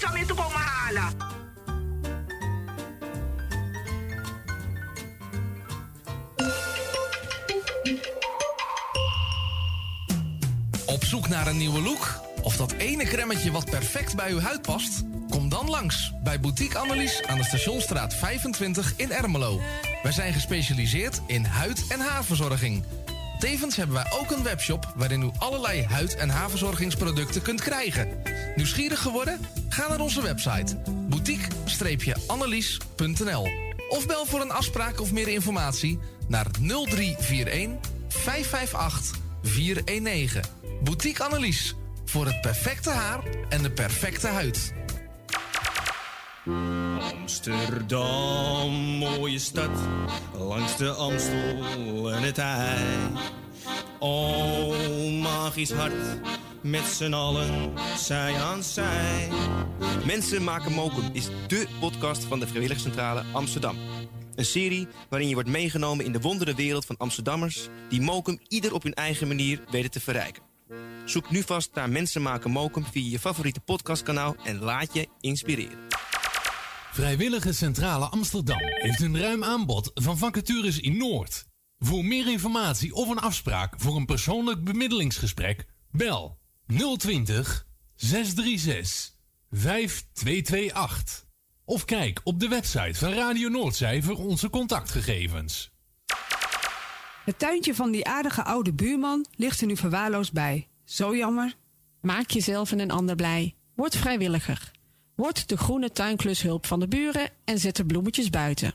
gratis om te komen halen. Op zoek naar een nieuwe look? Of dat ene kremmetje wat perfect bij uw huid past? Kom dan langs bij Boutique Annelies aan de Stationstraat 25 in Ermelo. Wij zijn gespecialiseerd in huid- en haarverzorging. Tevens hebben wij ook een webshop waarin u allerlei huid- en haarverzorgingsproducten kunt krijgen. Nieuwsgierig geworden? Ga naar onze website boutique-annelies.nl of bel voor een afspraak of meer informatie naar 0341 558 419. Boutique Annelies voor het perfecte haar en de perfecte huid. Amsterdam, mooie stad, langs de Amstel en het IJ. Oh, magisch hart, met z'n allen, zij aan zij. Mensen maken mokum is dé podcast van de Vrijwilligcentrale Amsterdam. Een serie waarin je wordt meegenomen in de wondere wereld van Amsterdammers... die mokum ieder op hun eigen manier weten te verrijken. Zoek nu vast naar Mensen maken mokum via je favoriete podcastkanaal... en laat je inspireren. Vrijwillige Centrale Amsterdam heeft een ruim aanbod van vacatures in Noord. Voor meer informatie of een afspraak voor een persoonlijk bemiddelingsgesprek, bel 020 636 5228. Of kijk op de website van Radio Noordzij voor onze contactgegevens. Het tuintje van die aardige oude buurman ligt er nu verwaarloosd bij. Zo jammer. Maak jezelf en een ander blij. Word vrijwilliger. Word de groene tuinklushulp van de buren en zet de bloemetjes buiten.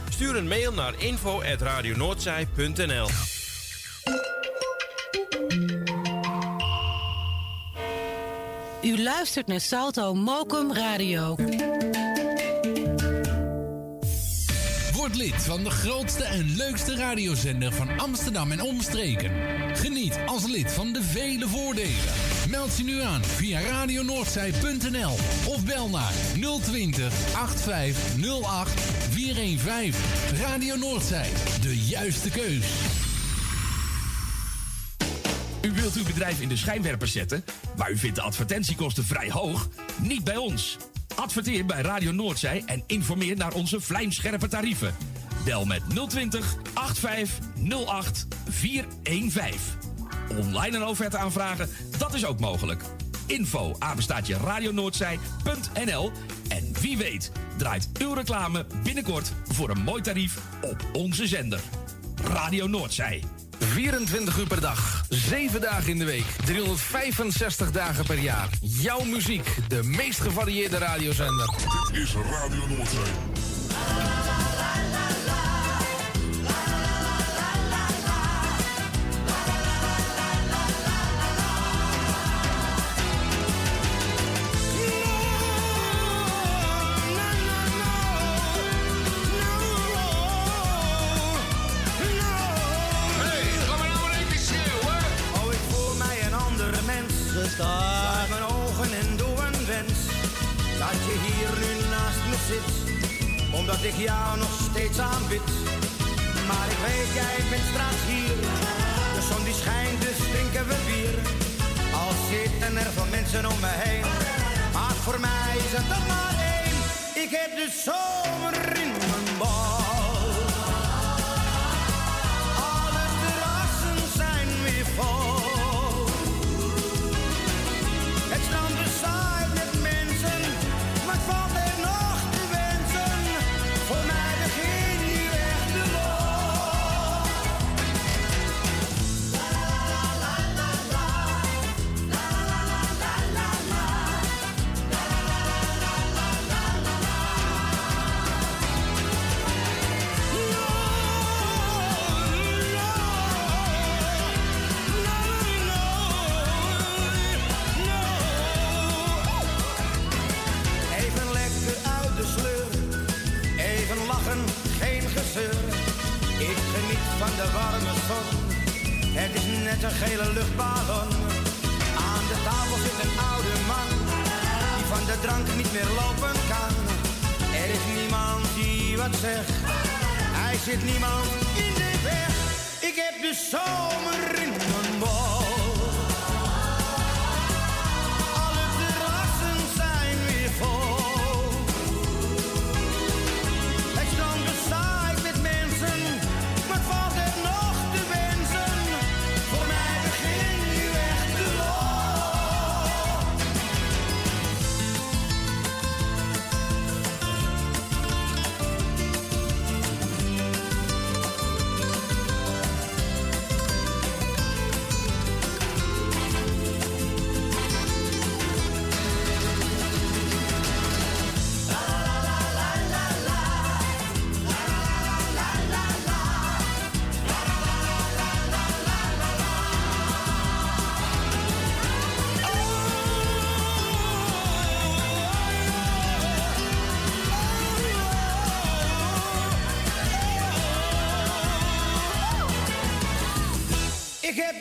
Stuur een mail naar info.radionoordzij.nl U luistert naar Salto Mokum Radio. Word lid van de grootste en leukste radiozender van Amsterdam en omstreken. Geniet als lid van de vele voordelen. Meld je nu aan via radionoordzij.nl of bel naar 020 8508 415. Radio Noordzij, de juiste keus. U wilt uw bedrijf in de schijnwerpers zetten, maar u vindt de advertentiekosten vrij hoog? Niet bij ons. Adverteer bij Radio Noordzij en informeer naar onze vlijmscherpe tarieven. Bel met 020 8508 415. Online een offerte aanvragen, dat is ook mogelijk. Info apenstaatje radionoordzij.nl En wie weet draait uw reclame binnenkort voor een mooi tarief op onze zender. Radio Noordzij. 24 uur per dag, 7 dagen in de week, 365 dagen per jaar. Jouw muziek, de meest gevarieerde radiozender. Dit is Radio Noordzee. Omdat ik jou nog steeds aanbid. Maar ik weet, jij bent straks hier. De zon die schijnt, dus drinken we bier. Al zitten er veel mensen om me heen. Maar voor mij is het toch maar één. Ik heb de zomer in mijn bal. Alle terrassen zijn weer vol. Ik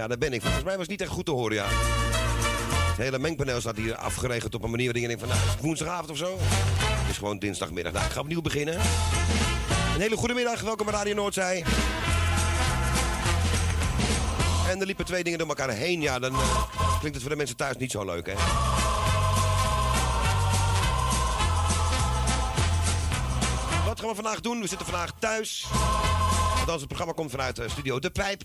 Ja, daar ben ik. Volgens mij was het niet echt goed te horen, ja. Het hele mengpaneel staat hier afgeregeld op een manier waarin je denkt van, nou, is woensdagavond of zo? Het is gewoon dinsdagmiddag. Nou, ik ga opnieuw beginnen. Een hele goede middag, welkom bij Radio Noordzij. En er liepen twee dingen door elkaar heen. Ja, dan eh, klinkt het voor de mensen thuis niet zo leuk, hè? Wat gaan we vandaag doen? We zitten vandaag thuis. Althans, het programma komt vanuit eh, Studio De Pijp.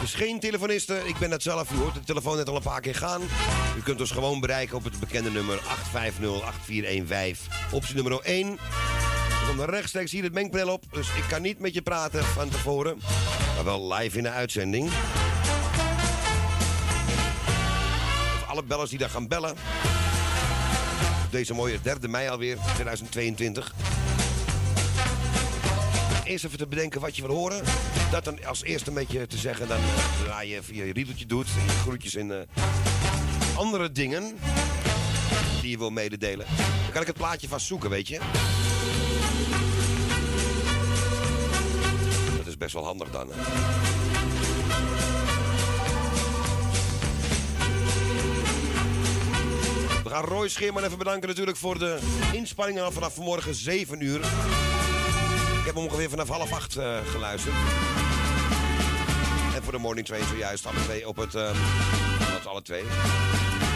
Dus geen telefonisten. Ik ben dat zelf. U hoort de telefoon net al een paar keer gaan. U kunt ons gewoon bereiken op het bekende nummer 850-8415. Optie nummer 1. Er komt rechtstreeks hier het mengpaneel op. Dus ik kan niet met je praten van tevoren. Maar wel live in de uitzending. Of alle bellers die daar gaan bellen. Op deze mooie 3 mei alweer, 2022 eerst even te bedenken wat je wil horen. Dat dan als eerste een beetje te zeggen. Dan zodra je via je riedeltje doet. Je groetjes en eh, andere dingen. Die je wil mededelen. Dan kan ik het plaatje vast zoeken, weet je. Dat is best wel handig dan. hè. We gaan Roy Scheerman even bedanken natuurlijk voor de inspanningen vanaf vanmorgen 7 uur. Heb ongeveer vanaf half acht eh, geluisterd. En voor de Morning Train zojuist alle twee op het... ehm dat alle twee.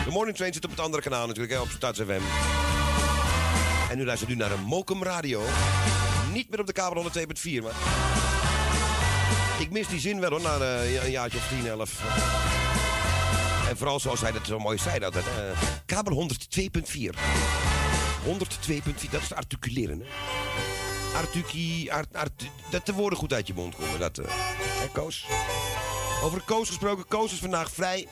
De Morning Train zit op het andere kanaal natuurlijk, hè, op Stads FM. En nu luistert u naar een Mokum Radio. Niet meer op de kabel 102.4, maar... Ik mis die zin wel hoor, na eh, een jaartje of 10, 11. En vooral zoals hij dat zo mooi zei, altijd. eh, kabel 102.4. 102.4, dat is articuleren, hè. Artuki, Art, Art, dat de woorden goed uit je mond komen. Dat, eh. Koos. Over Koos gesproken. Koos is vandaag vrij.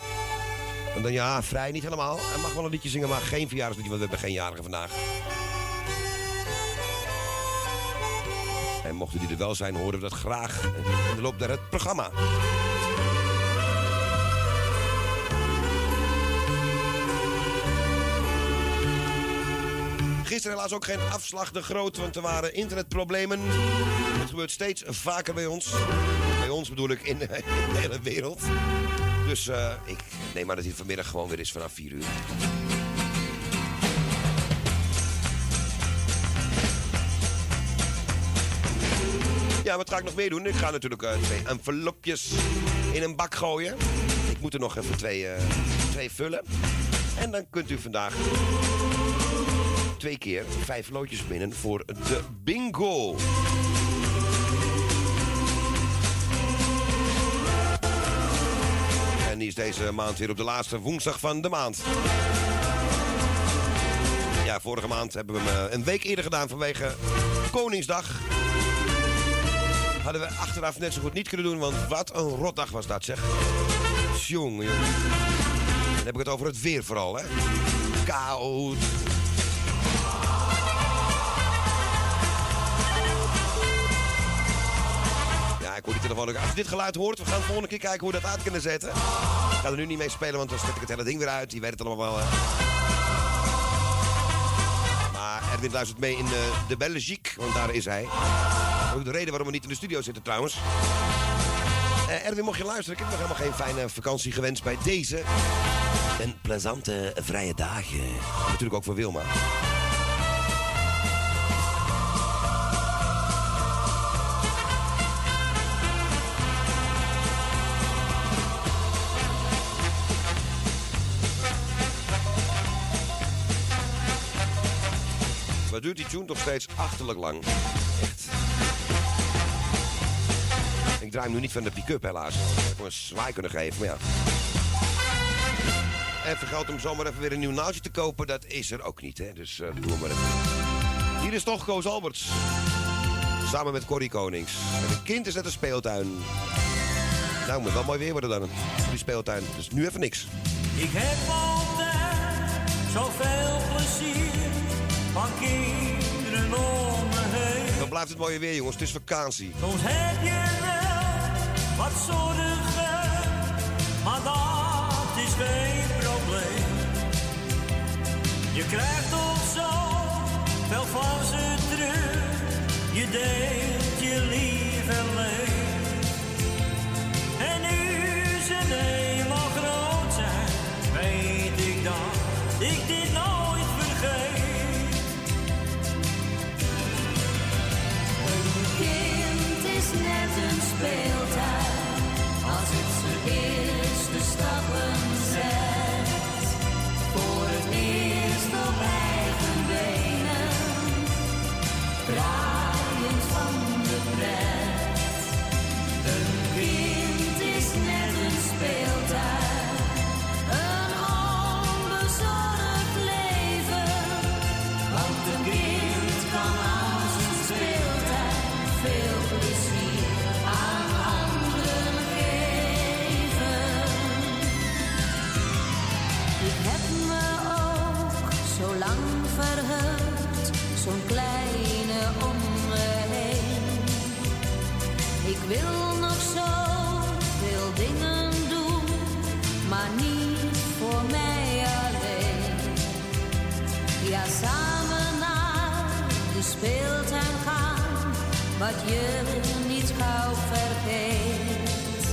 En dan ja, vrij niet helemaal. Hij mag wel een liedje zingen, maar geen verjaardagsliedje, want we hebben geen jarige vandaag. En mochten die er wel zijn, horen we dat graag in de loop naar het programma. Gisteren helaas ook geen afslag de groot, want er waren internetproblemen. Het gebeurt steeds vaker bij ons. Bij ons bedoel ik in, de hele wereld. Dus eh, ik neem aan dat hij vanmiddag gewoon weer is vanaf 4 uur. Ja, wat ga ik nog meer doen? Ik ga natuurlijk eh, twee envelopjes in een bak gooien. Ik moet er nog even twee, eh, twee vullen. En dan kunt u vandaag twee keer vijf loodjes winnen voor de bingo. En die is deze maand weer op de laatste woensdag van de maand. Ja, vorige maand hebben we hem eh, een week eerder gedaan vanwege Koningsdag. Hadden we achteraf net zo goed niet kunnen doen, want wat een rotdag was dat, zeg. Jongen, jongen. Dan heb ik het over het weer vooral, hè. Koud. Ik hoor die telefoon ook. Als je dit geluid hoort, we gaan de volgende keer kijken hoe we dat uit kunnen zetten. Ik ga er nu niet mee spelen, want dan zet ik het hele ding weer uit. Die weet het allemaal wel. hè. Maar Erwin luistert mee in de, de Belgique, want daar is hij. Ook de reden waarom we niet in de studio zitten trouwens. Eh, Erwin, mocht je luisteren, ik heb nog helemaal geen fijne vakantie gewenst bij deze. Een plezante vrije dagen. Natuurlijk ook voor Wilma. Wat duurt die tune toch steeds achterlijk lang? Echt. Ik draai hem nu niet van de pick-up helaas. Ik gewoon een zwaai kunnen geven, maar ja. En vergeld om zomaar even weer een nieuw naaldje te kopen, dat is er ook niet, hè. Dus eh doen we maar even. Hier is toch Koos Alberts. Samen met Corrie Konings. En een kind is net een speeltuin. Nou, moet wel mooi weer worden dan, die speeltuin. Dus nu even niks. Ik heb altijd zoveel van kinderen om me heen. Dan blijft het mooie weer, jongens. Het is vakantie. Soms heb je wel wat zorgen, maar dat is geen probleem. Je krijgt toch zo veel van ze terug, je deelt je lief en leed. Wat je niet gauw vergeet.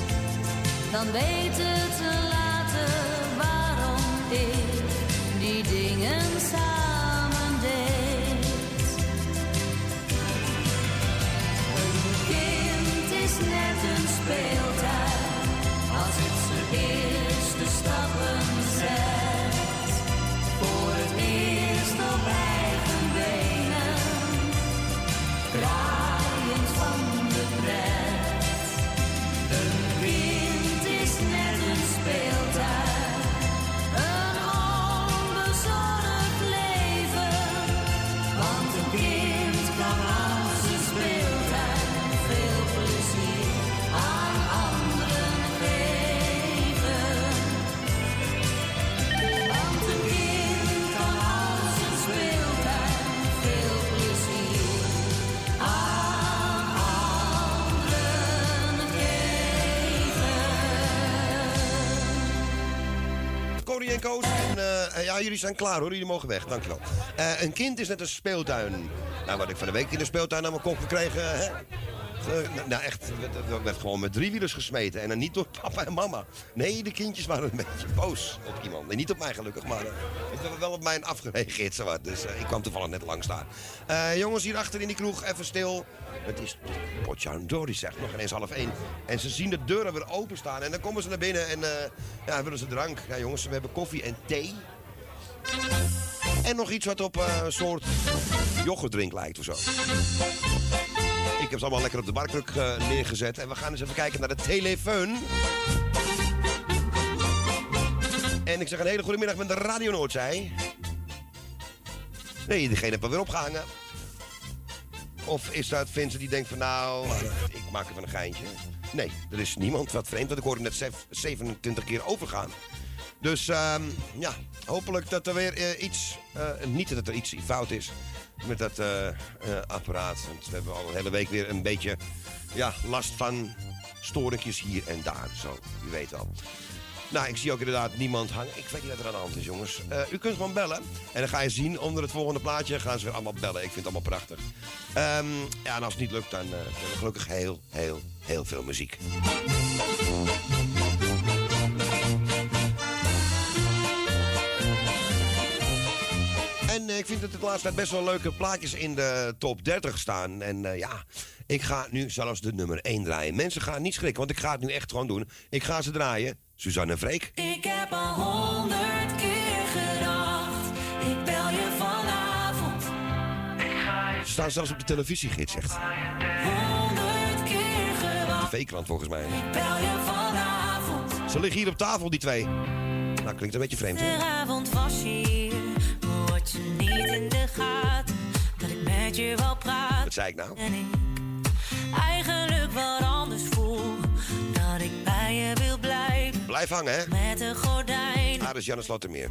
Dan weet het later waarom ik die dingen samen deed. Een kind is net een speeltuin, als het zijn eerste stappen en eh, ja, jullie zijn klaar hoor. Jullie mogen weg. Dankjewel. Eh een kind is net een speeltuin. Nou, wat ik van de week in de speeltuin aan mijn kop gekregen. Hè? Eh, nou, echt, werd- werd- gewoon met driewielers gesmeten. En dan niet door papa en mama. Nee, de kindjes waren een beetje boos op iemand. Nee, niet op mij gelukkig, maar werd wel op mij afgereageerd. Zowat. Dus eh, ik kwam toevallig net langs daar. Jongens, hier achter in die kroeg, even stil. Het is Potjandori, zegt nog ineens half één. En ze zien de deuren weer openstaan. En dan komen ze naar binnen en ja, willen ze drank. Ja, jongens, we hebben koffie en thee. En nog iets wat op een soort yoghurtdrink lijkt of zo. Ik heb ze allemaal lekker op de barkruk eh, neergezet. En we gaan eens even kijken naar de telefoon. En ik zeg een hele goede middag met de Radio Noordzij. Nee, diegene heeft alweer opgehangen. Of is dat Vincent die denkt van nou, ik maak van een geintje. Nee, er is niemand wat vreemd, want ik hoorde net zef- 27 keer overgaan. Dus ehm, ja, hopelijk dat er weer eh, iets, eh, niet dat er iets fout is met dat eh, eh, apparaat. Want we hebben al een hele week weer een beetje ja, last van storingjes hier en daar. Zo, u weet al. Nou, ik zie ook inderdaad niemand hangen. Ik weet niet wat er aan de hand is, jongens. Eh, u kunt gewoon bellen. En dan ga je zien, onder het volgende plaatje gaan ze weer allemaal bellen. Ik vind het allemaal prachtig. Ehm, ja, en als het niet lukt, dan we gelukkig heel, heel, heel veel muziek. En eh, ik vind dat het de laatste tijd best wel leuke plaatjes in de top 30 staan. En eh, ja, ik ga nu zelfs de nummer 1 draaien. Mensen gaan niet schrikken, want ik ga het nu echt gewoon doen. Ik ga ze draaien. Suzanne en Freek. Ik heb al honderd keer gedacht, ik bel je vanavond. Ze staan zelfs op de televisiegids, echt. Honderd keer gewacht, TV-krant volgens mij. bel je vanavond. Ze liggen hier op tafel, die twee. Nou, klinkt een beetje vreemd, hè? Was hier, had je niet in de gaten dat ik met je wou praten. Wat zei ik nou? En ik eigenlijk wat anders voel, dat ik bij je wil blijven Blijf hangen, hè? met een gordijn. Daar is Janne Slottermeer.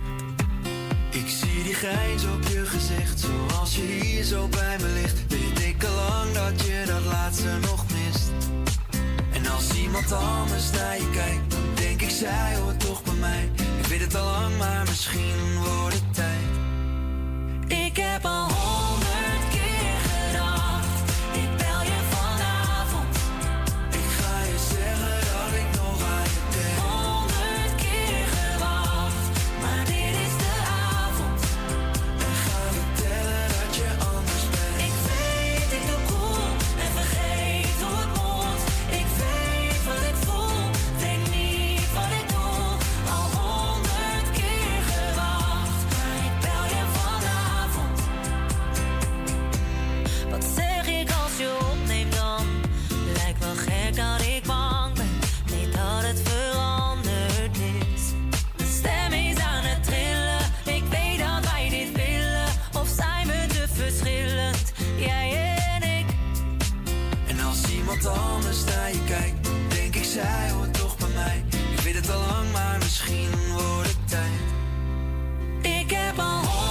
Ik zie die grijns op je gezicht, zoals je hier zo bij me ligt. Weet ik al lang dat je dat laatste nog mist. En als iemand anders naar je kijkt, dan denk ik, zij hoort toch bij mij. Ik weet het al lang, maar misschien wordt het tijd. Ik heb al Ik heb al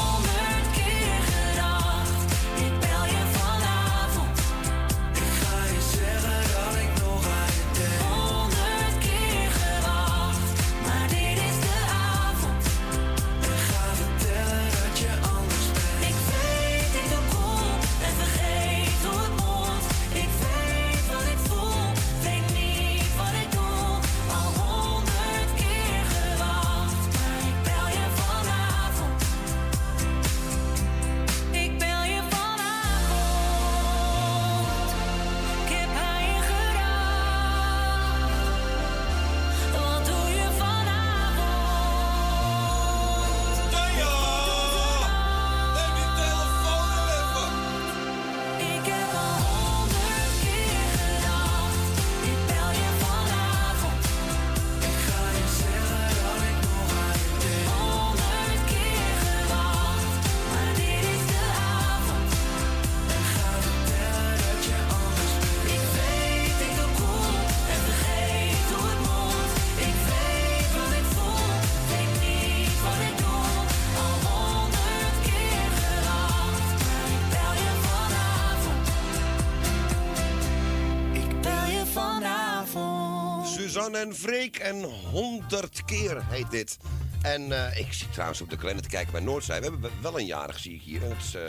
en Freek en 100 keer heet dit. En eh, ik zit trouwens op de kalender te kijken bij Noordzij. We hebben wel een jarig, zie ik hier. Dat is eh,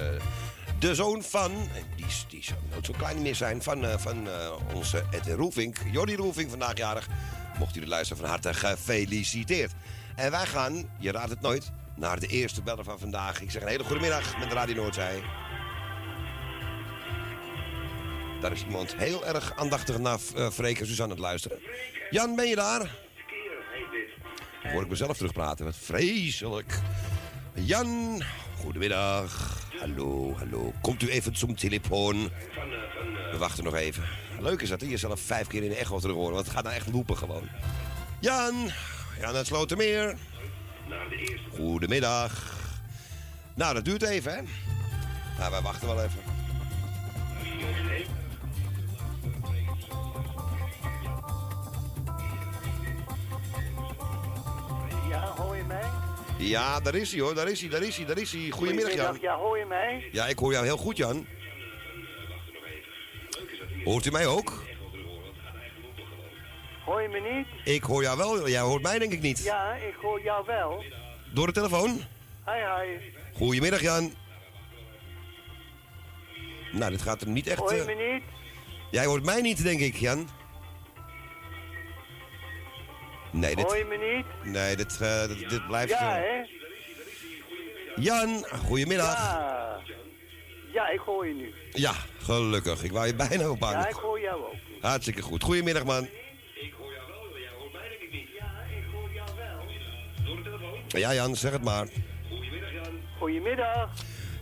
de zoon van, die, die zou nooit zo klein meer zijn, van, eh, van onze Ed Roelvink. Jordi Roelvink, vandaag jarig. Mocht u de luisteren, van harte gefeliciteerd. En wij gaan, je raadt het nooit, naar de eerste beller van vandaag. Ik zeg een hele goede middag met Radio Noordzij. Daar is iemand heel erg aandachtig naar uh, Freek en aan het luisteren. Jan, ben je daar? Dan hoor ik mezelf terugpraten. Wat vreselijk. Jan, goedemiddag. Hallo, hallo. Komt u even zum telefoon? We wachten nog even. Leuk is dat hij jezelf vijf keer in de echo terug horen. Want het gaat nou echt loepen gewoon. Jan, Jan uit Slotermeer. Goedemiddag. Nou, dat duurt even, hè? Nou, wij wachten wel even. Mij? Ja, daar is hij hoor, daar is hij, daar is hij, daar is hij. Goedemiddag Jan. Ja, hoor je mij? Ja, ik hoor jou heel goed Jan. Hoort u mij ook? Hoor je me niet? Ik hoor jou wel, jij hoort mij denk ik niet. Ja, ik hoor jou wel. Door de telefoon? Hi, hi. Goedemiddag Jan. Nou, dit gaat er niet echt... Hoor je eh, me niet? Jij hoort mij niet, denk ik, Jan. Nee, dit... Hoor je me niet? Nee, dit, eh, dit, dit blijft... Ja, hè? Jan, goedemiddag. Ja. Ja, ik hoor je nu. Ja, gelukkig. Ik wou je bijna ophangen. Ja, ik hoor jou ook. Hartstikke goed. Goedemiddag, man. Ja, Jan, zeg het maar. Goedemiddag.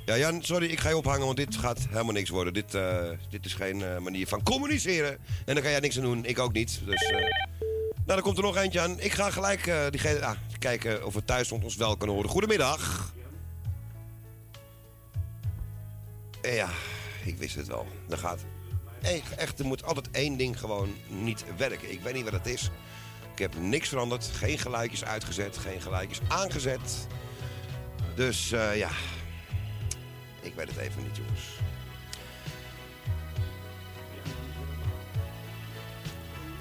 Ja, Jan, sorry, ik ga je ophangen, want dit gaat helemaal niks worden. Dit, eh, dit is geen eh, manier van communiceren. En daar kan jij niks aan doen, ik ook niet. Dus, nou, dan komt er nog eentje aan. Ik ga gelijk eh, diegene, ah, kijken of we thuis rond ons wel kunnen horen. Goedemiddag. Ja, ik wist het wel. Er gaat... Echt, er moet altijd één ding gewoon niet werken. Ik weet niet wat het is. Ik heb niks veranderd. Geen geluidjes uitgezet, geen geluidjes aangezet. Dus eh, ja, ik weet het even niet, jongens.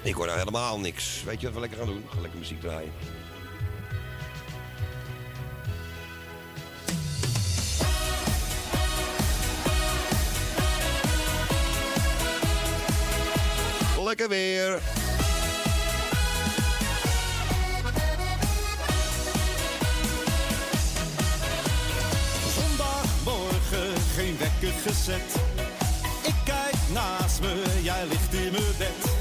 Ik hoor nou helemaal niks. Weet je wat we lekker gaan doen? Ga lekker muziek draaien. Lekker weer. Zondagmorgen geen wekker gezet. Ik kijk naast me, jij ligt in mijn bed.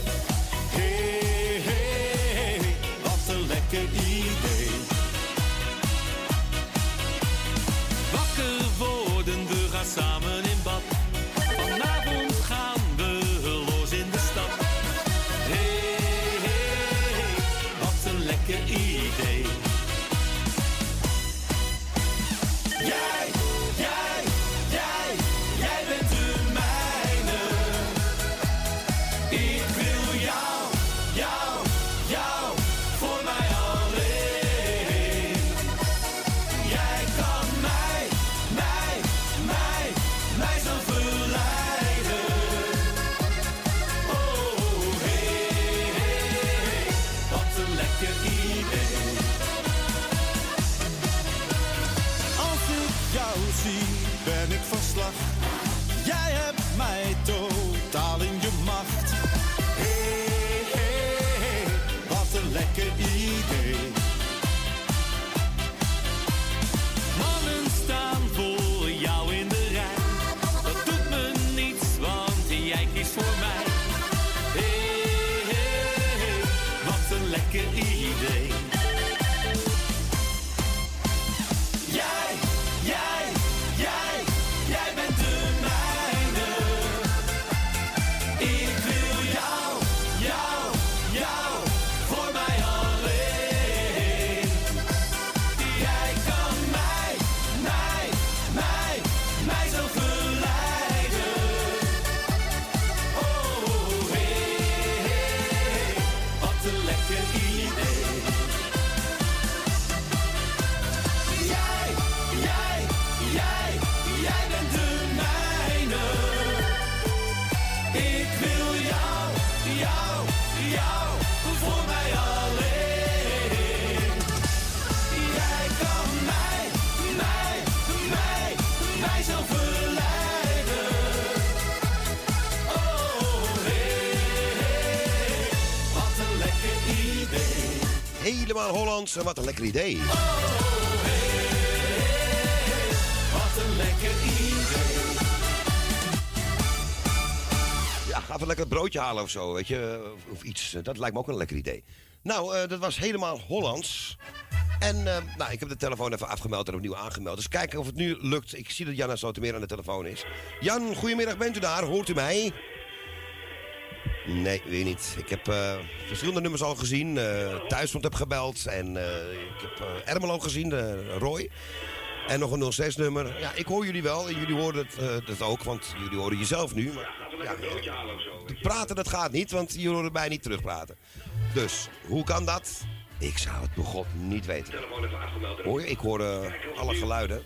Hollands en wat een lekker idee. Wat een lekker idee. Ja, ga even lekker broodje halen of zo, weet je. Of, iets. Dat lijkt me ook een lekker idee. Nou, eh, dat was helemaal Hollands. En eh, nou, ik heb de telefoon even afgemeld en opnieuw aangemeld. Dus kijken of het nu lukt. Ik zie dat Jan meer aan de telefoon is. Jan, goedemiddag, bent u daar? Hoort u mij? Nee, weer niet. Ik heb eh, verschillende nummers al gezien. eh Thuisfront heb gebeld. En eh, ik heb Ermelo gezien, Roy. En nog een 06-nummer. Ja, ik hoor jullie wel. En jullie horen het, dat ook, want jullie horen jezelf nu. Maar, ja, praten, dat gaat niet, want jullie horen mij niet terugpraten. Dus, hoe kan dat? Ik zou het begot niet weten. Hoor je? Ik hoor alle geluiden.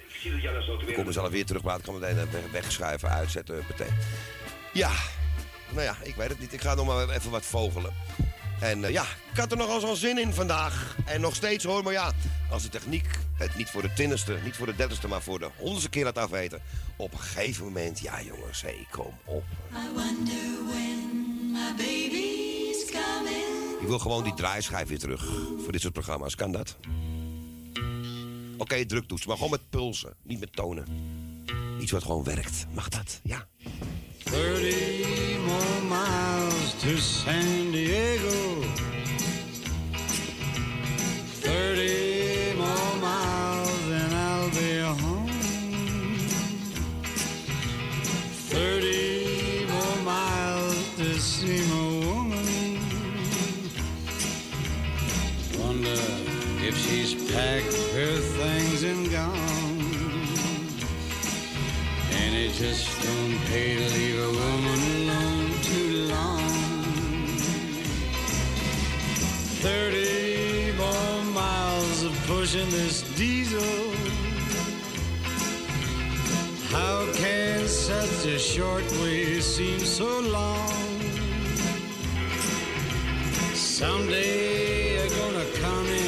Ik kom mezelf weer terugpraten. Ik kan meteen weg- wegschuiven, uitzetten, meteen. Ja, nou ja, ik weet het niet. Ik ga nog maar even wat vogelen. En eh, ja, ik had er nogal zo'n zin in vandaag. En nog steeds hoor, maar ja, als de techniek het niet voor de tinnigste, niet voor de dertigste, maar voor de honderdste keer laat afweten. Op een gegeven moment, ja jongens, hé, kom op. I wonder when my baby's coming. Ik wil gewoon die draaischijf weer terug voor dit soort programma's. Kan dat? Oké, druktoets, maar gewoon met pulsen, niet met tonen. Iets wat gewoon werkt. Mag dat? Ja. 30 more miles to San Diego. 30 more miles and I'll be home. 30 more miles to see my woman. Wonder if she's packed her things and gone. Just don't pay to leave a woman alone too long. Thirty more miles of pushing this diesel. How can such a short way seem so long? Someday you're gonna come in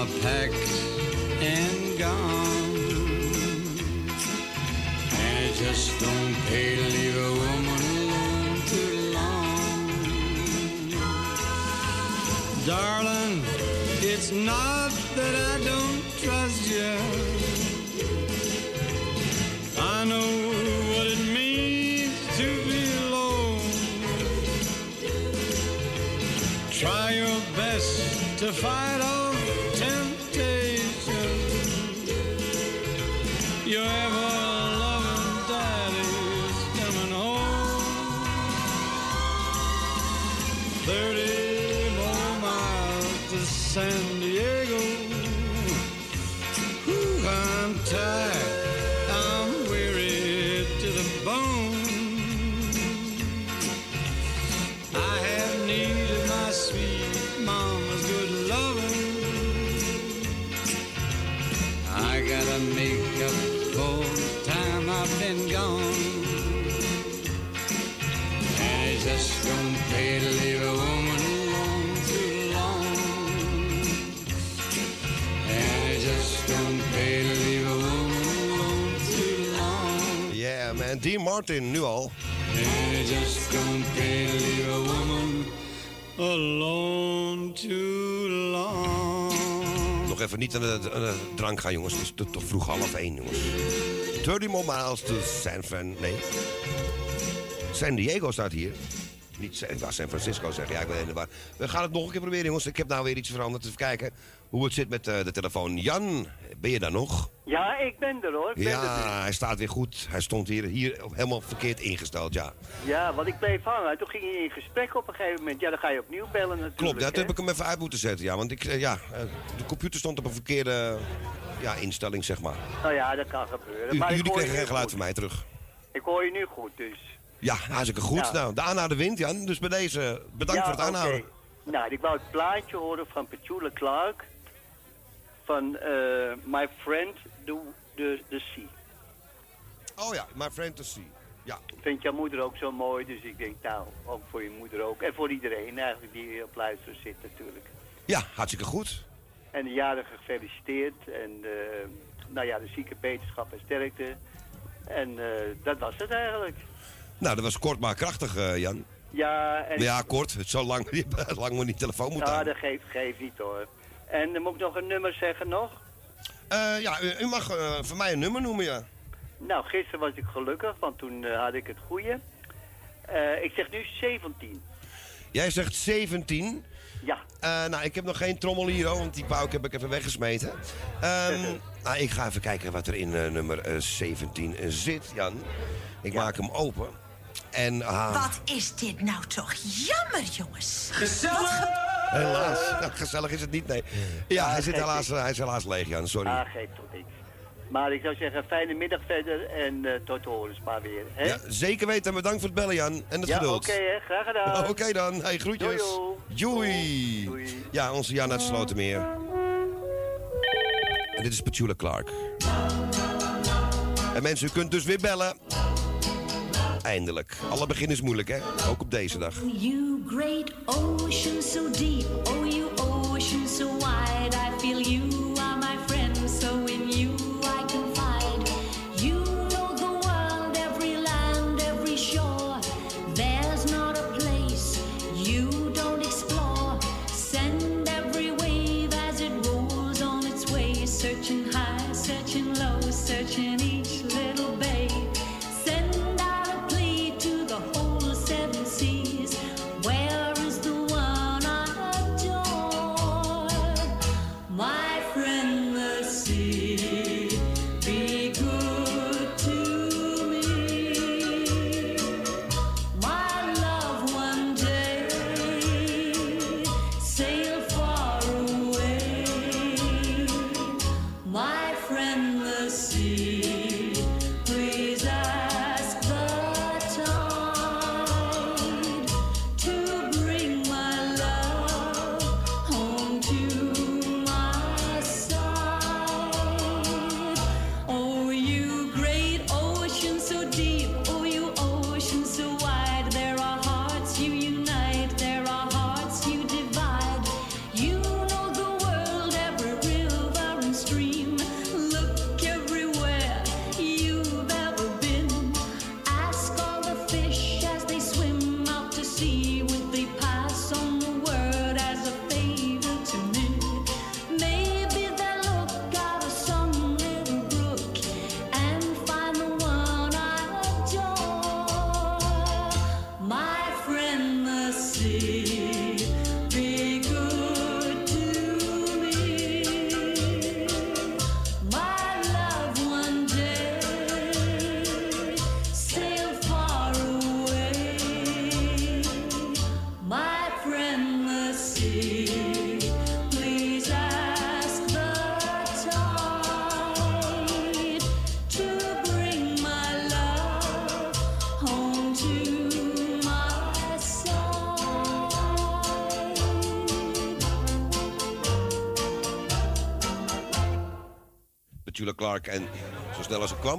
mama packed and gone. And it just don't pay to leave a woman alone too long. Darling, it's not that I don't trust you. I know what it means to be alone. Try your best to fight off Dean Martin, nu al. Just don't leave a woman alone too long. Nog even niet aan de, aan de drank gaan, jongens. Het is toch- toch vroeg half één, jongens. 30 more miles to San Fran... Nee. San Diego staat hier. Niet wou San Francisco zeggen. Ja, ik ben in de war. We gaan het nog een keer proberen, jongens. Ik heb nou weer iets veranderd. Even kijken hoe het zit met eh, de telefoon. Jan, ben je daar nog? Ja, ik ben er hoor. Ik ben er Ja, hij staat weer goed. Hij stond hier, hier helemaal verkeerd ingesteld, ja. Ja, want ik bleef hangen. Toen ging hij in gesprek op een gegeven moment. Ja, dan ga je opnieuw bellen natuurlijk. Klopt, dat hè? heb ik hem even uit moeten zetten, ja. Want ik, eh, ja, eh, de computer stond op een verkeerde ja, instelling, zeg maar. Nou ja, dat kan gebeuren. U- maar jullie je kregen geen geluid goed. van mij terug. Ik hoor je nu goed, dus. Ja, hartstikke goed. Ja. Nou, de aanhouden wint, Jan. Dus bij deze, bedankt voor het aanhouden. oké. Nou, ik wou het plaatje horen van Petula Clark. Van eh, My Friend the, the, the Sea. Oh ja, My Friend to See. Ja. Vindt jouw moeder ook zo mooi, dus ik denk, nou, ook voor je moeder ook. En voor iedereen eigenlijk die op luisteren zit natuurlijk. Ja, hartstikke goed. En de jarige gefeliciteerd. En eh, nou ja, de zieke beterschap en sterkte. En eh, dat was het eigenlijk. Nou, dat was kort maar krachtig, eh, Jan. Ja, en... Ja, kort. Zo lang, lang moet niet telefoon moeten Ja, dat geeft, geeft niet hoor. En dan moet ik nog een nummer zeggen nog? Eh, ja, u, u mag eh, voor mij een nummer noemen, ja. Nou, gisteren was ik gelukkig, want toen eh, had ik het goede. Eh, ik zeg nu 17. Jij zegt 17. Ja. Eh, nou, ik heb nog geen trommel hier, hoor, want die pauk heb ik even weggesmeten. Ehm, nou, ik ga even kijken wat er in eh, nummer eh, 17 zit, Jan. Ik maak hem open. En, ah, Wat is dit nou toch jammer, jongens. Gezellig! helaas. Nou, gezellig is het niet, nee. Ja, hij, zit geeft helaas, hij is helaas leeg, Jan, sorry. Ah, geeft toch niks. Maar ik zou zeggen, fijne middag verder en eh, tot horens maar weer. Hè? Ja, zeker weten. Bedankt voor het bellen, Jan. En het Ja, geduld. oké. Graag gedaan. Oké dan. Hey, groetjes. Doei, Joei. Ja, onze Jan uit Slotermeer. En dit is Petula Clark. En mensen, u kunt dus weer bellen. Eindelijk. Alle begin is moeilijk, hè? Ook op deze dag.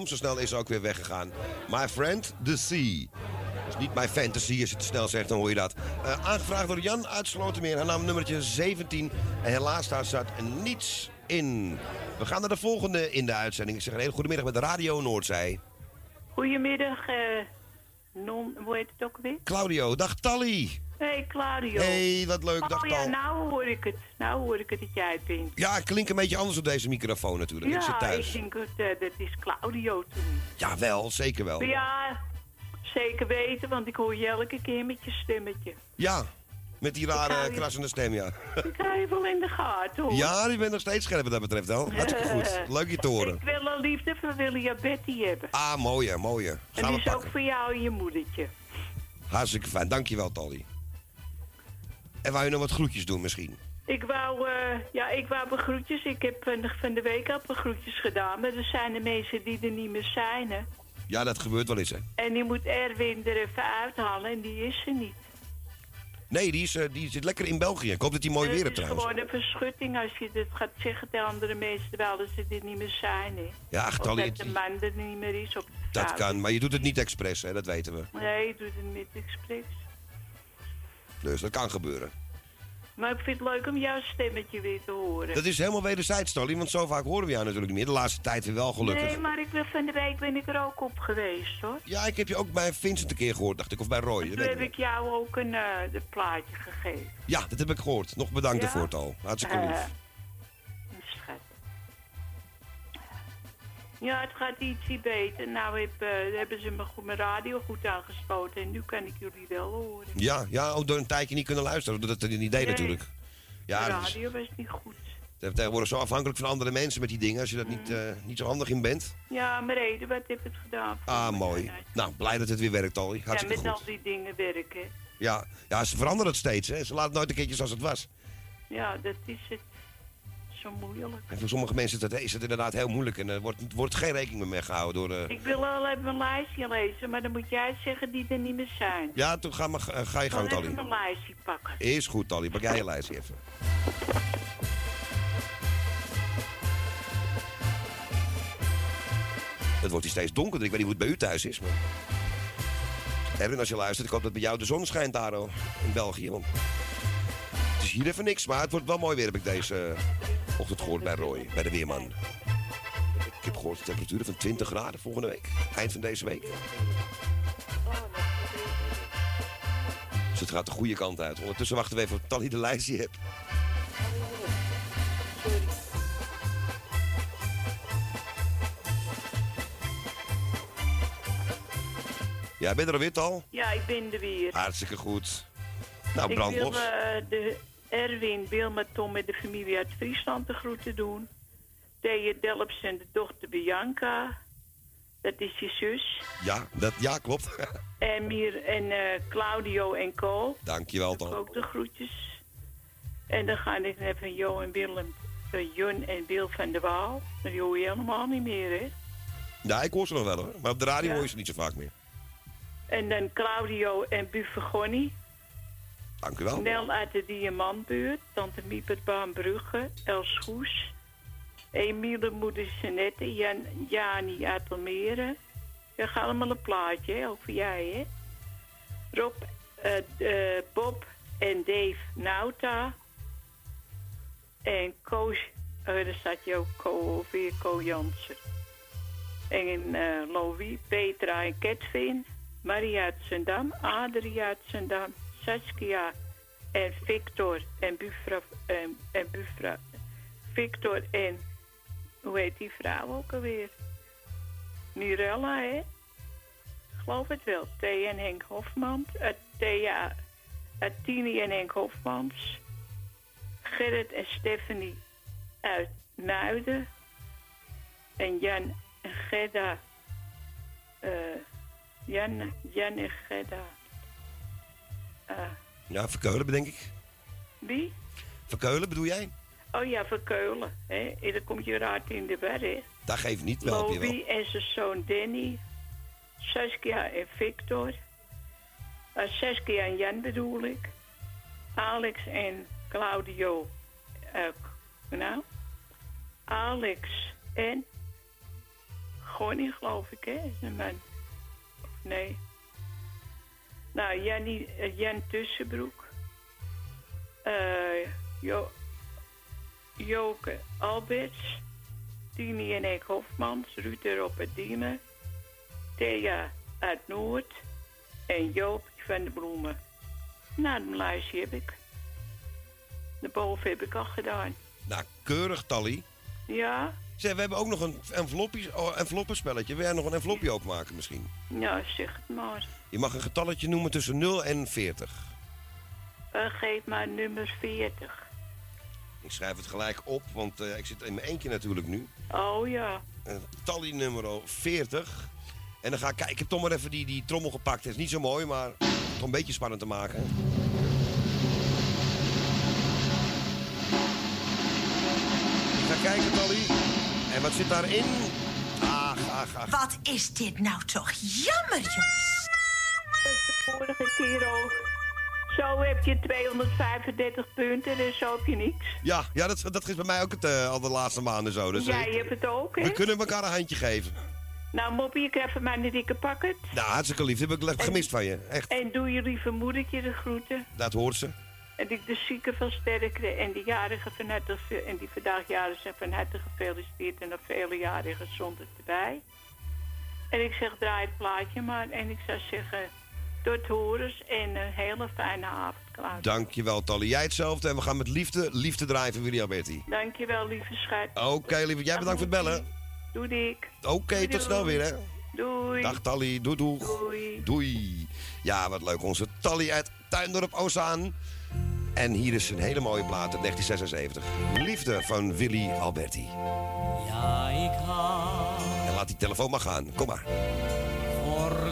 Kwam, zo snel is ze ook weer weggegaan. My friend, the sea. Dat is niet mijn fantasy. Als je het snel zegt, dan hoor je dat. Eh, aangevraagd door Jan uit Slotermeer. Hij nam nummertje 17. En helaas, daar zat niets in. We gaan naar de volgende in de uitzending. Ik zeg een hele goede middag met Radio Noordzij. Goedemiddag, eh non, hoe heet het ook weer? Claudio, dag Tally. Hey Claudio. Hey, wat leuk, dag Oh ja, Tal. nou hoor ik het. Nou hoor ik het dat jij het bent. Ja, ik klink een beetje anders op deze microfoon natuurlijk. ik zit Ja, thuis. ik denk dat eh, dat is Claudio toen. Ja, wel, zeker wel. Ja, zeker weten, want ik hoor je elke keer met je stemmetje. Ja, met die rare krassende stem, ja. Ik ga je wel in de gaten hoor. Ja, die bent nog steeds scherp wat dat betreft, al. Hartstikke goed. Leuk je te horen. Ik wil een liefde voor William Betty hebben. Ah, mooie, mooie. En die is ook voor jou en je moedertje. Hartstikke fijn. Dankjewel, Tally. En wou je nog wat groetjes doen misschien? Ik wou, eh, ja, ik wou mijn groetjes. Ik heb van de, van de week al mijn groetjes gedaan. Maar er zijn de mensen die er niet meer zijn, hè. Ja, dat gebeurt wel eens, hè. En die moet Erwin er even uithalen en die is er niet. Nee, die, is, eh, die zit lekker in België. Ik hoop dat hij mooi weer het hebt is trouwens. gewoon een verschutting als je dit gaat zeggen tegen andere mensen terwijl ze er niet meer zijn, hè. Ja, ach, dat de man er niet meer is op Dat kan, maar je doet het niet expres, hè. Dat weten we. Nee, ik doe het niet expres. Dus dat kan gebeuren. Maar ik vind het leuk om jouw stemmetje weer te horen. Dat is helemaal wederzijds, Tolly, want zo vaak horen we jou natuurlijk niet meer. De laatste tijd weer wel, gelukkig. Nee, maar ik ben van de week ben ik er ook op geweest, hoor. Ja, ik heb je ook bij Vincent een keer gehoord, dacht ik, of bij Roy. Toen heb ik jou ook een eh, de plaatje gegeven. Ja, dat heb ik gehoord. Nog bedankt Ja? ervoor, Tal. Hartstikke Eh, lief. Ja, het gaat ietsje beter. Nou heb, eh, hebben ze me goed, mijn radio goed aangespoten en nu kan ik jullie wel horen. Ja, ja, ook door een tijdje niet kunnen luisteren, doordat het niet deed Nee. natuurlijk. Ja, de dat is radio was niet goed. tegenwoordig zo afhankelijk van andere mensen met die dingen, als je dat niet, eh, niet zo handig in bent. Ja, maar reden, wat heb het gedaan? Ah, mooi. Nou, blij dat het weer werkt, Tolly. Ja, met goed. al die dingen werken. Ja, ja, ze veranderen het steeds, hè. Ze laten het nooit een keertje zoals het was. Ja, dat is het. Zo moeilijk. En voor sommige mensen is het, is het inderdaad heel moeilijk en er wordt, wordt geen rekening meer mee gehouden door... eh, Ik wil al even een lijstje lezen, maar dan moet jij zeggen die er niet meer zijn. Ja, toen ga, maar, eh, ga je gang, Tally. even een lijstje pakken. Is goed, Tally. Pak jij je lijstje even. Het wordt hier steeds donkerder. Ik weet niet hoe het bij u thuis is, maar... Erwin, als je luistert, ik hoop dat bij jou de zon schijnt daar in België. Want het is hier even niks, maar het wordt wel mooi weer, heb ik deze eh, ochtend gehoord bij Roy, bij de weerman. Ik heb gehoord temperaturen van 20 graden volgende week. Eind van deze week. Dus het gaat de goede kant uit. Ondertussen wachten we even of Tally de lijstje hebt. Ja, ben je er alweer, Tal? Ja, ik ben er weer. Hartstikke goed. Nou, ik brand wil los. eh, de Erwin, Wilma, Tom en de familie uit Friesland de groeten doen. Thea Delps en de dochter Bianca. Dat is je zus. Ja, dat, ja, klopt. En, Mier, en eh, Claudio en Co. Dankjewel, Tal. Ook de groetjes. En dan ga ik even Jo en Willem, uh, Jun en Wil van der Waal. Die hoor je helemaal niet meer, hè? Ja, ik hoor ze nog wel hoor. Maar op de radio Ja. hoor je ze niet zo vaak meer. En dan Claudio en Buffegonni. Dank. Nel uit de Diamantbuurt. Tante Miep uit Baanbrugge. Els Goes. Emiele moeder Jeanette. Jan, Jani uit Almere. Je gaat allemaal een plaatje, voor jij, hè? Rob, eh, eh, Bob en Dave Nauta. En Koos, oh, daar staat je Ko, weer Ko Jansen. En eh Louis, Petra en Ketvin. Maria uit Zendam, Adrie uit Zendam, Saskia en Victor en Bufra, en, en. Victor en, hoe heet die vrouw ook alweer? Mirella, hè? Geloof het wel. Thea en Henk Hofmans. Uh, Thea, uh, Tini en Henk Hofmans. Gerrit en Stephanie uit Muiden. En Jan en Gerda. eh Jan, Jan en Gerda. Eh, Ja, Verkeulen bedenk ik. wie? Verkeulen bedoel jij? Oh ja, Verkeulen. Hè? En dan komt je raad in de war, hè? Dat geeft niet, wel je wel. En zijn zoon Danny. Saskia en Victor. Eh, Saskia en Jan bedoel ik. Alex en Claudio. eh, nou, Alex en Gonnie, geloof ik, hè? Is een man. Of nee. Nou, Jannie, eh, Jan Tussenbroek. Eh jo, Joke Alberts. Tini en ik Hofmans. Ruud erop het Diemen. Thea uit Noord. En Joop van de Bloemen. Nou, een lijstje heb ik. Daarboven heb ik al gedaan. Nou, keurig, Tally. Ja? Zeg, we hebben ook nog een oh, enveloppenspelletje. Wil jij nog een envelopje openmaken misschien? Ja, zeg het maar. Je mag een getalletje noemen tussen 0 en 40. Eh, geef maar nummer 40. Ik schrijf het gelijk op, want eh, ik zit in mijn eentje natuurlijk nu. Oh ja. Een tally nummer 40. En dan ga ik kijken. Ik heb toch maar even die, die trommel gepakt. Het is niet zo mooi, maar toch een beetje spannend te maken. Ik ga kijken, Tally. En wat zit daarin? Ach, ach, ach. Wat is dit nou toch jammer, jongens? De vorige keer ook. Zo heb je 235 punten en zo heb je niks. Ja, ja dat, dat is bij mij ook het, eh, al de laatste maanden zo. Dus, eh, Jij hebt het ook, hè? we kunnen elkaar een handje geven. Nou, Moppie, ik even mijn dikke pakket. Nou, hartstikke lief. Dat heb ik gemist van je. Echt, En doe je lieve moedertje de groeten. dat hoort ze. En ik de zieken van sterkte en de jarigen van harte, en die vandaag jaren zijn van harte gefeliciteerd en nog vele jaren gezondheid erbij. En ik zeg, draai het plaatje maar. En ik zou zeggen, tot horens en een hele fijne avond, Klaus. Dankjewel, Tally. Jij hetzelfde. En we gaan met liefde, liefde draaien van Willy Alberti. Dankjewel, lieve schat. Oké, lieve. Jij bedankt voor het bellen. Doe dik. Oké, tot snel weer, hè. Doei. Dag Tally, doei doeg. Doei. Doei. Ja, wat leuk. Onze Tally uit Tuindorp Ozaan. En hier is een hele mooie plaat uit 1976. Liefde van Willy Alberti. Ja, ik haal En laat die telefoon maar gaan. Kom maar.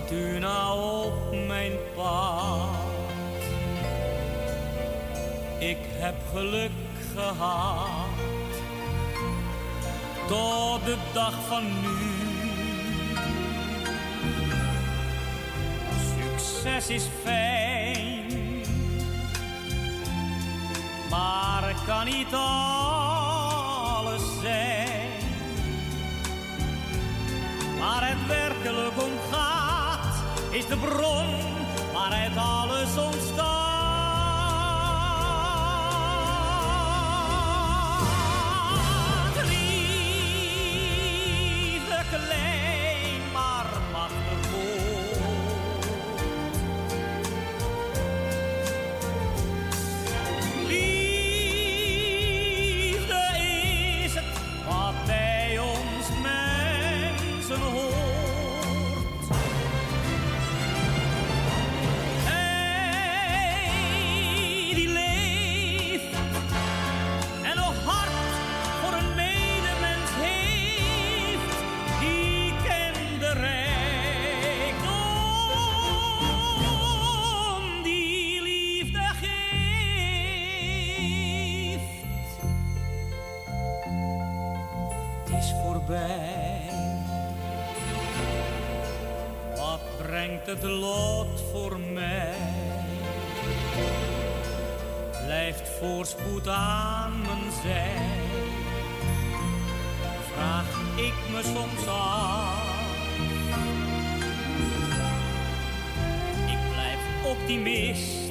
Fortuna op mijn pad. Ik heb geluk gehad. Tot de dag van nu. Succes is fijn. Maar kan niet alles zijn. Waar het werkelijk is de bron waaruit alles ontstaat. Het lot voor mij? Blijft voorspoed aan mijn zij? Vraag ik me soms af. Ik blijf optimist.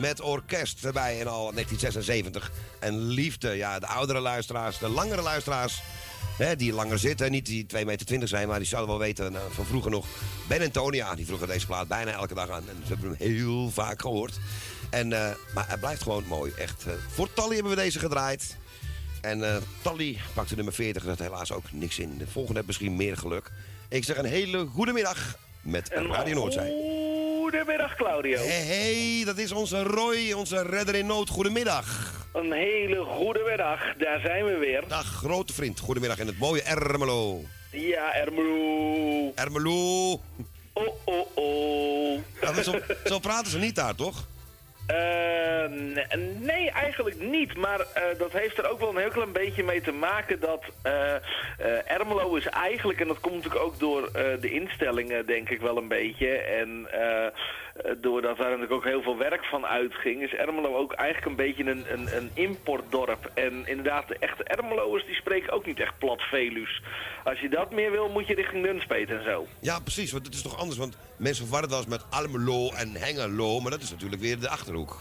Met orkest erbij en al 1976. En liefde, ja, de oudere luisteraars, de langere luisteraars. Hè, die langer zitten, niet die 2,20 meter zijn, maar die zouden wel weten nou, van vroeger nog. Ben en Tonia, die vroegen deze plaat bijna elke dag aan. En ze hebben hem heel vaak gehoord. En, eh, maar het blijft gewoon mooi, echt. eh. voor Tally hebben we deze gedraaid. En eh Tally pakte nummer 40, er zat helaas ook niks in. De volgende heeft misschien meer geluk. Ik zeg een hele goede middag met Radio Noordzij. Goedemiddag Claudio. Hé, hey, dat is onze Roy, onze redder in nood. Goedemiddag. Een hele goede middag, daar zijn we weer. Dag, grote vriend. Goedemiddag in het mooie Ermelo. Ja, Ermelo. Ermelo. Oh, oh, oh. Ja, zo, zo praten ze niet daar, toch? N- nee, eigenlijk niet. Maar eh, dat heeft er ook wel een heel klein beetje mee te maken dat eh, Ermelo is eigenlijk, en dat komt natuurlijk ook door de instellingen denk ik wel een beetje. En doordat daar natuurlijk ook heel veel werk van uitging, is Ermelo ook eigenlijk een beetje een, een, een importdorp. En inderdaad, de echte Ermeloers die spreken ook niet echt plat Velus. Als je dat meer wil, moet je richting Nunspeet en zo. Ja, precies, want het is toch anders. Want mensen verwarren het wel eens met Almelo en Hengelo. Maar dat is natuurlijk weer de Achterhoek.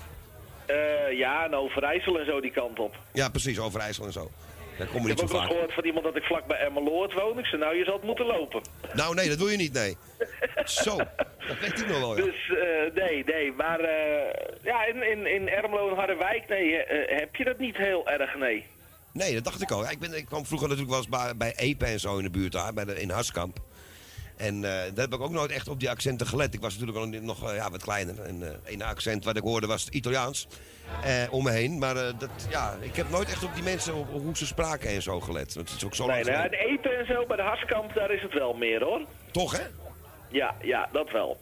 Eh, ja, en Overijssel en zo die kant op. Ja, precies, Overijssel en zo. Daar komen we Ik niet heb zo ook gehoord van iemand dat ik vlak bij Emmeloord woon. Ik zei, nou, je zal het moeten lopen. Nou, nee, dat doe je niet, nee. Zo, dat weet ik nog wel, ja. Dus, eh, nee, nee. Maar eh, ja, in, in, in Ermelo en Harderwijk, nee, eh, heb je dat niet heel erg, nee. Nee, dat dacht ik al. Ja, ik, ben, ik kwam vroeger natuurlijk wel eens bij, bij Epe en zo in de buurt daar, bij de, in Haskamp. En eh, daar heb ik ook nooit echt op die accenten gelet. Ik was natuurlijk al nog eh, ja, wat kleiner. En eh één accent wat ik hoorde was het Italiaans om me heen. Maar dat, ja, ik heb nooit echt op die mensen, op, op hoe ze spraken en zo gelet. Want het is ook zo Nee, nou, de eten en zo, bij de Haskamp, daar is het wel meer, hoor. Toch, hè? Ja, ja, dat wel.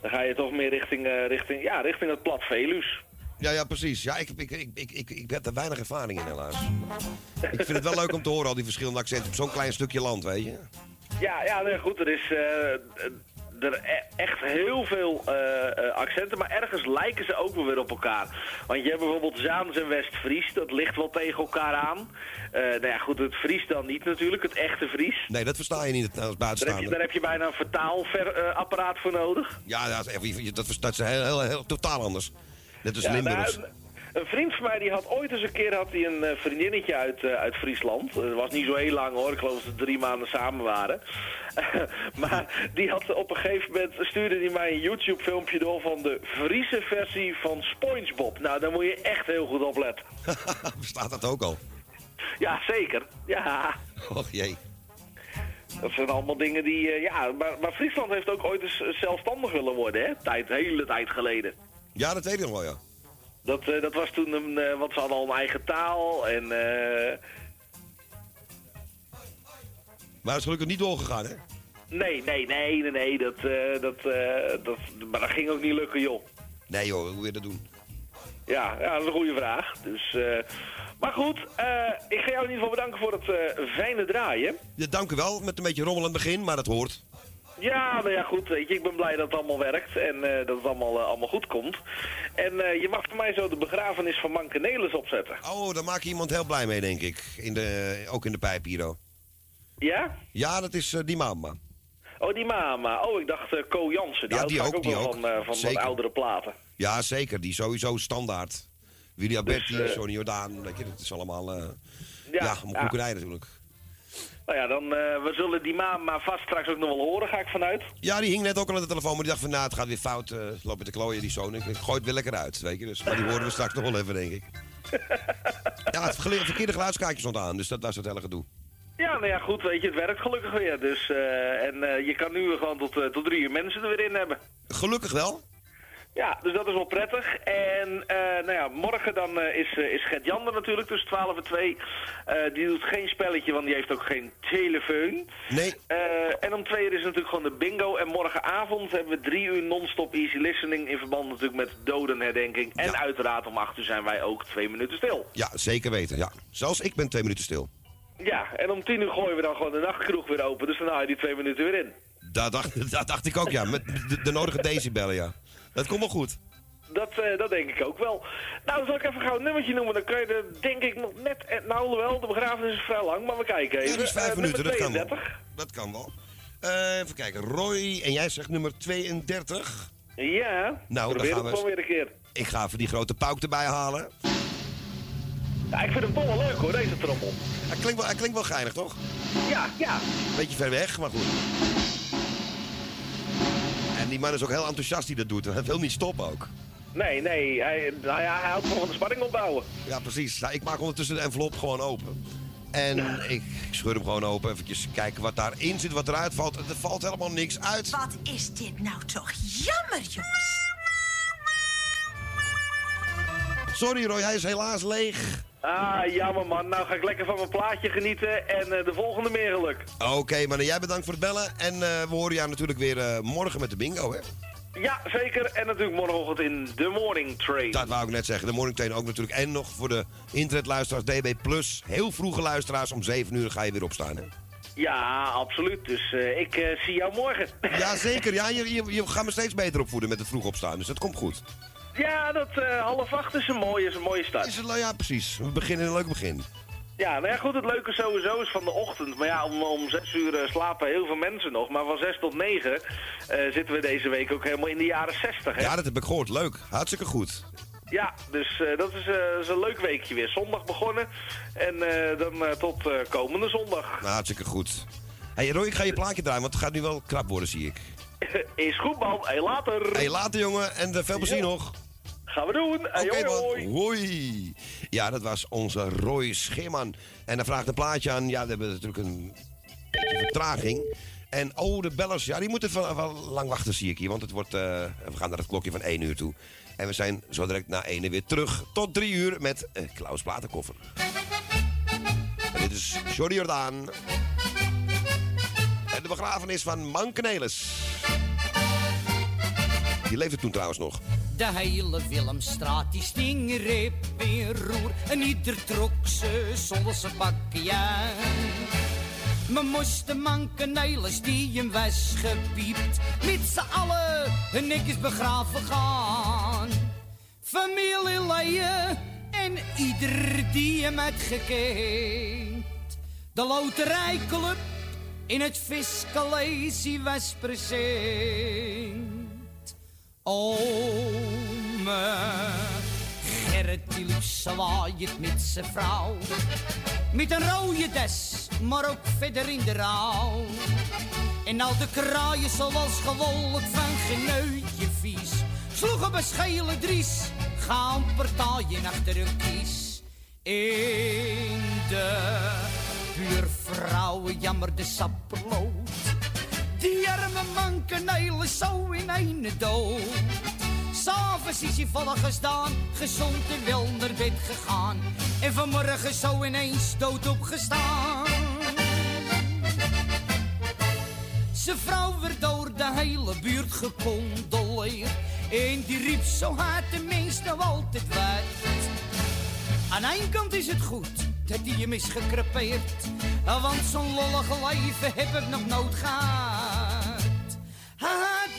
Dan ga je toch meer richting, richting, ja, richting het plat Velus. Ja, ja, precies. Ja, ik, ik, ik, ik, ik, ik heb er weinig ervaring in, helaas. ik vind het wel leuk om te horen, al die verschillende accenten op zo'n klein stukje land, weet je. Ja, ja, nee, goed, er is eh, er e- echt heel veel eh, eh, accenten, maar ergens lijken ze ook wel weer op elkaar. Want je hebt bijvoorbeeld Zaans en West-Fries, dat ligt wel tegen elkaar aan. Eh nou ja, goed, het Fries dan niet natuurlijk, het echte Fries. Nee, dat versta je niet als Daar heb je, buitenstaander. daar heb je bijna een vertaalapparaat voor nodig. Ja, dat is, dat, dat is heel, heel, heel, totaal anders. Net als Ja, Limburgs. Een vriend van mij die had ooit eens een keer had hij een eh, vriendinnetje uit, eh, uit Friesland. Dat was niet zo heel lang hoor, ik geloof dat ze drie maanden samen waren. maar die had op een gegeven moment, stuurde hij mij een YouTube filmpje door van de Friese versie van Spongebob. Nou, daar moet je echt heel goed op letten. Bestaat dat ook al? Ja, zeker. Ja, Och jee. dat zijn allemaal dingen die, eh, ja, maar, maar Friesland heeft ook ooit eens eh, zelfstandig willen worden, hè? Tijd, hele tijd geleden. Ja, dat weet ik nog wel, ja. Dat, eh, dat was toen een, eh, want ze hadden al een eigen taal en... eh, Maar dat is gelukkig niet doorgegaan, hè? Nee, nee, nee, nee, nee, dat, dat, dat, maar dat ging ook niet lukken, joh. Nee joh, hoe wil je dat doen? Ja, ja dat is een goede vraag. Dus, maar goed, ik ga jou in ieder geval bedanken voor het fijne draaien. Ja, dank u wel, met een beetje rommel aan het begin, maar dat hoort. Ja, nou ja, goed, weet je, ik ben blij dat het allemaal werkt en eh, dat het allemaal, eh, allemaal goed komt. En eh, je mag voor mij zo de begrafenis van Manke Nelis opzetten. Oh, daar maak je iemand heel blij mee, denk ik. In de, ook in de pijp hier, oh. Ja? Ja, dat is die mama. Oh, die mama. Oh, ik dacht Co Jansen. Die Ja, die ook, ook die wel ook. van, van wat oudere platen. Ja, zeker. Die sowieso standaard. Willy Alberti, Dus, Sonny Jordaan, weet je, dat is allemaal... Ja, ja, om ja. koekerij natuurlijk. Nou ja, dan eh, we zullen die mama vast straks ook nog wel horen, ga ik vanuit. Ja, die hing net ook al aan de telefoon, maar die dacht van, nou, het gaat weer fout. eh loop je te klooien, die zoon. Ik gooi het weer lekker uit, weet je. Dus, maar die horen we straks nog wel even, denk ik. Ja, het verkeerde geluidskaartje stond aan, dus dat was het hele gedoe. Ja, nou ja, goed, weet je, het werkt gelukkig weer. Dus, eh, en eh, je kan nu gewoon tot, eh, tot drie uur mensen er weer in hebben. Gelukkig wel. Ja, dus dat is wel prettig. En eh, nou ja, morgen dan eh, is, eh, is Gert Jan er natuurlijk tussen 12 en 2. Eh, die doet geen spelletje, want die heeft ook geen telefoon. Nee. En om twee uur is natuurlijk gewoon de bingo. En morgenavond hebben we drie uur non-stop easy listening in verband natuurlijk met dodenherdenking. En uiteraard om acht uur zijn wij ook twee minuten stil. Ja, zeker weten, ja. Zelfs ik ben twee minuten stil. Ja, en om tien uur gooien we dan gewoon de nachtkroeg weer open. Dus dan haal je die twee minuten weer in. Dat dacht, dat dacht ik ook, ja. Met de, de nodige decibellen, ja. Dat komt wel goed. Dat, eh, dat denk ik ook wel. Nou, dan zal ik even gauw een nummertje noemen. Dan kan je er denk ik nog net... eh, Nou, alhoewel, de begrafenis is vrij lang, maar we kijken even. Ja, dat is vijf Eh, minuten, dat kan wel. 32. Dat kan wel. Even kijken, Roy, en jij zegt nummer 32. Ja, Nou, dan gaan we gewoon weer een keer. Ik ga even die grote pauk erbij halen. Ja, ik vind hem toch wel leuk hoor, deze trommel. Hij klinkt wel, hij klinkt wel geinig, toch? Ja, ja. Beetje ver weg, maar goed. En die man is ook heel enthousiast die dat doet. Hij wil niet stoppen ook. Nee, nee, hij, nou ja, hij houdt van de spanning opbouwen. Ja, precies. Nou, ik maak ondertussen de envelop gewoon open. En ik scheur hem gewoon open. Eventjes kijken wat daarin zit, wat eruit valt. Er valt helemaal niks uit. Wat is dit nou toch jammer, jongens? Sorry Roy, hij is helaas leeg. Ah, jammer man. Nou ga ik lekker van mijn plaatje genieten en eh, de volgende meer geluk. Oké, maar jij bedankt voor het bellen. En eh, we horen jou natuurlijk weer eh, morgen met de bingo, hè? Ja, zeker. En natuurlijk morgenochtend in de Morning Train. Dat wou ik net zeggen. De Morning Train ook natuurlijk. En nog voor de internetluisteraars DB+. Plus. Heel vroege luisteraars. Om 7 uur ga je weer opstaan, hè? Ja, absoluut. Dus ik zie jou morgen. Ja, zeker. Ja, je, je, je gaat me steeds beter opvoeden met het vroeg opstaan. Dus dat komt goed. Ja, dat eh, half acht is een mooie, is een mooie start. Is het, ja, precies. We beginnen een leuk begin. Ja, nou ja, goed, het leuke sowieso is van de ochtend. Maar ja, om, om zes uur eh, slapen heel veel mensen nog. Maar van zes tot negen eh, zitten we deze week ook helemaal in de jaren zestig? Ja, dat heb ik gehoord. Leuk. Hartstikke goed. Ja, dus dat is, is een leuk weekje weer. Zondag begonnen en dan tot komende zondag. Nou, hartstikke goed. Hé hey, Roy, ik ga je plaatje draaien, want het gaat nu wel krap worden, zie ik. is goed, man. Hey, later. Hey, later, jongen. En veel plezier Ja. nog. Gaan we doen. Hey, Oké, hoi, man. hoi. Hoi. Ja, dat was onze Roy Scheerman. En dan vraagt een plaatje aan. Ja, we hebben natuurlijk een beetje vertraging. En oh, de bellers, ja, die moeten wel, wel lang wachten, zie ik hier. Want het wordt, eh, we gaan naar het klokje van 1 uur toe. En we zijn zo direct na 1 uur weer terug tot 3 uur met eh, Klaus Platenkoffer. En dit is Jordi Jordaan. En de begrafenis van Mankenelis. Die leefde toen trouwens nog. De hele Willemstraat die sting reep in roer en ieder trok ze zonder zijn bakje. We moesten mankenijlers die hem was gepiept, met z'n allen hun netjes begraven gaan. Familieleden en ieder die hem had gekend. De loterijclub in het Fiscalesie was present. Ome Gerrit die zwaaiend met zijn vrouw. Met een rode des, maar ook verder in de rouw. En al de kraaien zoals gewolk van geneutje vies. Sloegen beschelen dries, gaan partijen achter hun kies. In de buurvrouwen jammerde sapperlood. Die arme mankenijlen zo in een dood. S'avonds is hij volle gestaan, gezond en wel naar bed gegaan. En vanmorgen zo ineens dood opgestaan. Zijn vrouw werd door de hele buurt gecondoleerd. En die riep zo hard nou altijd wat. Aan één kant is het goed dat hij hem is gekrepeerd. Want zo'n lollige leven heb ik nog nooit gehad.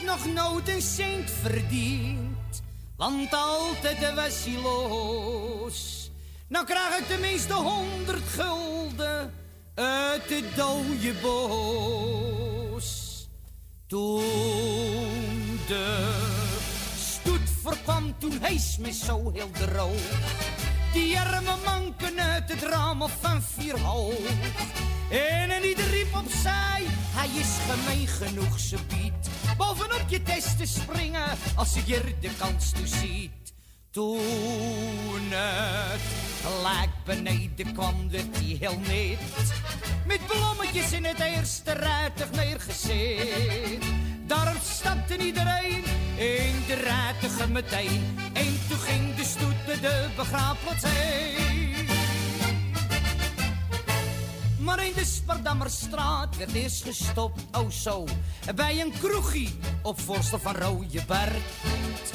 Nog nooit een cent verdiend. Want altijd was hij los. Nou krijg ik tenminste honderd gulden uit de dode bos. Toen de stoet voorkwam, toen hees me zo heel droog. Die arme manken uit het raam of van vier hoog. En een ieder riep opzij, hij is gemeen genoeg, ze biedt. Bovenop je test te springen, als je er de kans toe ziet. Toen het gelijk beneden kwam, werd hij heel net. Met blommetjes in het eerste rijtuig neergezet. Daarop stapte iedereen in de rijtuigen meteen. En toen ging de stoet naar de begraafplaats heen. Maar in de Spardammerstraat werd eerst gestopt, oh zo, bij een kroegie op voorstel van Rode Bert.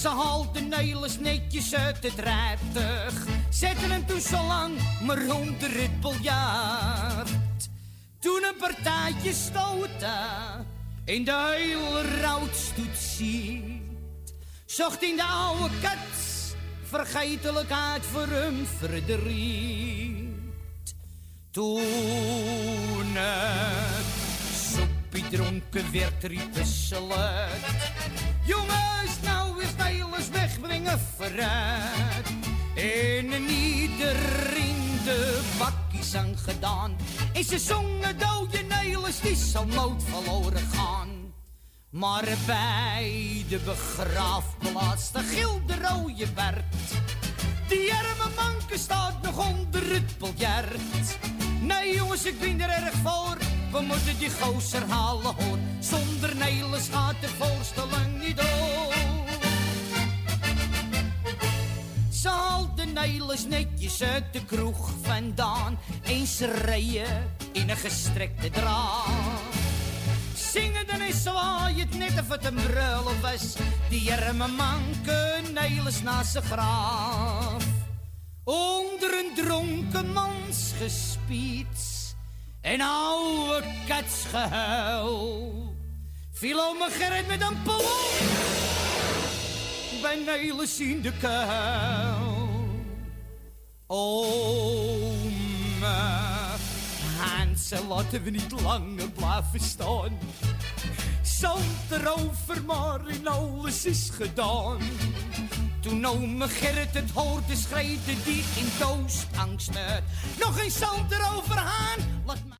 Ze haalden Nelis netjes uit het rijtuig, zetten hem toen zo lang maar onder het biljart. Toen een partijtje stoten in de hele routstoet ziet, zocht in de oude kat vergetelijkheid voor hem verdriet. Toen het soepie dronken werd, riepen. Jongens, nou is Nederlands wegbrengen vooruit. En ieder in de bakkies aan gedaan. En ze zongen dode Nederlands, die zal nooit verloren gaan. Maar bij de begraafplaats, de gilde rode Bert. Die arme manke staat nog onder het biljart. Jongens, ik ben er erg voor. We moeten die gozer halen hoor. Zonder Nelis gaat de voorstelling niet door. Ze de Nelis netjes uit de kroeg vandaan. Eens rijden in een gestrekte draad. Zingen dan is zwaai het net of het een was. Die arme man Nelis naast zijn graaf. Onder een dronken mans gespiets en oude katsgehuil. Viel ome Gerrit met een pol bij Nelis in de kuil. Ome Hansel, laten we niet langer blijven staan. Zand erover, maar alles is gedaan. Toen ome Gerrit het hoorde, schreeuwde die in doosangst uit. Nog eens zand erover aan, laat maar...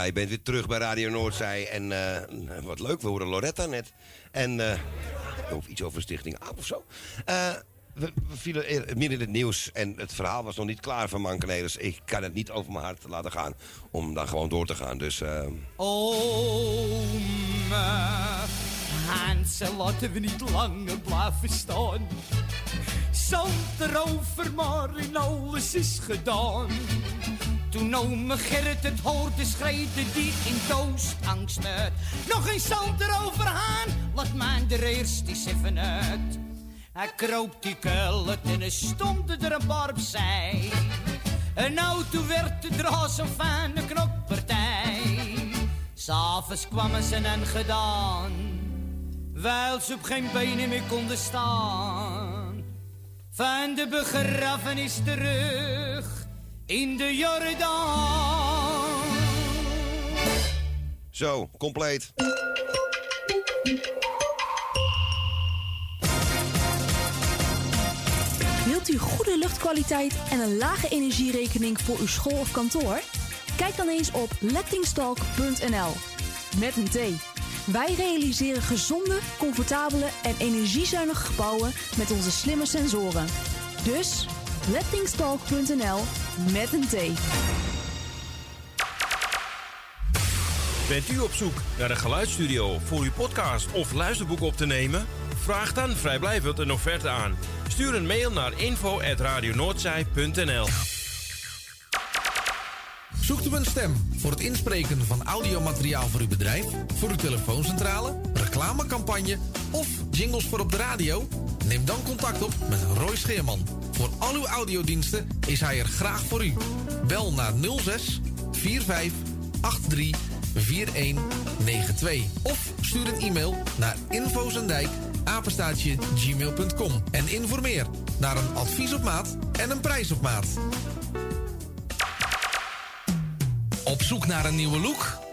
Ja, je bent weer terug bij Radio Noordzij. En eh, wat leuk, we horen Loretta net. En, eh, of iets over Stichting AAP of zo. Eh, we, we vielen midden in het nieuws en het verhaal was nog niet klaar van Mankenelis. Ik kan het niet over mijn hart laten gaan om dan gewoon door te gaan. Dus Hansel, laten we niet langer blijven staan. Zand erover, maar in alles is gedaan. Toen ome Gerrit het hoorde, schreeuwde die in doosangst uit. Nog eens zand erover aan, laat mij er eerst eens even uit. Hij kroop die kuil uit en er stonden er een paar opzij. En nou, toen werd de draas een fijne knokpartij. S'avonds kwamen ze en gedaan, wijl ze op geen benen meer konden staan. Van de begrafenis terug in de Jordaan. zo, compleet. Wilt u goede luchtkwaliteit en een lage energierekening voor uw school of kantoor? Kijk dan eens op lettingstalk.nl. Met een T. Wij realiseren gezonde, comfortabele en energiezuinige gebouwen met onze slimme sensoren. Dus lettingstalk.nl met een T. Bent u op zoek naar een geluidsstudio voor uw podcast of luisterboek op te nemen? Vraag dan vrijblijvend een offerte aan. Stuur een mail naar info.radionoordzij.nl Zoekt u een stem voor het inspreken van audiomateriaal voor uw bedrijf, voor uw telefooncentrale, reclamecampagne of jingles voor op de radio? Neem dan contact op met Roy Scheerman. Voor al uw audiodiensten is hij er graag voor u. Bel naar 06 45 83 4192 of stuur een e-mail naar infozendijk apenstaatje gmail.com en informeer naar een advies op maat en een prijs op maat. Op zoek naar een nieuwe look?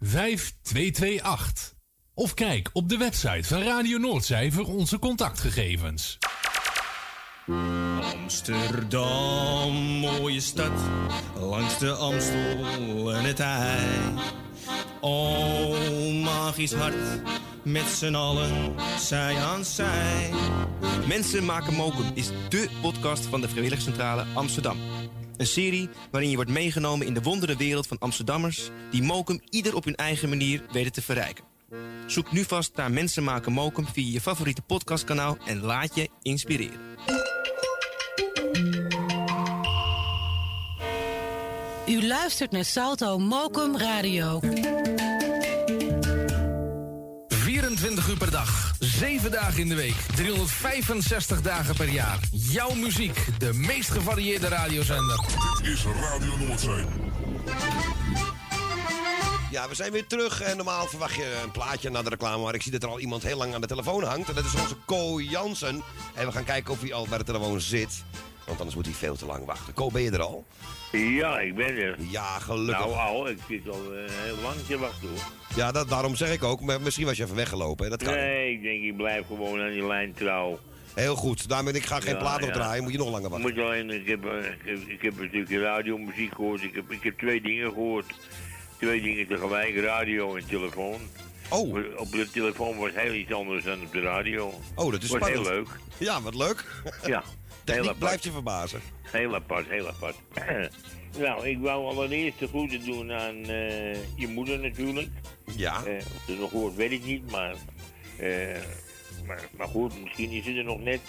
5228. Of kijk op de website van Radio Noordzij voor onze contactgegevens. Amsterdam, mooie stad, langs de Amstel en het IJ. Oh, magisch hart, met z'n allen, zij aan zij. Mensen maken mokum is dé podcast van de Vrijwilligcentrale Amsterdam. Een serie waarin je wordt meegenomen in de wondere wereld van Amsterdammers... die mokum ieder op hun eigen manier weten te verrijken. Zoek nu vast naar Mensen maken mokum via je favoriete podcastkanaal... en laat je inspireren. U luistert naar Salto Mokum Radio. 24 uur per dag, 7 dagen in de week, 365 dagen per jaar. Jouw muziek, de meest gevarieerde radiozender. Dit is Radio Noordzee. Ja, we zijn weer terug. En normaal verwacht je een plaatje na de reclame. Maar ik zie dat er al iemand heel lang aan de telefoon hangt. En dat is onze Ko Jansen. En we gaan kijken of hij al bij de telefoon zit. Want anders moet hij veel te lang wachten. Ko, ben je er al? Ja, ik ben er. Ja, gelukkig. Nou, al, ik zit al eh, heel lang te wachten hoor. Ja, dat, daarom zeg ik ook. Maar misschien was je even weggelopen. Hè? Dat kan. Nee, ik denk ik blijf gewoon aan die lijn trouw. Heel goed. Daarmee ik ga geen Ja, plaat ja. opdraaien. Moet je nog langer wachten. Moet alleen, ik heb, eh, ik heb, ik heb een stukje radiomuziek gehoord. Ik heb, ik heb twee dingen gehoord. Twee dingen tegelijk, radio en telefoon. Oh. Op de telefoon was heel iets anders dan op de radio. Oh, dat is was spannend. heel leuk. Ja, wat leuk. Ja. Techniek blijft je verbazen. Heel apart, heel apart. nou, ik wou allereerst de groeten doen aan eh, je moeder natuurlijk. Ja. Eh, of ze nog hoort, weet ik niet, maar, eh, maar... Maar goed, misschien is ze er nog net.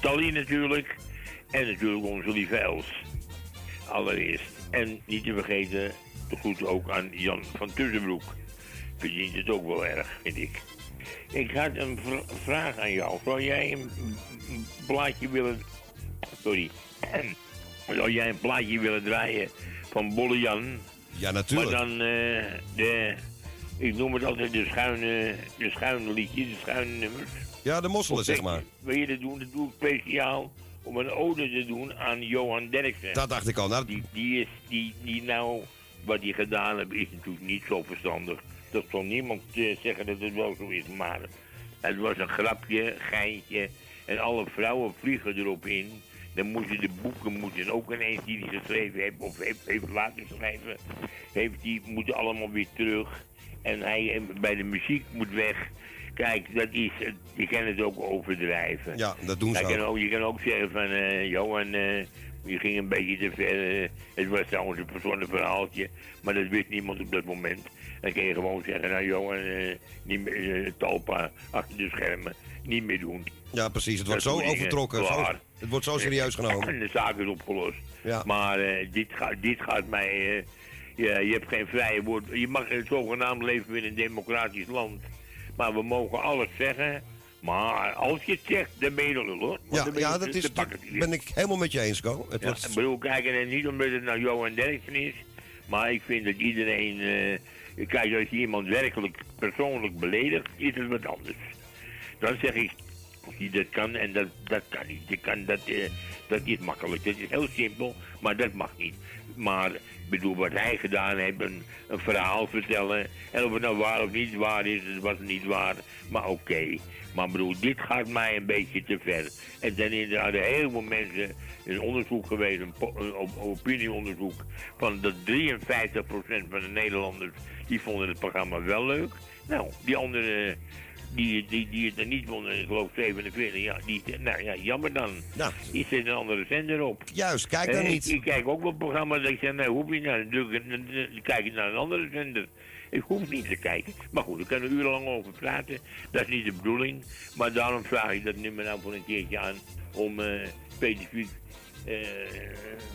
Tally natuurlijk. En natuurlijk onze lieve Els. Allereerst. En niet te vergeten, de groeten ook aan Jan van Tussenbroek. Verdient het ook wel erg, vind ik. Ik had een vr- vraag aan jou. Zou jij een, plaatje willen... Sorry. Zou jij een plaatje willen draaien van Bolle Jan? Ja, natuurlijk. Maar dan eh, de... Ik noem het altijd de schuine, de schuine liedjes, de schuine nummers. Ja, de mosselen, zeg maar. Wil je dat doen? Dat doe ik speciaal om een ode te doen aan Johan Derksen. Dat dacht ik al. Nou, Die, die is, die, die nou, wat hij gedaan heeft, is natuurlijk niet zo verstandig. Dat zal niemand eh, zeggen dat het wel zo is, maar het was een grapje, geintje. En alle vrouwen vliegen erop in. Dan moeten de boeken moeten ook ineens die hij geschreven heeft, of heeft, heeft laten schrijven, heeft die, moeten allemaal weer terug. En hij bij de muziek moet weg. Kijk, dat is, je kan het ook overdrijven. Ja, dat doen ze ook. en ook. Je kan ook zeggen van, eh Johan, eh, je ging een beetje te ver. eh, het was trouwens een verzonnen verhaaltje, maar dat wist niemand op dat moment. Dan kun je gewoon zeggen, nou Johan, niet meer, Talpa achter de schermen, niet meer doen. Ja, precies. Het wordt Dat zo overtrokken. Zo, Klaar. Het wordt zo serieus genomen. En de zaak is opgelost. Ja. Maar eh, dit, gaat, dit gaat mij... eh, ja, je hebt geen vrije woord. Je mag in zogenaamd leven in een democratisch land. Maar we mogen alles zeggen. Maar als je het zegt, dan ben je de lul, hoor. Want Ja, ben dat is, dan pak dat ben ik helemaal met je eens, Ko. Het ja, wordt, ik bedoel, kijk, en niet omdat het nou Johan Derksen is, maar ik vind dat iedereen, eh, kijk, als je iemand werkelijk persoonlijk beledigt, is het wat anders. Dan zeg ik, die dat kan en dat, dat kan niet. Je kan dat, eh, dat is makkelijk. Dat is heel simpel, maar dat mag niet. Maar, ik bedoel, wat hij gedaan heeft, een, een verhaal vertellen. En of het nou waar of niet waar is, het was niet waar. Maar oké. Maar bedoel, dit gaat mij een beetje te ver. En dan er heel veel mensen, een onderzoek geweest, een, een op- opinieonderzoek, van dat 53% van de Nederlanders, die vonden het programma wel leuk. Nou, die andere, die, die, die het er niet vonden, ik geloof 47, ja, die, nou ja, jammer dan. Nou. Die zet een andere zender op. Juist, kijk dan Eh, niet. Ik, ik kijk ook wel programma's dat ik zeg, nee, hoef je nou, dan, kijk ik naar een andere zender. Ik hoef niet te kijken. Maar goed, ik kan er urenlang over praten. Dat is niet de bedoeling. Maar daarom vraag ik dat nummer nou voor een keertje aan. Om eh, specifiek,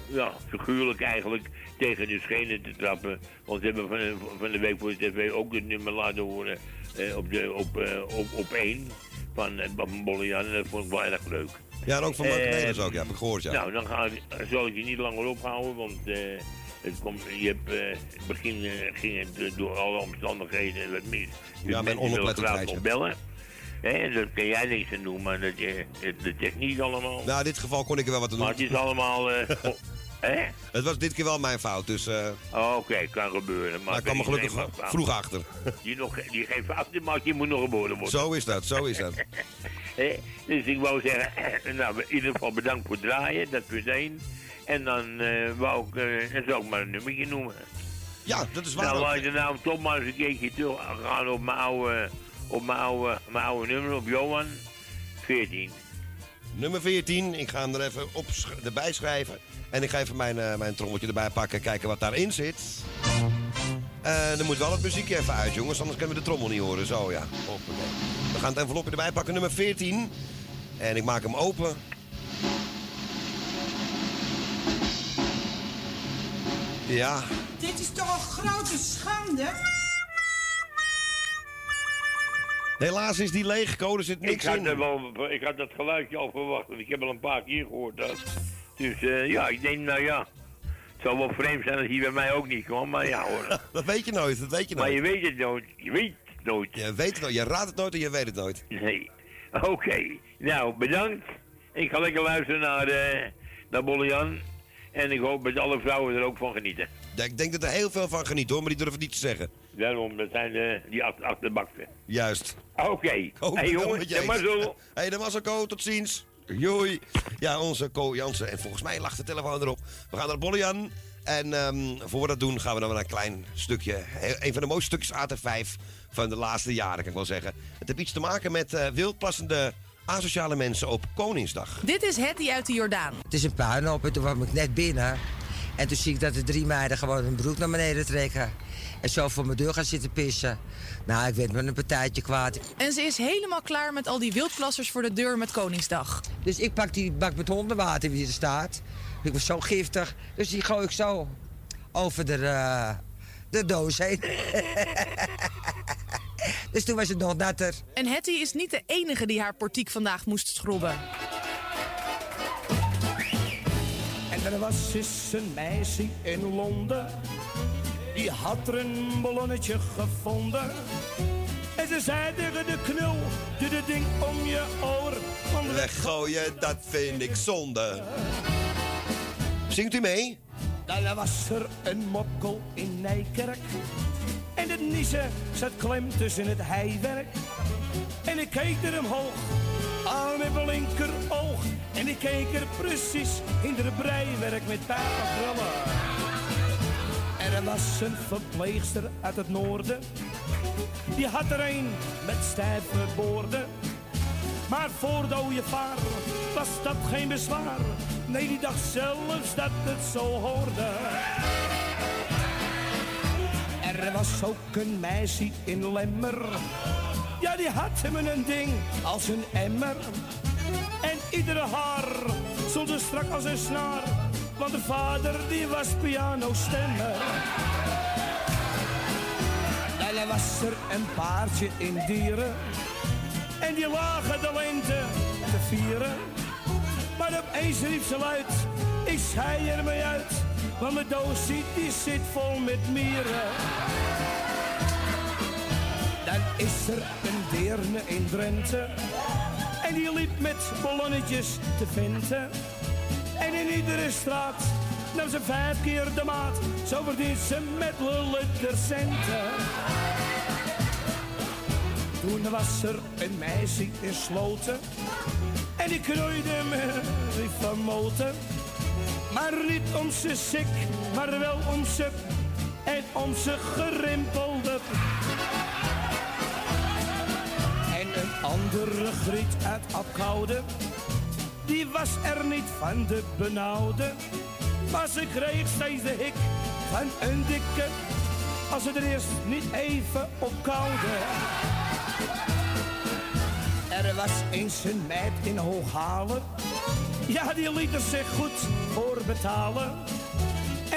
ja, figuurlijk eigenlijk tegen de schenen te trappen. Want we hebben van, van de week voor de tv ook het nummer laten horen eh, op, de, op, eh, op, op één. Van, eh, van Bollejan. En dat vond ik wel erg leuk. Ja, en ook van Mark Eh, Nederlands ook, ja, heb ik gehoord, ja. Nou, dan ga, zal ik je niet langer ophouden, want eh, het komt, je hebt, eh, in het begin eh, ging het eh, door alle omstandigheden wat mis. Dus Ja, mijn onoplettendheid, bellen. Hè, en daar kan jij niks aan doen, maar dat, eh, de, de techniek allemaal. Nou, in dit geval kon ik er wel wat aan doen. Maar het is allemaal, eh, Hè? Het was dit keer wel mijn fout, dus... eh Oh, Oké, kan gebeuren. Maar maar ik kwam er gelukkig maar- vroeg achter. Die, nog, die geen fouten maakt, die moet nog geboren worden. Zo is dat, zo is dat. Dus ik wou zeggen, nou, in ieder geval bedankt voor het draaien, dat was één. En dan eh, wou ik, zou ik maar een nummertje noemen. Ja, dat is waar Nou, wou je er nou toch maar eens een keertje terug gaan op mijn oude, op mijn oude, mijn oude nummer, op Johan 14. Nummer 14, ik ga hem er even op, erbij schrijven. En ik ga even mijn, eh, mijn trommeltje erbij pakken en kijken wat daarin zit. Eh er moet wel het muziekje even uit, jongens, anders kunnen we de trommel niet horen. Zo, ja. Hoppakee. We gaan het envelopje erbij pakken, nummer 14. En ik maak hem open. Ja, Dit is toch een grote schande? Helaas is die leeg, er zit Ik niks had, in. er wel, ik had dat geluidje al verwacht, want ik heb al een paar keer gehoord dat. Dus eh, ja, ik denk, nou ja, het zou wel vreemd zijn als hij bij mij ook niet kwam, maar ja hoor. Dat weet je nooit, dat weet je Maar nooit. je weet het nooit, je weet het nooit. Je weet het nooit, je raadt het nooit en je weet het nooit. Nee. Oké, nou bedankt. Ik ga lekker luisteren naar, eh naar Bollejan. En ik hoop dat alle vrouwen er ook van genieten. Ik denk dat er heel veel van geniet hoor, maar die durven niet te zeggen. Daarom, dat zijn eh, die achter, achterbakten. Juist. Oké. Oh, hey ik ben jongen, met je de eens. mazzel. Hey, de mazzelko, tot ziens. Joei. Ja, onze Co Jansen. En volgens mij lag de telefoon erop. We gaan naar Bollejan. En ehm, voor we dat doen gaan we dan naar een klein stukje. Een van de mooiste stukjes AT5 van de laatste jaren, kan ik wel zeggen. Het heeft iets te maken met eh, wildplassende asociale mensen op Koningsdag. Dit is Hetty uit de Jordaan. Het is een puinhoop en toen kwam ik net binnen. En toen zie ik dat de drie meiden gewoon hun broek naar beneden trekken. En zo voor mijn deur gaan zitten pissen. Nou, ik werd met een partijtje kwaad. En ze is helemaal klaar met al die wildplassers voor de deur met Koningsdag. Dus ik pak die bak met hondenwater die er staat. Ik was zo giftig. Dus die gooi ik zo over de, eh, de doos heen. dus toen was het nog natter. En Hetty is niet de enige die haar portiek vandaag moest schrobben. Er was eens een meisje in Londen. Die had er een ballonnetje gevonden. En ze zei tegen de knul, doe dit ding om je oor. Want Weggooien, dat vind ik zonde. Zingt u mee? Dan was er een mokkel in Nijkerk. En de niezen zat klem tussen het heiwerk. En ik keek er omhoog, aan mijn linkeroog. En ik keek er precies in de breiwerk met pijpengrullen. En er was een verpleegster uit het noorden. Die had er een met stijve boorden. Maar voor de ooievaar was dat geen bezwaar. Nee, die dacht zelfs dat het zo hoorde. Er was ook een meisje in Lemmer. Ja, die had hem een ding als een emmer. En iedere haar stond zo strak als een snaar. Want de vader die was pianostemmer. En er was er een paardje in dieren. En die lagen de lente te vieren. Maar opeens riep ze luid, ik schei er mee uit. Want mijn doos die zit vol met mieren. Dan is er een deerne in Drenthe. En die liep met ballonnetjes te venten. En in iedere straat nam ze vijf keer de maat. Zo verdient ze met lullen centen. Toen was er een meisje in Sloten. En die knoeide me van moten. Maar niet om ze sik, maar wel om ze en om ze gerimpelde. Andere griet uit Apkoude, die was er niet van de benauwde. Maar ze kreeg steeds de hik van een dikke, als ze er eerst niet even op koude. Er was eens een meid in Hooghalen. Ja, die liet er zich goed voor betalen.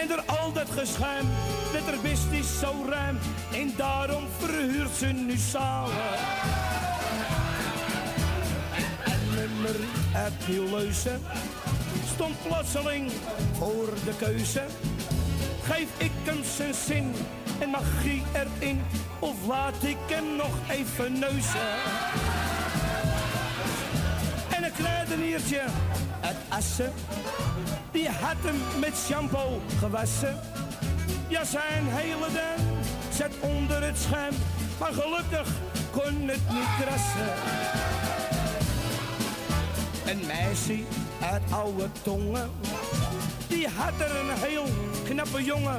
En door al dat geschuim werd er best niet zo ruim. En daarom verhuurt ze nu zalen. Stond plotseling voor de keuze. Geef ik hem zijn zin en magie erin, of laat ik hem nog even neuzen? En een kruideniertje uit Assen. Die had hem met shampoo gewassen. Ja, zijn hele den zat onder het schuim. Maar gelukkig kon het niet krassen. Een meisje uit oude tongen. Die had er een heel knappe jongen.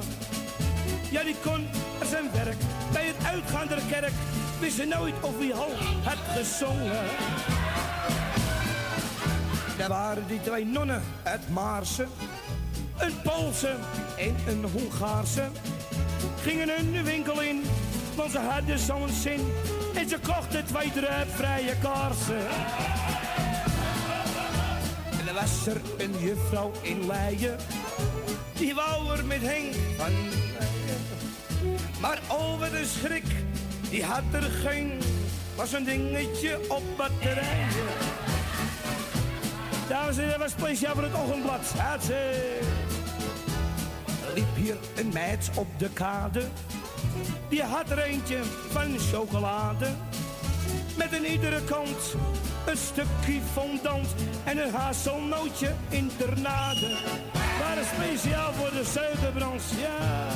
Ja, die kon zijn werk bij het uitgaan der kerk. Wist ze nooit of wie al had gezongen. Daar waren die twee nonnen uit Maarsen. Een Poolse en een Hongaarse. Gingen hun winkel in, want ze hadden zo'n zin. En ze kochten twee vrije kaarsen. Was er een juffrouw in Leiden. Die wou er met Henk van Leiden. Maar over de schrik, die had er geen. Was een dingetje op batterijen. Dames en heren, was speciaal voor het ochtendblad. Hatse. Liep hier een meid op de kade. Die had er eentje van chocolade. Met aan iedere kant een stukje fondant en een hazelnootje in de nade. Waren speciaal voor de suikerbranche, ja.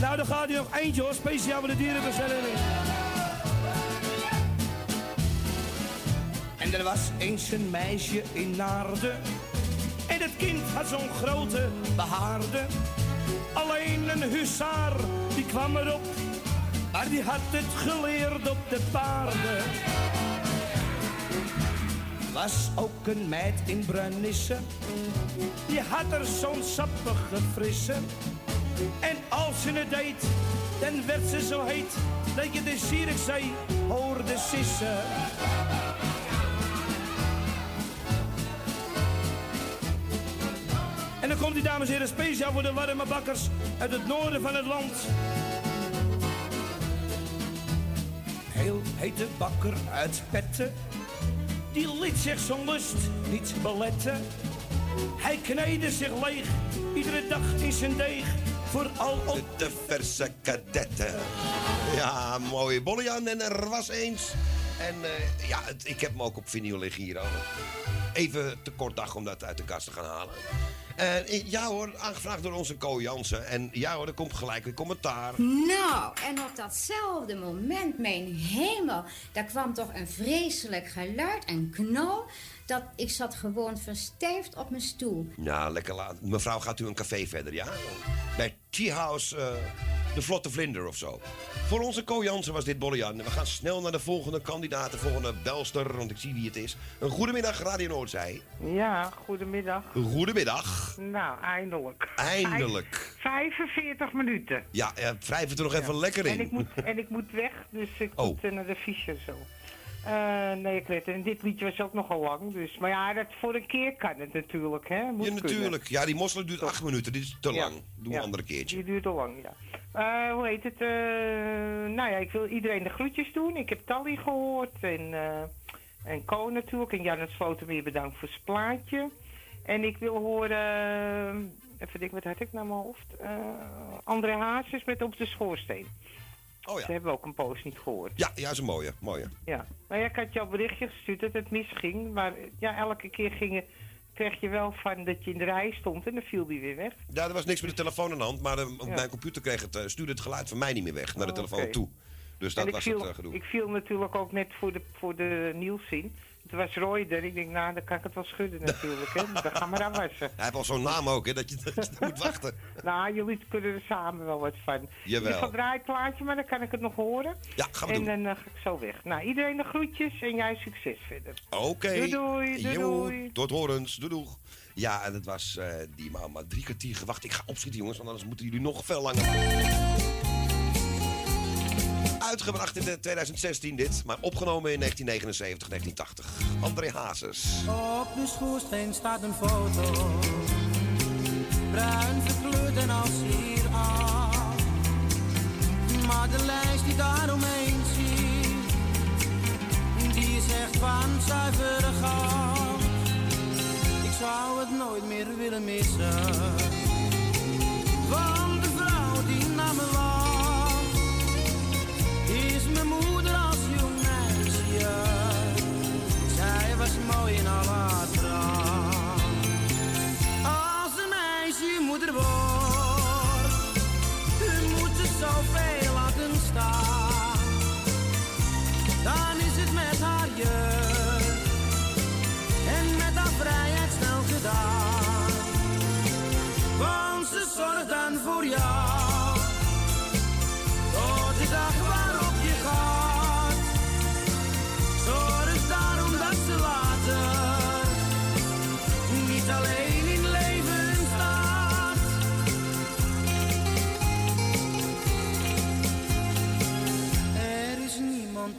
Nou, dan gaat hij nog eentje hoor, speciaal voor de dierenbescherming. En er was eens een meisje in Naarden. En het kind had zo'n grote behaarde. Alleen een huzaar, die kwam erop. Maar die had het geleerd op de paarden. Was ook een meid in Brunisse. Die had er zo'n sappige frisse. En als ze het deed, dan werd ze zo heet. Dat je de Zierikzee hoorde sissen. En dan komt die dames en heren speciaal voor de warme bakkers uit het noorden van het land. Hete bakker uit Petten, die liet zich zo'n lust niet beletten. Hij kneedde zich leeg, iedere dag in zijn deeg, vooral op De verse kadetten. Ja, mooie Bollejan. En er was eens. En eh, ja, ik heb hem ook op vinyl liggen hier. al. Even te kort dag om dat uit de kast te gaan halen. Eh, ja hoor, aangevraagd door onze Co Jansen. En ja hoor, er komt gelijk een commentaar. Nou, en op datzelfde moment, mijn hemel, daar kwam toch een vreselijk geluid en knal. Dat ik zat gewoon verstijfd op mijn stoel. Ja, lekker laat. Mevrouw, gaat u een café verder, ja? Bij Tea House, eh, de Vlotte Vlinder of zo. Voor onze Co Jansen was dit Bollejan. We gaan snel naar de volgende kandidaat, de volgende belster, want ik zie wie het is. Een goedemiddag, Radio Noordzij. Ja, goedemiddag. Goedemiddag. Nou, eindelijk. Eindelijk. Vijf- 45 minuten. Ja, eh, wrijf het er nog even lekker in. En ik moet, en ik moet weg, dus ik Oh. moet eh, naar de Fischer zo. Eh, nee, ik weet het. En dit liedje was ook nogal lang. Dus, maar ja, dat voor een keer kan het natuurlijk. Hè? Moet Ja, kunnen. natuurlijk. Ja, die mosselen duurt acht minuten. Dit is te lang. Ja. een andere keertje. Die duurt al lang, ja. Eh, hoe heet het? eh, nou ja, ik wil iedereen de groetjes doen. Ik heb Tally gehoord en, en Ko natuurlijk. En Janet Slotermeer bedankt voor zijn plaatje. En ik wil horen... even denken, wat had ik nou in mijn hoofd? André Hazes met Op de Schoorsteen. Oh ja. Ze hebben we ook een poos niet gehoord. Ja, ja, is een mooie. mooie. Ja. Ja, ik had jou een berichtje gestuurd dat het misging. Maar ja, elke keer ging, kreeg je wel van dat je in de rij stond en dan viel die weer weg. Ja, er was niks met de telefoon aan de hand, maar eh, op Ja. mijn computer kreeg het, eh, stuurde het geluid van mij niet meer weg naar de Oh, telefoon toe. Dus dat was viel, het eh, gedoe. Ik viel natuurlijk ook net voor de, voor de nieuws in. Was Roy er. Ik denk, nou, dan kan ik het wel schudden natuurlijk. Hè. Dan gaan we daar wassen. Hij heeft al zo'n naam ook, hè, dat je, dat je moet wachten. Nou, jullie kunnen er samen wel wat van. Jawel. Ik ga draai het plaatje, maar dan kan ik het nog horen. Ja, gaan we en doen. dan eh, ga ik zo weg. Nou, iedereen de groetjes en jij succes verder. Oké. Doei, doei, doei. Tot horens. Doei. Ja, en het was eh, die maar, maar drie kwartier gewacht. Ik ga opschieten, jongens, want anders moeten jullie nog veel langer. Uitgebracht in de 2016 dit, maar opgenomen in 1979, 1980. André Hazes. Op de schoorsteen staat een foto, bruin verkleurd en als hier af. Maar de lijst die daaromheen zie, die echt van zuiver goud. Ik zou het nooit meer willen missen, want de vrouw die naar me wacht, is mijn moeder als jong meisje. Zij was mooi in al haar. Als een meisje moeder wordt, moet ze zoveel laten staan. Dan is het met haar jeugd en met haar vrijheid snel gedaan. Want ze zorgt dan voor jou.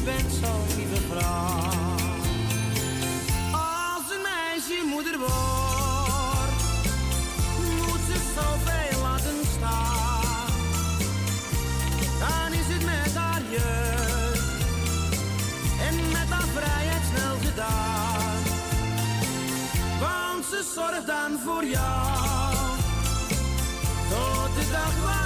Je bent zo'n lieve vrouw. Als een meisje moeder wordt, moet ze zoveel laten staan. Dan is het met haar jeugd en met haar vrijheid snel gedaan. Want ze zorgt dan voor jou, tot de dag waarop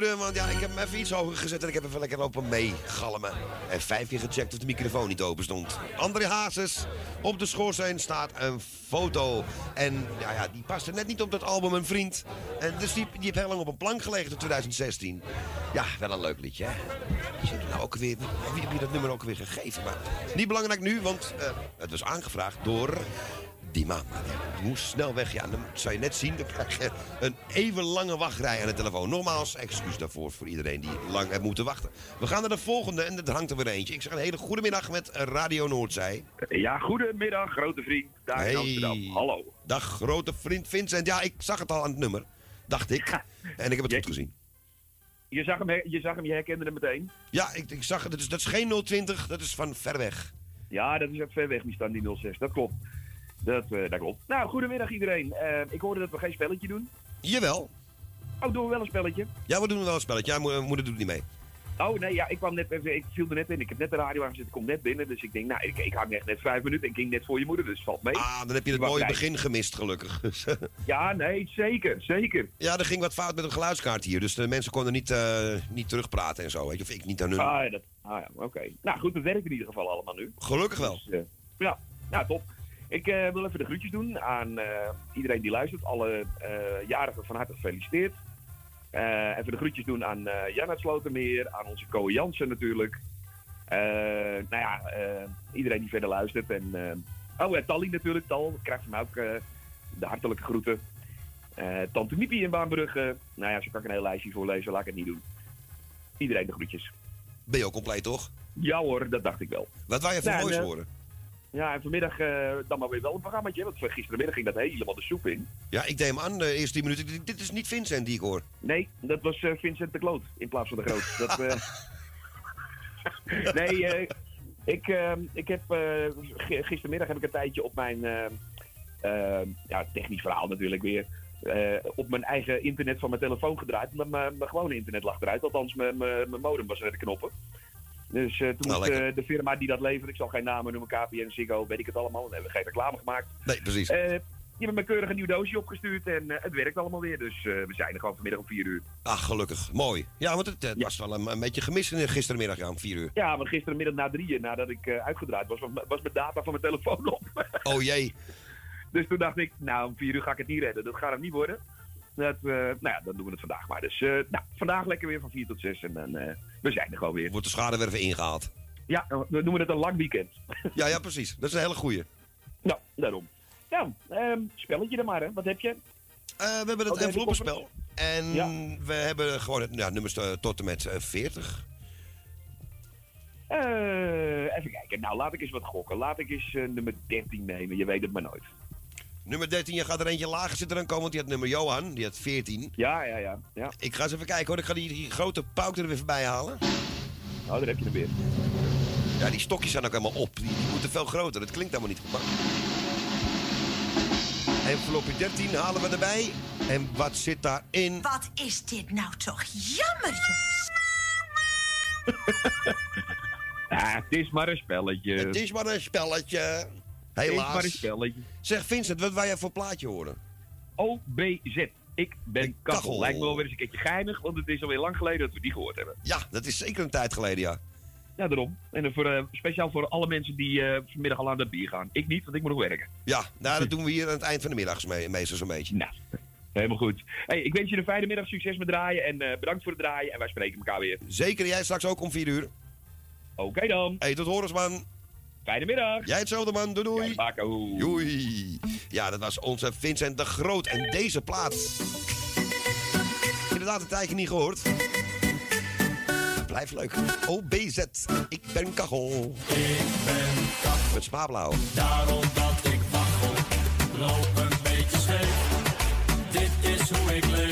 Want ja, ik heb hem even iets hoger gezet en ik heb even lekker lopen meegalmen. En vijf keer gecheckt of de microfoon niet open stond. André Hazes, op de schoorsteen staat een foto. En ja, ja, die paste net niet op dat album Een Vriend. En dus die, die heeft heel lang op een plank gelegen tot 2016. Ja, wel een leuk liedje, hè? Nou ook weer, wie heb je dat nummer ook weer gegeven? Maar niet belangrijk nu, want eh, het was aangevraagd door die die moest snel weg. Ja, dan zou je net zien. Dan krijg je een even lange wachtrij aan de telefoon. Nogmaals, excuus daarvoor voor iedereen die lang heeft moeten wachten. We gaan naar de volgende en er hangt er weer eentje. Ik zeg een hele goede middag met Radio Noordzij. Ja, goedemiddag, grote vriend. Daar in Amsterdam. Hallo. Dag, grote vriend Vincent. Ja, ik zag het al aan het nummer. Dacht ik. En ik heb het goed gezien. Je zag hem, je zag hem, je herkende hem meteen. Ja, ik, ik zag het. Dat is, dat is geen 020, dat is van ver weg. Ja, dat is uit ver weg, die staan die 06. Dat klopt. Dat, eh, dat klopt. Nou, goedemiddag iedereen. Eh, ik hoorde dat we geen spelletje doen. Jawel. Oh, doen we wel een spelletje? Ja, we doen wel een spelletje. Ja, mo- moeder doet niet mee. Oh nee, ja, ik kwam net even, ik viel er net in. Ik heb net de radio aangezet, ik kom net binnen. Dus ik denk, nou, ik, ik hang echt net vijf minuten en ik ging net voor je moeder, dus valt mee. Ah, dan heb je het mooie begin gemist, gelukkig. Ja, nee, zeker, zeker. Ja, er ging wat fout met een geluidskaart hier. Dus de mensen konden niet, eh, niet terugpraten en zo. Weet je, of ik niet aan hun. Ah, ja, dat, ah ja, oké. Nou goed, het werkt in ieder geval allemaal nu. Gelukkig wel. Dus, eh, ja, nou top. Ik eh, wil even de groetjes doen aan eh, iedereen die luistert. Alle eh, jarigen van harte gefeliciteerd. Even de groetjes doen aan Jan uit Slotermeer, aan onze Ko Jansen natuurlijk. Nou ja, iedereen die verder luistert. En, oh, en Tally natuurlijk, Tal. Krijgt van mij ook de hartelijke groeten. Tante Miepie in Baanbrugge. Nou ja, zo kan ik een heel lijstje voorlezen, laat ik het niet doen. Iedereen de groetjes. Ben je ook compleet, toch? Ja hoor, dat dacht ik wel. Wat wou je van Nou, moois en, eh, horen? Ja, en vanmiddag eh, dan maar weer wel een programmaatje. Want gisterenmiddag ging dat helemaal de soep in. Ja, ik deed hem aan de eerste 10 minuten. Dit- is niet Vincent die ik hoor. Nee, dat was eh, Vincent de Kloot in plaats van de Groot. Dat, eh, nee, eh, ik, eh, ik heb eh, gistermiddag heb ik een tijdje op mijn eh, eh, ja, technisch verhaal natuurlijk weer. eh, op mijn eigen internet van mijn telefoon gedraaid. Mijn, gewone internet lag eruit. Althans, mijn modem was er de knoppen. Dus eh, toen Nou, moest eh, de firma die dat levert, ik zal geen namen noemen, KPN, Ziggo, weet ik het allemaal. We hebben geen reclame gemaakt. Nee, precies. Eh, die hebben me keurig een nieuw doosje opgestuurd en eh, het werkt allemaal weer. Dus eh, we zijn er gewoon vanmiddag om 4 uur. Ach, gelukkig. Mooi. Ja, want het, het was wel een, een beetje gemist gistermiddag ja, om 4 uur. Ja, maar gisterenmiddag na drieën, nadat ik eh, uitgedraaid was, was, was mijn data van mijn telefoon op. Oh jee. dus toen dacht ik, nou, om 4 uur ga ik het niet redden. Dat gaat hem niet worden. Dat, eh, nou ja, dan doen we het vandaag maar. Dus eh, nou, vandaag lekker weer van 4 tot 6 en dan eh, we zijn er gewoon weer. Wordt de schadewerven ingehaald. Ja, we noemen het een lang weekend. Ja, ja, precies. Dat is een hele goeie. Nou, daarom. Nou, ehm, spelletje dan maar, hè. Wat heb je? We hebben het de enveloppenspel. En Ja. we hebben gewoon het, ja, nummers tot en met eh, 40. Eh, even kijken. Nou, laat ik eens wat gokken. Laat ik eens nummer 13 nemen. Je weet het maar nooit. Nummer 13, je gaat er eentje lager zitten dan komen, want die had nummer Johan, die had 14. Ja, ja, ja. ja. Ik ga eens even kijken hoor, ik ga die, die grote pauk er weer voorbij halen. Nou, daar heb je hem weer. Ja, die stokjes zijn ook helemaal op. Die, die moeten veel groter, dat klinkt helemaal niet goed. Maar... Envelopje 13 halen we erbij. En wat zit daarin? Wat is dit nou toch jammer, jongens. Ja, het is maar een spelletje. Het is maar een spelletje. Helaas. Zeg Vincent, wat wil jij voor plaatje horen? OBZ. Ik ben kachel. kachel. Lijkt me wel weer eens een keertje geinig, want het is alweer lang geleden dat we die gehoord hebben. Ja, dat is zeker een tijd geleden, ja. Ja, daarom. En dan voor, eh, speciaal voor alle mensen die eh, vanmiddag al aan het bier gaan. Ik niet, want ik moet nog werken. Ja, nou, dat doen we hier aan het eind van de middag me- meestal zo'n beetje. Nou, helemaal goed. Hey, ik wens je een fijne middag, succes met draaien en eh, bedankt voor het draaien. En wij spreken elkaar weer. Zeker, jij straks ook om 4 uur. Oké dan. Hey, tot horens, man. Fijne middag. Jij hetzelfde, man. Doei, doei. Doei. Ja, dat was onze Vincent de Groot. En deze plaat... Inderdaad, een tijdje niet gehoord. Blijft leuk. OBZ. Ik ben kachel. Ik ben kachel. Met spaarblauw. Daarom dat ik waggel, loop een beetje scheef. Dit is hoe ik leef.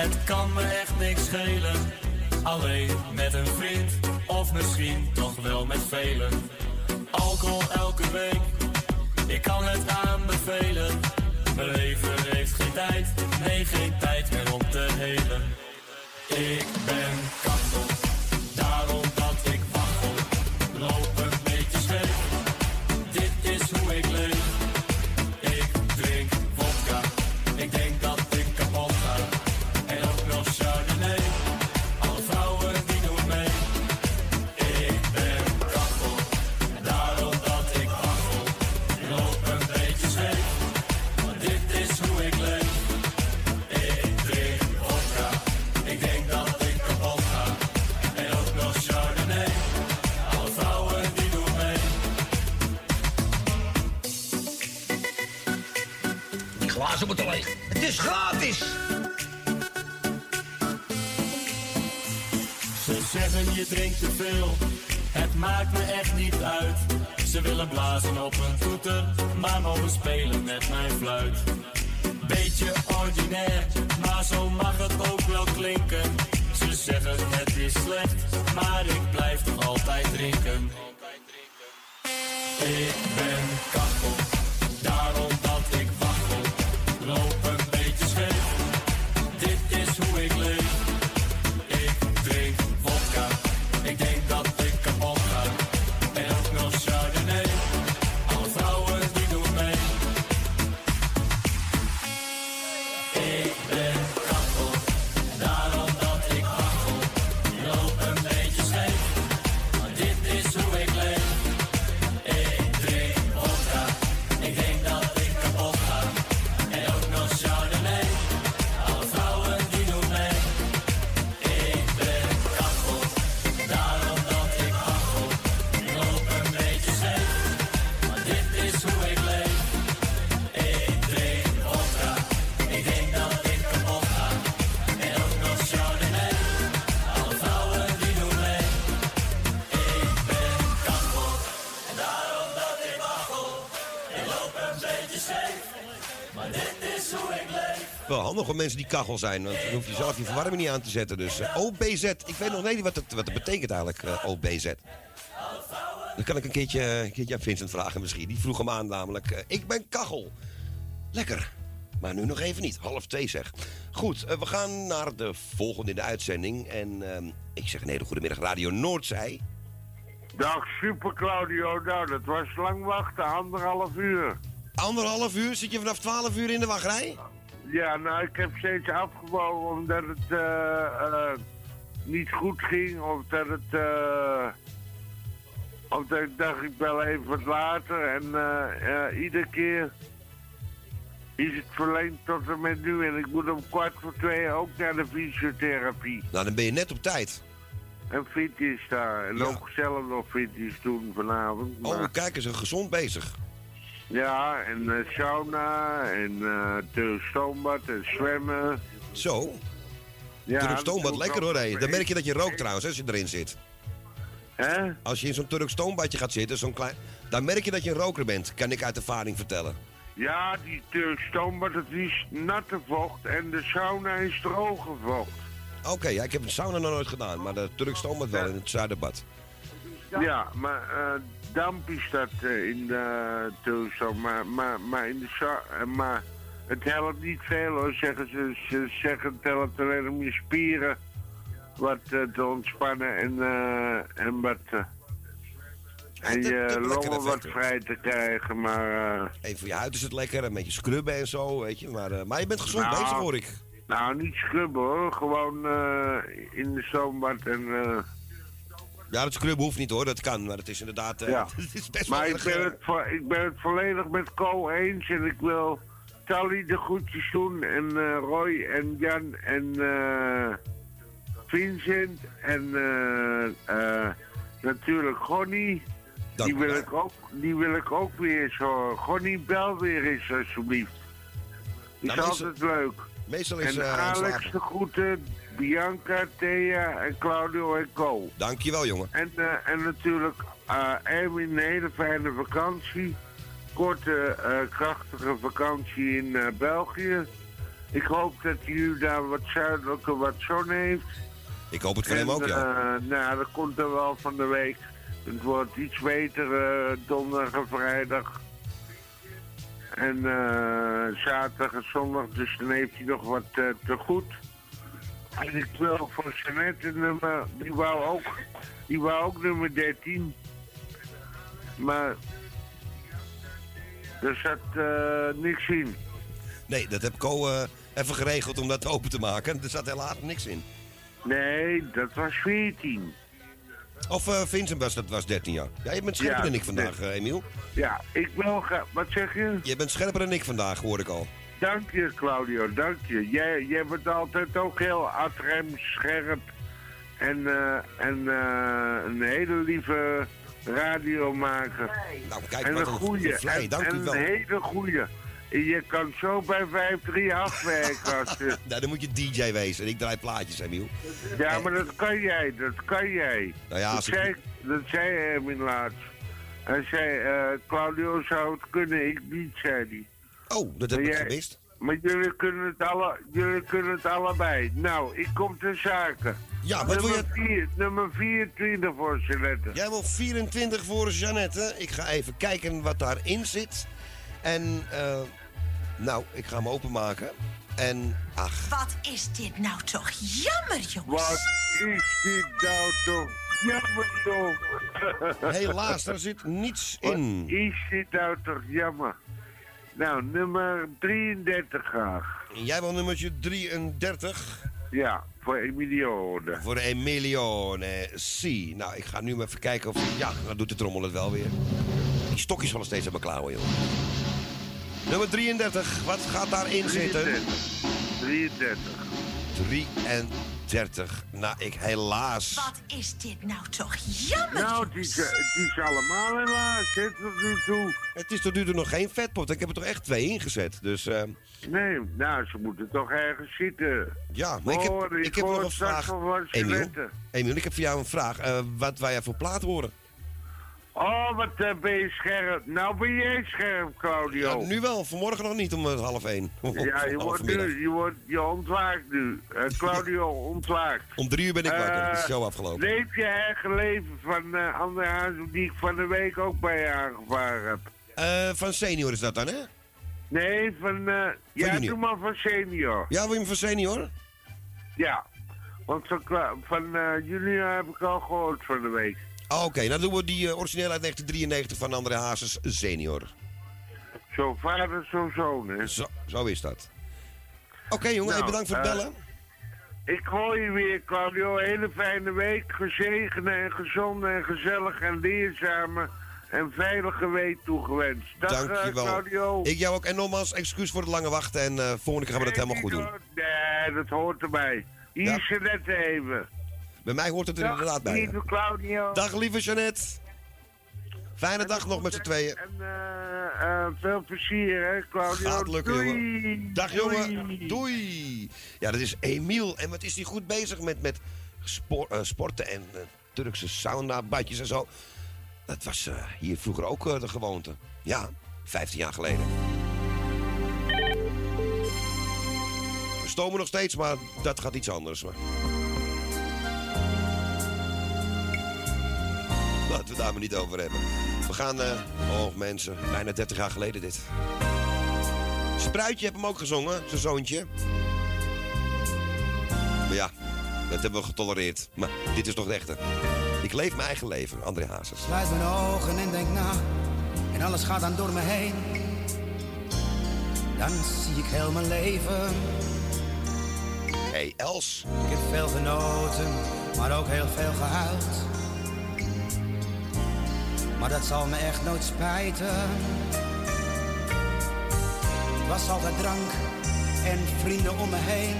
Het kan me echt niks schelen. Alleen met een vriend. Of misschien toch wel met velen. Alcohol elke week. Ik kan het aanbevelen. Mijn leven heeft geen tijd. Nee, geen tijd meer om te helen. Ik ben kachel. Is gratis. Ze zeggen je drinkt te veel. Het maakt me echt niet uit. Ze willen blazen op een toeter, maar mogen spelen met mijn fluit. Beetje ordinair, maar zo mag het ook wel klinken. Ze zeggen het is slecht, maar ik blijf toch altijd drinken. Ik ben kachel, daarom een beetje scheef, maar dit is hoe ik leef. Wel handig voor mensen die kachel zijn, want dan hoef je zelf je verwarming niet aan te zetten. Dus eh, OBZ, ik weet nog niet wat het, wat betekent eigenlijk, eh, OBZ. Dan kan ik een keertje, een keertje aan Vincent vragen misschien. Die vroeg hem aan namelijk, eh, ik ben kachel. Lekker. Maar nu nog even niet. Half twee zeg. Goed, eh, we gaan naar de volgende in de uitzending. En ehm, ik zeg een hele goede middag, Radio Noordzij. Dag Super Claudio, nou dat was lang wachten, anderhalf uur. Anderhalf uur? Zit je vanaf 12 uur in de wachtrij? Ja, nou, ik heb steeds afgebogen omdat het eh, eh, niet goed ging. Of dat het... eh of dat ik dacht, ik bel even wat later. En iedere keer is het verlengd tot en met nu. En ik moet om kwart voor twee ook naar de fysiotherapie. Nou, dan ben je net op tijd. En fitness daar. En Ja. ook zelf nog fitness doen vanavond. Oh, kijk eens, gezond bezig. Ja, en eh, sauna en eh Turk stoombad en zwemmen. Zo? Ja, Turk dat stoombad, doe ik lekker hoor. hé. Dan merk je dat je rookt trouwens, als je erin zit. Hè? Als je in zo'n Turk stoombadje gaat zitten, zo'n klein... dan merk je dat je een roker bent, kan ik uit ervaring vertellen. Ja, die Turk stoombad, het is natte vocht en de sauna is droge vocht. Oké, ja, ik heb een sauna nog nooit gedaan, maar de Turk stoombad wel in het zuiderbad. Ja, maar eh, damp is dat eh, in de stoombad. Maar, maar, maar in de eh, maar het helpt niet veel hoor, zeggen ze. Ze zeggen het helpt alleen om je spieren wat eh, te ontspannen en, en wat... en je longen wat vrij te krijgen, maar... Even voor je huid is het lekker, een beetje scrubben en zo, weet je. Maar, maar je bent gezond Nou, bezig, hoor ik. Nou, niet scrubben hoor. Gewoon in de stoombad en... Ja, dat scrubben hoeft niet hoor, dat kan. Maar het is inderdaad... eh, ja. het is best maar wel ik ben, het, vo- ik ben het volledig met Co eens en ik wil Tally de groetjes doen en eh, Roy en Jan en eh, Vincent en natuurlijk Gonnie. Die wil, ik ook, die wil ik ook weer horen. Gonnie, bel weer eens alsjeblieft. Is Nou, meestal- altijd leuk. Meestal is en Alex de groeten, Bianca, Thea en Claudio en Co. Dankjewel, jongen. En, eh, en natuurlijk eh Erwin, een hele fijne vakantie. Korte, eh, krachtige vakantie in België. Ik hoop dat u daar wat zuidelijker wat zon heeft. Ik hoop het voor En, hem ook, ja. nou, dat komt er wel van de week. Het wordt iets beter donderdag en vrijdag. En zaterdag en zondag, dus dan heeft hij nog wat te goed. En ik wil voor Jeannette nummer, die wou ook, die wou ook nummer 13. Maar er zat eh, niks in. Nee, dat heb Co eh, even geregeld om dat open te maken. Er zat helaas niks in. Nee, dat was 14. Of eh, Vincent was, dat was 13 jaar. Ja, je bent scherper Ja, dan ik vandaag, Emiel. Ja, ik wil. Wat zeg je? Je bent scherper dan ik vandaag, hoor ik al. Dank je, Claudio, dank je. Jij, jij bent altijd ook heel adrem, scherp. En, eh, en eh, een hele lieve radiomaker. Nou, kijk, en wat een vlei, en, dank en u wel. een hele goeie. En je kan zo bij 5-3 afwerken. als je- nou, dan moet je DJ wezen. Ik draai plaatjes, Emiel. ja, maar dat kan jij, dat kan jij. Nou ja, dat, als ik- zei, dat zei Erwin laatst. Hij zei, eh, Claudio zou het kunnen, ik niet, zei hij. Oh, dat heb Maar ik jij- gemist. Maar jullie kunnen, het alle, jullie kunnen het allebei. Nou, ik kom ter zake. Ja, wat wil nummer, vier, nummer 24 voor Jeanette. Jij wil 24 voor Jeannette. Ik ga even kijken wat daarin zit. En, eh, nou, ik ga hem openmaken. En, ach, Wat is dit nou toch jammer, jongens. Wat is dit nou toch jammer, joh. helaas, daar zit niets in. Wat is dit nou toch jammer. Nou, nummer 33 graag. En jij wil nummertje 33 Ja, voor Emilione. voor Emilione C. Nou, ik ga nu maar even kijken of... Ja, dan doet de trommel het wel weer. Die stokjes vallen steeds aan mijn klauwen, joh. Nummer 33, wat gaat daarin zitten? 33. 33. Nou, ik helaas... Wat is dit nou toch jammer, Nou, het is, het is allemaal helaas, hè, tot nu toe. Het is tot nu toe nog geen vetpot. Ik heb er toch echt twee ingezet. Dus, eh, Nee, nou, ze moeten toch ergens zitten. ja, maar ik heb, ik heb nog een straks vraag. Emiel. Emiel, ik heb voor jou een vraag. Eh, wat wij jij voor plaat horen? Oh, wat eh, ben je scherp. Nou ben jij scherp, Claudio. Ja, nu wel, vanmorgen nog niet om eh, half één. Ja, je wordt nu, je, wordt, je ontwaakt nu. Eh, Claudio ontwaakt. Om drie uur ben ik wakker. Het is Eh, zo afgelopen. Leef je eigen leven van uh, andere huizen die ik van de week ook bij je aangevaren heb? Eh, van senior is dat dan, hè? Nee, van... eh ja, junior. doe maar van senior. Ja, wil je hem van senior? Ja. Want van, van eh, junior heb ik al gehoord van de week. Oké, dan doen we die eh, origineel uit 1993 van André Hazes senior. Zo vader, zo zoon, hè? Zo, zo is dat. Oké jongen, Nou, bedankt voor het eh, bellen. Ik hoor je weer, Claudio. Hele fijne week. Gezegende en gezonde en gezellig en leerzame en veilige week toegewenst. Dag, eh, Dankjewel. Claudio. Ik jou ook. En nogmaals, excuus voor het lange wachten. En volgende keer gaan we dat helemaal goed doen. Nee, dat hoort erbij. Hier Ja. net even. Bij mij hoort het er Dag, inderdaad bij. lieve Claudio. Dag lieve Jeannette. Fijne dag nog met z'n tweeën. En eh, eh, veel plezier, hè, Claudio. Gaat lukken, Doei. jongen. Dag, jongen. Doei. Ja, dat is Emiel. En wat is hij goed bezig met, met eh, sporten en Turkse sauna, badjes en zo. Dat was hier vroeger ook de gewoonte. Ja, 15 jaar geleden. We stomen nog steeds, maar dat gaat iets anders. Maar. Laten we het daar maar niet over hebben. We gaan, eh, oh mensen, bijna 30 jaar geleden dit. Spruitje heb hem ook gezongen, zijn zoontje. Maar ja, dat hebben we getolereerd. Maar dit is toch de echte. Ik leef mijn eigen leven, André Hazes. Sluit mijn ogen en denk na. En alles gaat dan door me heen. Dan zie ik heel mijn leven. Hey Els. Ik heb veel genoten, maar ook heel veel gehuild. Maar dat zal me echt nooit spijten. Het was altijd drank en vrienden om me heen.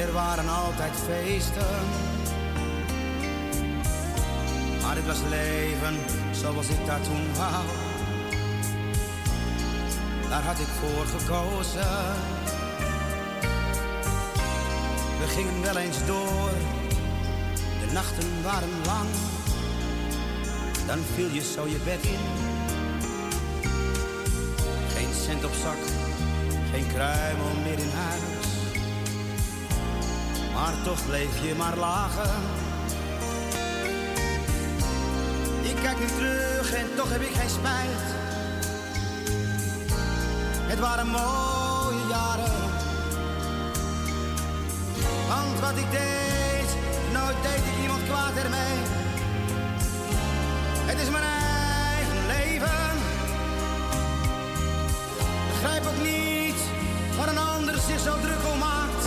Er waren altijd feesten. Maar dit was leven zoals ik dat toen wou. Daar had ik voor gekozen. We gingen wel eens door, de nachten waren lang. Dan viel je zo je bed in. Geen cent op zak, geen kruimel meer in huis. Maar toch bleef je maar lachen. Ik kijk nu terug en toch heb ik geen spijt. Het waren mooie jaren. Want wat ik deed, nooit deed ik iemand kwaad ermee. Het is mijn eigen leven. Begrijp ook niet waar een ander zich zo druk om maakt.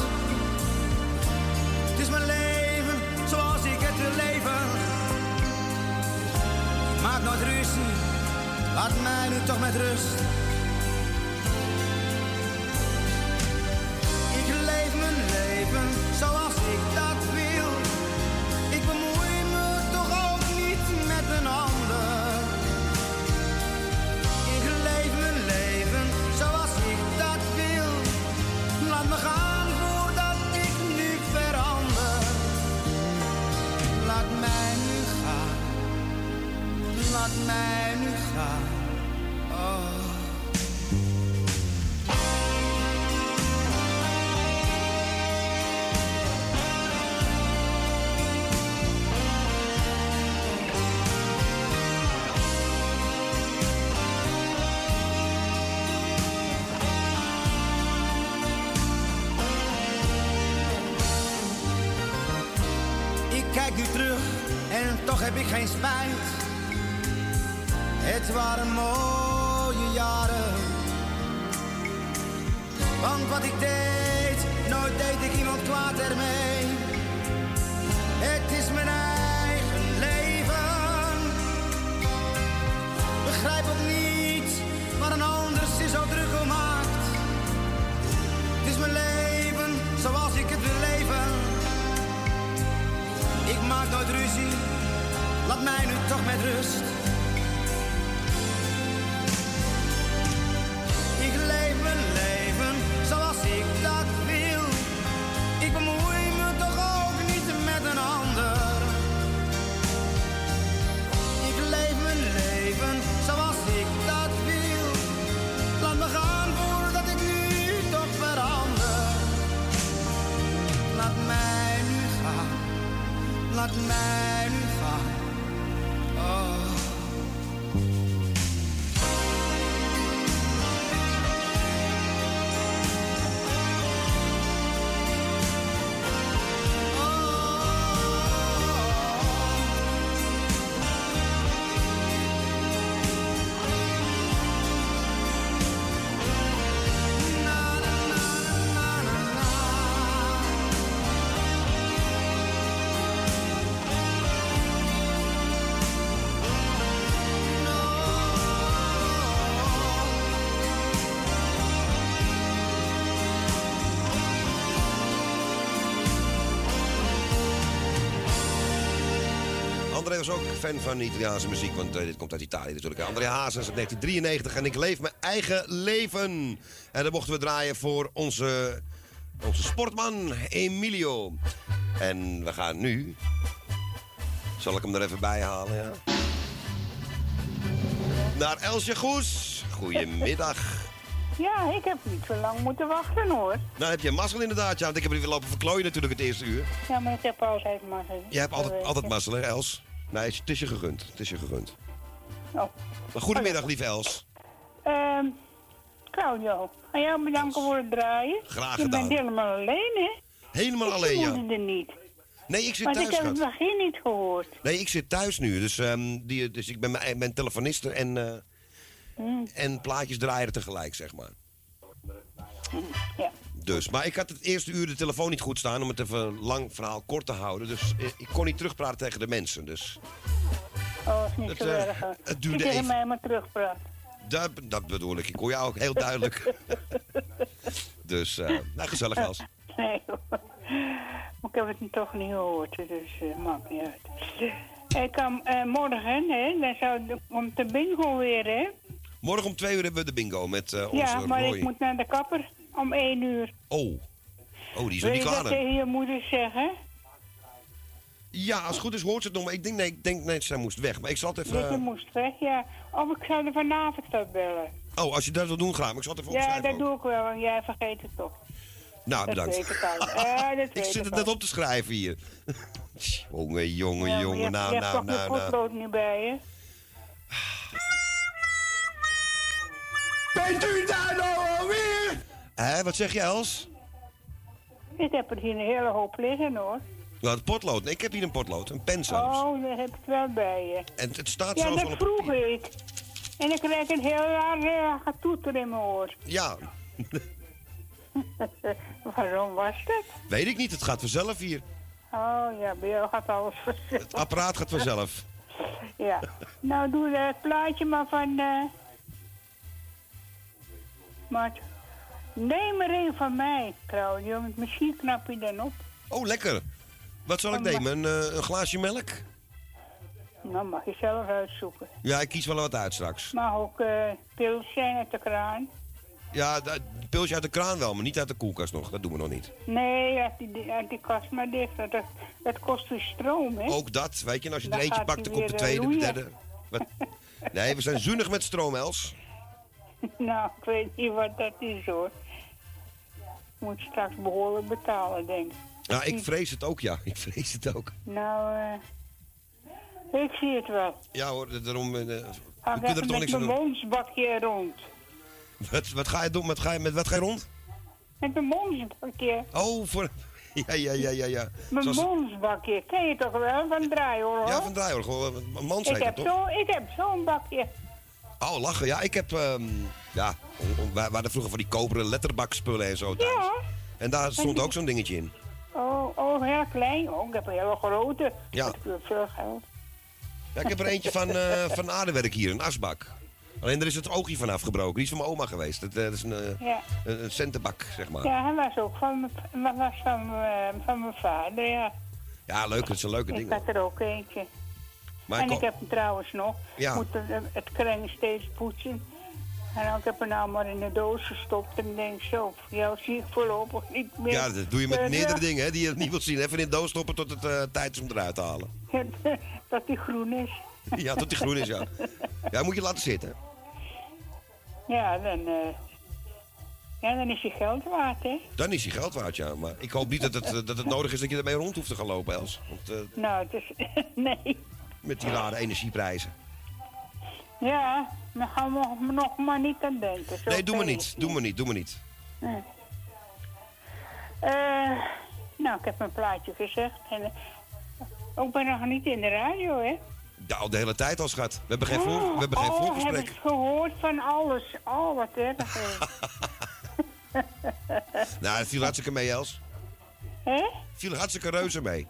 Het is mijn leven zoals ik het wil leven. Maak nooit ruzie, laat mij nu toch met rust. Ik leef mijn leven zoals ik dat mij André was ook fan van Italiaanse muziek, want eh, dit komt uit Italië natuurlijk. André Hazes uit 1993 en ik leef mijn eigen leven. En dat mochten we draaien voor onze, onze sportman Emilio. En we gaan nu... Zal ik hem er even bij halen, ja? Naar Elsje Goes. Goedemiddag. Ja, ik heb niet zo lang moeten wachten hoor. Nou heb je mazzel inderdaad, ja. Want ik heb er weer lopen verklooien natuurlijk het eerste uur. Ja, maar ik heb altijd mazzel. Je hebt altijd, altijd mazzel, hè, Els? Nee, het is je gegund. Het is je gegund. Maar goedemiddag, lieve Els. Ehm Claudio, aan jou bedanken voor het draaien. Graag Je gedaan. bent helemaal alleen, hè? Helemaal ik alleen, ja. vermoedde er niet. Nee, ik zit Want thuis, ik heb het begin niet gehoord. Nee, ik zit thuis nu. Dus, ehm, die, dus ik ben, mijn- telefoniste en, eh, Hmm. en plaatjes draaien tegelijk, zeg maar. Ja. Dus, maar ik had het eerste uur de telefoon niet goed staan om het even lang verhaal kort te houden. Dus eh, ik kon niet terugpraten tegen de mensen. Dus Oh, dat is niet Het, zo eh, erg. het duurde Je tegen even. mij maar terugpraat. dat, dat bedoel ik. Ik hoor jou ook heel duidelijk. dus, eh nou, gezellig Els. Nee hoor. Ik heb het toch niet gehoord, dus eh maakt niet uit. Ik kan morgen, hè, dan zou de, komt de bingo weer, hè? Morgen om twee uur hebben we de bingo met eh, onze Ja, maar Roy. ik moet naar de kapper om één uur. Oh. Oh, die is Wil nog je niet dat klaar. tegen je moeder zeggen? Ja, als het goed is hoort ze het nog. Maar ik denk, nee, ik denk, nee, zij moest weg. Maar ik zal het even... Dat je eh, moest weg, ja. Of ik zou er vanavond dat bellen. Oh, als je dat wil doen, graag. Maar ik zal het even Ja, opschrijven dat ook. doe ik wel, want jij vergeet het toch. Nou, dat bedankt. weet ik. Ja, dat ik zit ik het net op te schrijven hier. jongen, jongen, Ja, jongen. je, Nou, je nou, nou, je nou. potlood niet bij je? Bent u daar nou alweer? Hé, wat zeg je, Els? Ik heb er hier een hele hoop liggen, hoor. Nou, het potlood. Nee, ik heb hier een potlood. Een pen zelfs. Oh, dat heb ik wel bij je. En het staat Ja, zelfs dat al op... vroeg ik. En ik krijg een heel raar uh, getoeter in mijn oor. Ja, Waarom was dat? weet ik niet. Het gaat vanzelf hier. Oh ja, bij jou gaat alles vanzelf. Het apparaat gaat vanzelf. Ja. Nou, doe het plaatje maar van... eh Maar neem er een van mij, want Misschien knap je dan op. Oh, lekker. Wat zal ik nemen? Een, eh, een glaasje melk? Nou, mag je zelf uitzoeken. Ja, ik kies wel wat uit straks. Mag ook eh pils zijn uit de kraan. Ja, pilsje uit de kraan wel, maar niet uit de koelkast nog. Dat doen we nog niet. Nee, uit die, uit die kast maar dicht. Dat, dat, dat kost dus stroom, hè? Ook dat, weet je. En als je er Dan eentje gaat pakt, dan komt de weer, eh, tweede, de derde. Wat? Nee, we zijn zuinig met stroom, Els. nou, ik weet niet wat dat is, hoor. Moet straks behoorlijk betalen, denk ik. Nou, ik vrees het ook, ja. Ik vrees het ook. Nou, eh... ik zie het wel. Ja hoor, daarom... eh, we ik kunnen er toch met niks aan doen. monsbakje rond. Wat, wat ga je doen? Met, ga je, met wat ga je rond? Met mijn monsbakje. Oh, voor... Ja, ja, ja, ja, ja. Mijn Zoals- monsbakje. Ken je toch wel van hoor? Ja, van draai hoor. Gewoon een man ik zei heb dat toch? zo, Ik heb zo'n bakje. Oh, lachen. Ja, ik heb... ehm, ja, wij hadden vroeger van die koperen letterbakspullen en zo thuis. Ja. En daar stond ook zo'n dingetje in. Oh, oh, heel klein. Oh, ik heb een hele grote. Ja. Is veel geld. Ja, ik heb er eentje van, eh van aardewerk hier, een asbak. Alleen er is het oogje van afgebroken. Die is van mijn oma geweest. Dat, eh, dat is een, eh, Ja. een, een centenbak, zeg maar. Ja, hij was ook van, was van, van mijn vader, ja. Ja, leuk. Dat zijn leuke Ik dingen. had er ook eentje. Maar en ik heb hem trouwens nog. Ja. Moet het, het kring steeds poetsen. En dan, ik heb hem nou maar in de doos gestopt en denk zo, jou zie ik voorlopig niet meer. Ja, dat doe je met Eh, meerdere dingen hè, die je niet wilt zien. Even in de doos stoppen tot het eh, tijd is om eruit te halen. dat die groen is. Ja, tot die groen is, ja. Ja, moet je laten zitten. Ja, dan, eh, ja, dan is je geld waard, hè? Dan is hij geld waard, ja. Maar ik hoop niet dat het, dat het nodig is dat je ermee rond hoeft te gaan lopen, Els. Want Nou, het is... nee. Met die rare energieprijzen. Ja, dan gaan we nog- maar niet aan denken. Zo Nee, doe maar niet. Doe maar niet, doe maar niet. Nee. Eh, nou, ik heb mijn plaatje gezegd. En, eh, ook ben nog niet in de radio, hè? Ja, al de hele tijd al, schat. We hebben geen, voor, we hebben geen oh, heb voorgesprek. ik gehoord van alles. Oh, wat erg. Nou, het viel hartstikke mee, Els. Hè? Het viel hartstikke reuze mee.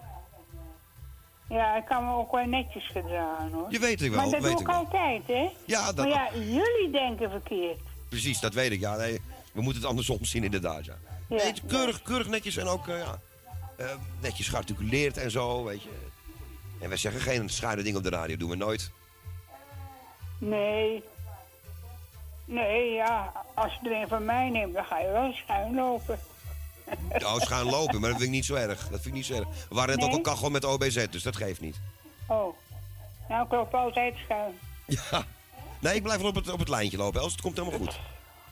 Ja, ik kan me ook wel netjes gedragen, hoor. Je weet het wel, Maar dat weet doe ik wel. altijd, hè? Ja, dat, Maar ja, jullie denken verkeerd. precies, dat weet ik. Ja, nee, we moeten het andersom zien, inderdaad, ja. Ja. Nee, keurig, keurig netjes en ook, eh, ja, eh, netjes gearticuleerd en zo, weet je. En wij zeggen geen schuine ding op de radio, doen we nooit. Nee. Nee, ja, als je er een van mij neemt, dan ga je wel schuin lopen. Nou, schuin lopen, maar dat vind ik niet zo erg. Dat vind ik niet zo erg. We waren net Nee? ook al kachel met OBZ, dus dat geeft niet. Oh. Nou, ik loop altijd schuin. Ja. Nee, ik blijf wel op het, op het lijntje lopen, Els. Het komt helemaal goed.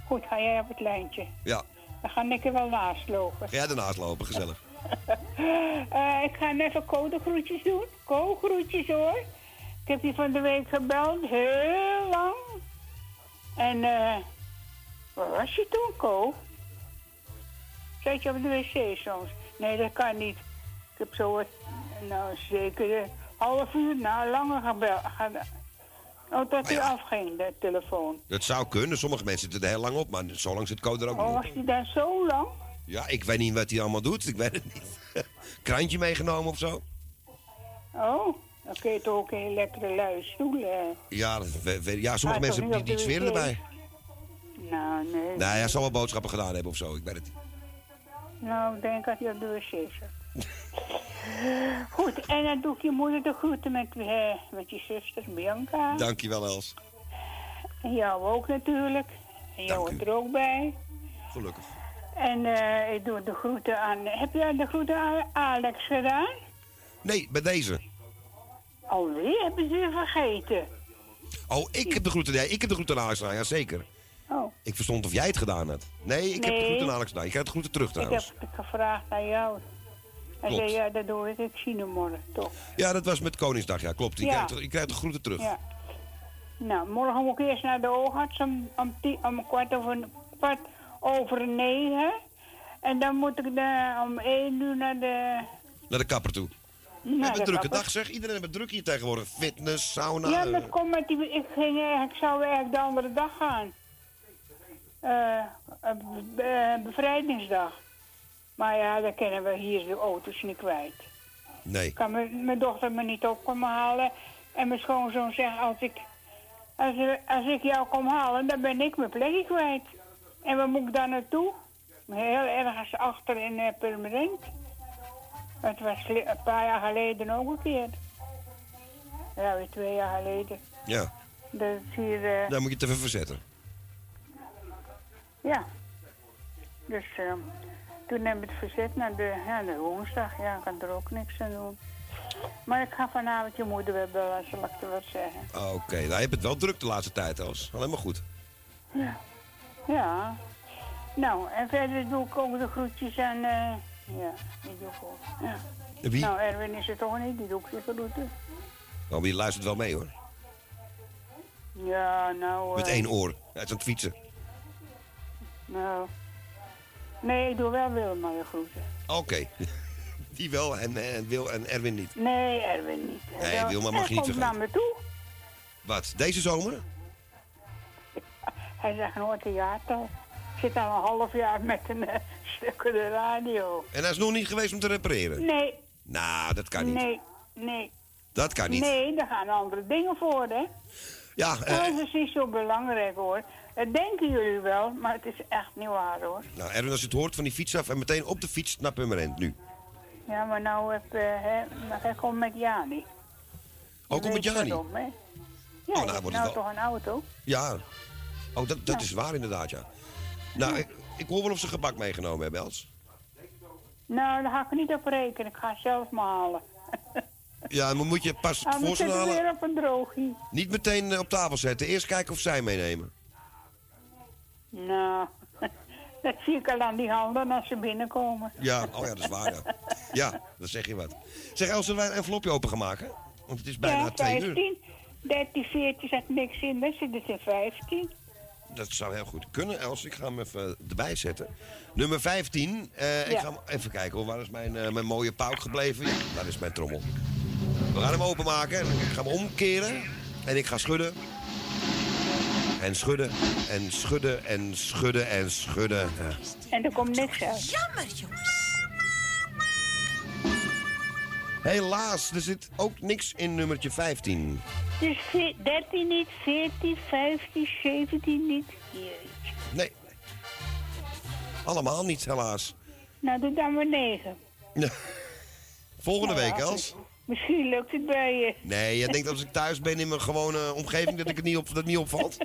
Goed, ga jij op het lijntje. Ja. Dan ga ik er wel naast lopen. Ga jij ernaast lopen, gezellig. Eh, ik ga even codegroetjes doen. Co-groetjes hoor. Ik heb je van de week gebeld, heel lang. En eh, waar was je toen, Co? Zat je op de wc soms? Nee, dat kan niet. Ik heb zo wat, nou zeker een half uur, nou langer gebeld. Ge- Oh, tot hij afging, de telefoon. Dat zou kunnen. Sommige mensen zitten er heel lang op, maar zo lang zit code er ook Oh, niet was die daar zo lang? Ja, ik weet niet wat hij allemaal doet. Ik weet het niet. Krantje meegenomen of zo? Oh, dan kun je toch ook een lekkere luie stoel. eh. Ja, dat we- we- ja sommige mensen toch hebben niet die, die wc? erbij. Nou, nee. Nou, hij zal wel boodschappen gedaan hebben of zo. Ik weet het niet. Nou, ik denk dat hij op de wc. Goed, en dan doe ik je moeder de groeten met, eh, met je zuster Bianca. Dankjewel, Els. En jou ook natuurlijk. En jou er ook bij. Gelukkig. En eh, ik doe de groeten aan... Heb jij de groeten aan Alex gedaan? Nee, bij deze. Alweer hebben ze weer vergeten. Oh, ik heb de groeten. Nee, ik heb de groeten aan Alex gedaan, ja zeker. Oh. Ik verstond of jij het gedaan had. Nee, ik heb de groeten aan Alex gedaan. Je krijgt de groeten terug Ik heb trouwens. ik gevraagd naar jou. Hij Klopt. zei, ja, dat doe ik. Ik zie hem morgen, toch? Ja, dat was met Koningsdag. Ja, klopt. Je, Ja. krijgt, je krijgt de groeten terug. Ja. Nou, morgen moet ik eerst naar de oogarts om, om, tien, om kwart, over, kwart over negen. En dan moet ik de, om één uur naar de... Naar de kapper toe. We naar hebben de een drukke kapper. dag zeg. Iedereen heeft het druk hier tegenwoordig. Fitness, sauna. Ja, eh, dat komt met die... Ik, ging, ik zou eigenlijk de andere dag gaan. Eh, eh, be- eh, bevrijdingsdag. Maar ja, dan kunnen we hier de auto's niet kwijt. Nee. Kan mijn, mijn dochter me niet op komen halen. En mijn schoonzoon zegt, als ik, als, als ik jou kom halen, dan ben ik mijn plekje kwijt. En waar moet ik dan naartoe? Heel ergens achter in uh, Purmerend. Het was een paar jaar geleden ook een keer. Ja, weer twee jaar geleden. Ja, hier, eh, daar moet je het even verzetten. Ja. Dus eh, toen heb ik het verzet naar de, ja, de woensdag. Ja, ik kan er ook niks aan doen. Maar ik ga vanavond je moeder weer bellen, zal ik er wat zeggen. Ah, Oké, nou, je hebt het wel druk de laatste tijd, Els. Alleen maar goed. Ja. Ja. Nou, en verder doe ik ook de groetjes aan... eh, ja, die doe ik ook. Ja. Wie? Nou, Erwin is er toch niet, die doe ik je groeten. Maar je luistert wel mee, hoor. Ja, nou... Met eh, één oor. Hij is aan het fietsen. Nou... Nee, ik doe wel Wilma de groeten. Oké. Die wel en, en, Wil en Erwin niet. Nee, Erwin niet. Nee, Hij- Wilma mag hij je niet komt naar me toe. Wat? Deze zomer? Hij zegt nooit een jaartal. Ik zit al een half jaar met een eh, stuk op de radio. En hij is nog niet geweest om te repareren? Nee, Nou, dat kan niet. nee, nee. Dat kan niet. Nee, daar gaan andere dingen voor, hè. Ja, eh, Dat is niet zo belangrijk, hoor. Dat denken jullie wel, maar het is echt niet waar, hoor. nou, Erwin, als je het hoort van die fiets af en meteen op de fiets naar Purmerend nu. Ja, maar nou heb eh, hè, hij komt met Jani. Ook om met Weet Jani? hè? Ja, nou, je hebt wordt nou wel- toch een auto? Ja. Oh, dat, dat is waar inderdaad, ja. Nou, ik, ik hoor wel of ze gebak meegenomen hebben, Els. Nou, daar ga ik niet op rekenen. Ik ga zelf maar halen. Ja, maar moet je pas Ah, voor halen. weer op een droogje. Niet meteen eh, op tafel zetten. Eerst kijken of zij meenemen. Nou, dat zie ik al aan die handen als ze binnenkomen. Ja, oh ja, dat is waar, ja. Ja, dat zeg je wat. Zeg, Els, zullen wij een envelopje open gaan maken? Want het is bijna ja, twee uur. 15. 13, 14 zat niks in, dan zit het in 15. Dat zou heel goed kunnen, Els. Ik ga hem even erbij zetten. Nummer 15. eh, Ik ga hem even kijken hoor. Waar is mijn, eh, mijn mooie pauk gebleven? Ja, daar is mijn trommel. We gaan hem openmaken. En ik ga hem omkeren. En ik ga schudden. En schudden. En schudden. En schudden. En schudden. Ja. En er komt niks uit. Jammer, jongens. Helaas, er zit ook niks in nummertje 15. Dus ve- 13 niet, 14, 15, 17 niet. Jeetje. Nee. Allemaal niet, helaas. Nou, doe dan maar 9. Volgende Nou week, Els. Misschien lukt het bij je. Nee, jij denkt als ik thuis ben in mijn gewone omgeving dat ik het niet, op, dat het niet opvalt?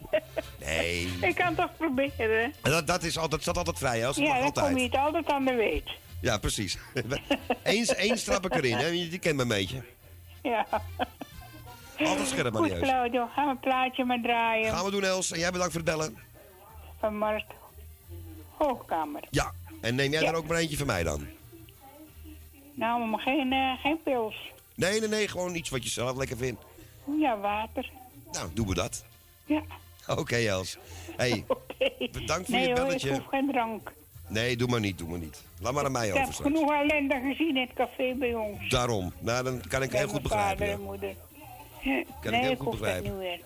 Nee. Ik kan toch proberen. En Dat, dat is altijd, staat altijd vrij, hè? als het Ja, kom altijd. je het altijd aan de weet. Ja, precies. Eens, eens trap ik erin, hè? Die kent me een beetje. Ja. Altijd scherp, Goed, niet. Claudio. Gaan we een plaatje maar draaien. Gaan we doen, Els. En jij bedankt voor het bellen. Van Mark Hoogkamer. Ja. En neem jij er ook maar eentje van mij dan? Nou, maar geen, eh, geen pils. Nee, nee, nee. Gewoon iets wat je zelf lekker vindt. Ja, water. Nou, doen we dat. Ja. Oké, Els. Hey, bedankt voor nee je hoor, ik belletje. hoef geen drank. Nee, doe maar niet, doe maar niet. Laat maar aan mij Ik over heb straks. genoeg ellende gezien in het café bij ons. Daarom. Nou, dan kan ik Bij heel goed mijn vader begrijpen. en ja. moeder. Kan ik nee, heel ik goed hoef dat begrijpen. niet meer.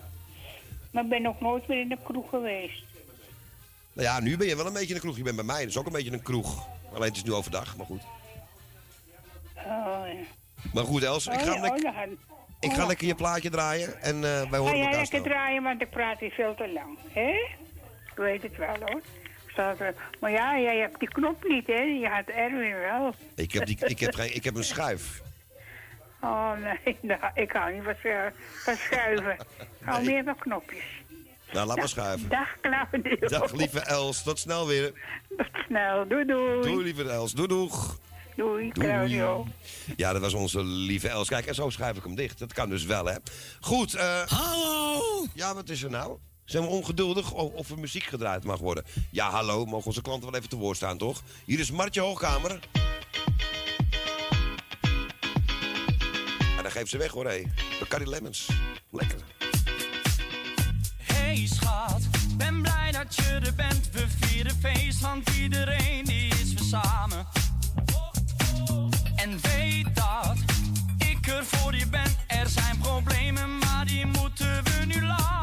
Maar ik ben ook nooit meer in de kroeg geweest. Nou ja, nu ben je wel een beetje in de kroeg. Je bent bij mij, dat is ook een beetje een kroeg. Alleen het is nu overdag, maar goed. Oh, ja. Maar goed, Els, ik Oh, ga, ja, oh, ik ga lekker je plaatje draaien en eh, wij Ga horen jij elkaar lekker draaien, want ik praat hier veel te lang. hè? Ik weet het wel, hoor. Maar ja, jij hebt die knop niet, hè? Je had Erwin wel. Ik heb, die, ik, heb geen, ik heb een schuif. Oh, nee, nou, ik hou niet van, schu- van schuiven. Ik hou meer van knopjes. Nou, laat maar schuiven. Dag, Claudio. Dag, lieve Els. Tot snel weer. Tot snel. Doei, doei. Doei, lieve Els. Doei, doeg. Doei, Doei. Claudio. Ja, dat was onze lieve Els. Kijk, en zo schuif ik hem dicht. Dat kan dus wel, hè. Goed. eh hallo. Ja, wat is er nou? Zijn we ongeduldig of, of er muziek gedraaid mag worden? Ja, hallo. Mogen onze klanten wel even te woord staan, toch? Hier is Martje Hoogkamer. En dan geeft ze weg, hoor, hé. Bacardi Lemons. Lekker. Hey schat, ben blij dat je er bent. We vieren feest, want iedereen die is weer samen. En weet dat ik er voor je ben. Er zijn problemen, maar die moeten we nu laten.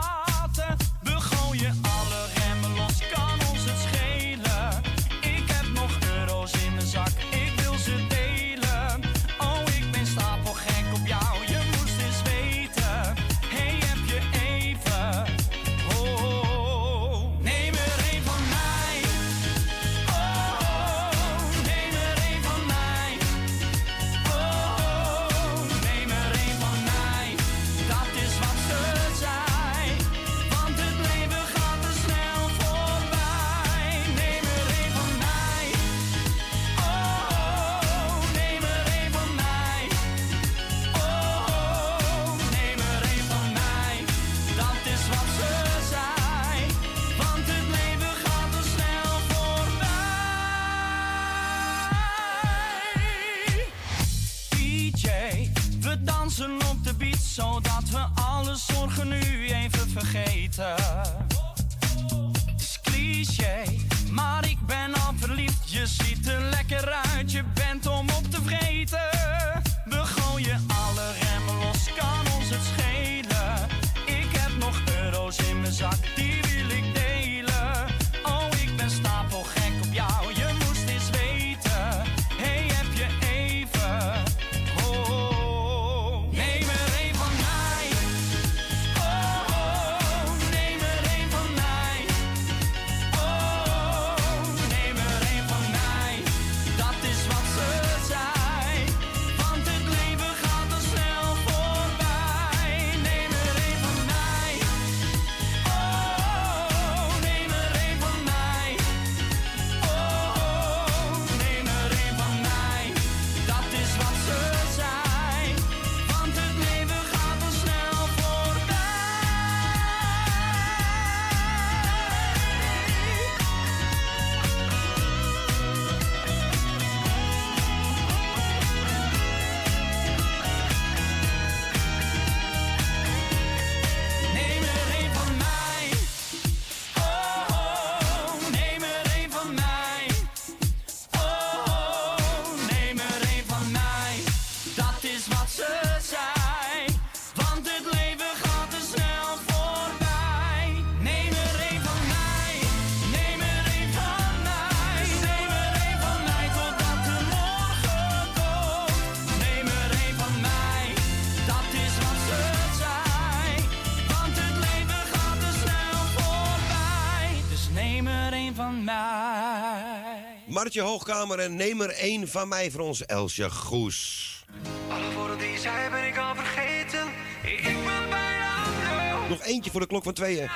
Hoogkamer en neem er één van mij voor ons Elsje Goes. Alle woorden die zij ben ik al vergeten. Ik bij bijna Nog eentje voor de klok van tweeën.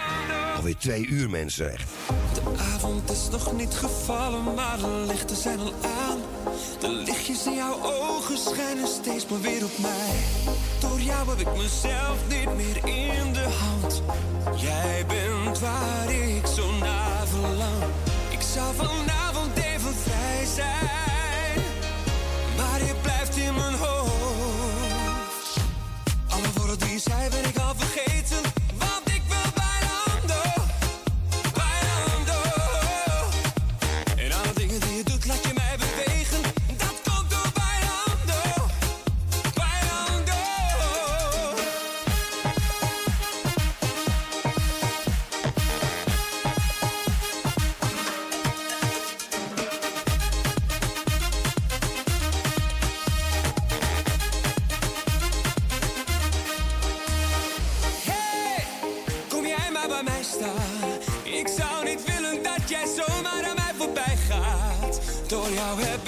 Alweer twee uur, mensen. Echt. De avond is nog niet gevallen, maar de lichten zijn al aan. De lichtjes in jouw ogen schijnen steeds maar weer op mij. Door jou heb ik mezelf niet meer in de hand. Jij bent waar ik zo naar verlang. Ik zou vandaag. wie zij ben ik zomaar aan mij voorbij gaat. Door jou heb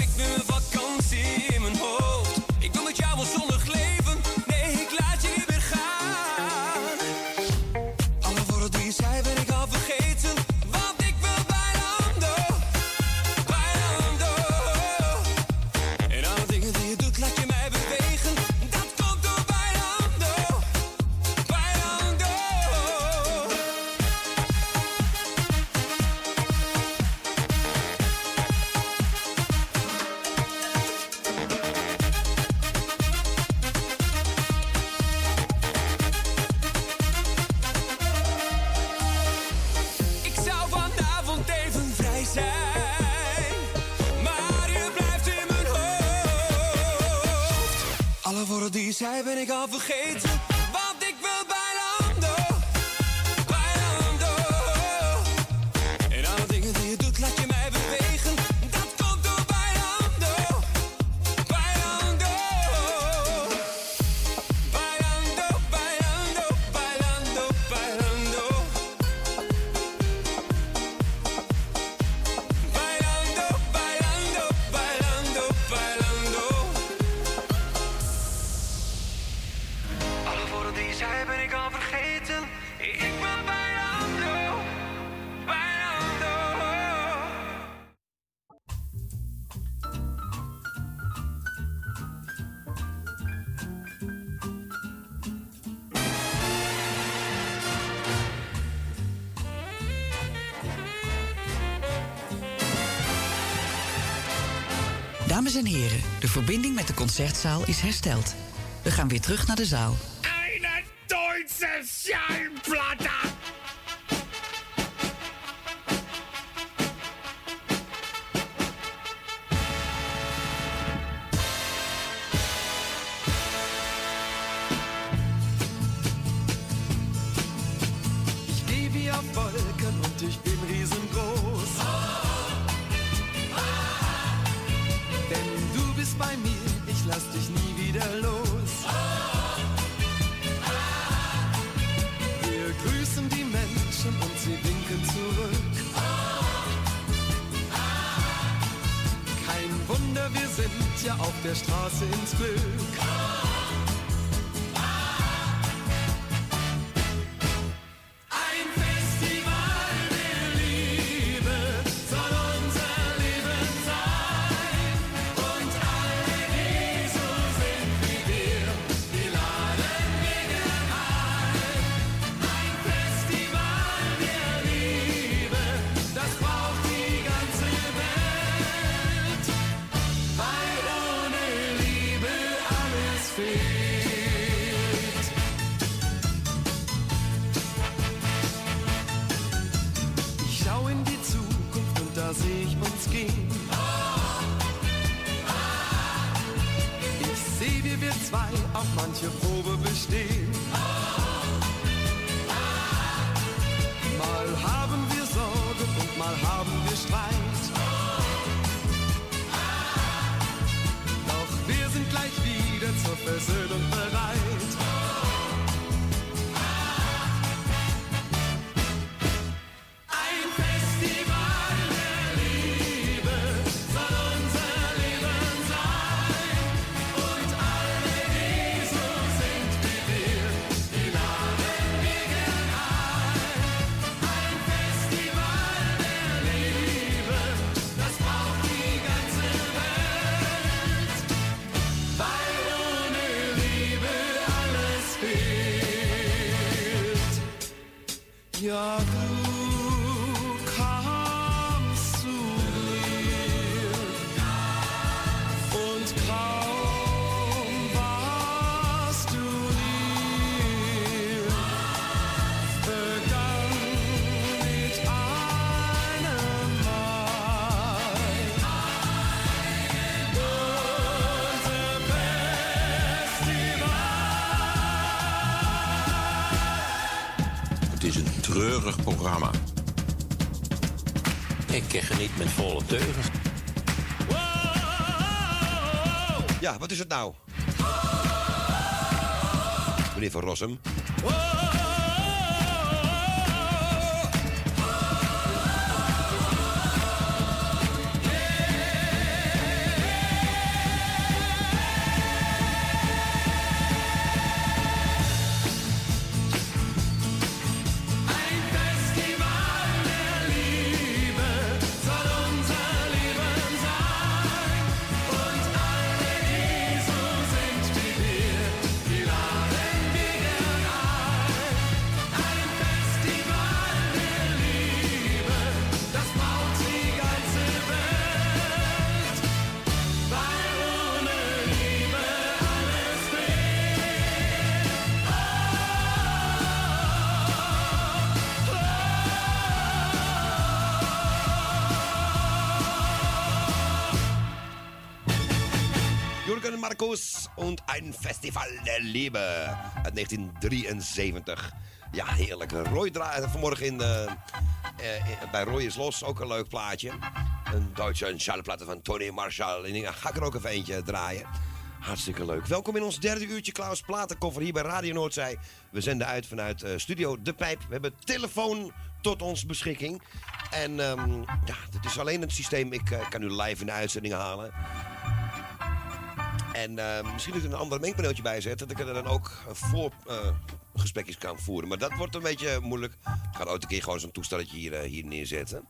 verbinding met de concertzaal is hersteld. We gaan weer terug naar de zaal. Ja, wat is het nou? Meneer Van Rossum. Markus und ein Festival der Liebe uit 1973. Ja, heerlijk. Roy draaide vanmorgen in, eh, eh, in- bij Roy is Los ook een leuk plaatje. Een Duitse schallplatte van Tony Marshall. En die ga er ook even eentje draaien. Hartstikke leuk. Welkom in ons derde uurtje Klaus Platenkoffer hier bij Radio Noordzij. We zenden uit vanuit eh, Studio De Pijp. We hebben telefoon tot ons beschikking. En ehm, ja, het is alleen het systeem. Ik eh, kan u live in de uitzending halen. En eh, misschien dat ik een ander mengpaneeltje bij zet. Dat ik er dan ook eh, voor eh, kan voeren. Maar dat wordt een beetje moeilijk. Ik ga ooit een keer gewoon zo'n toestelletje hier, hier neerzetten.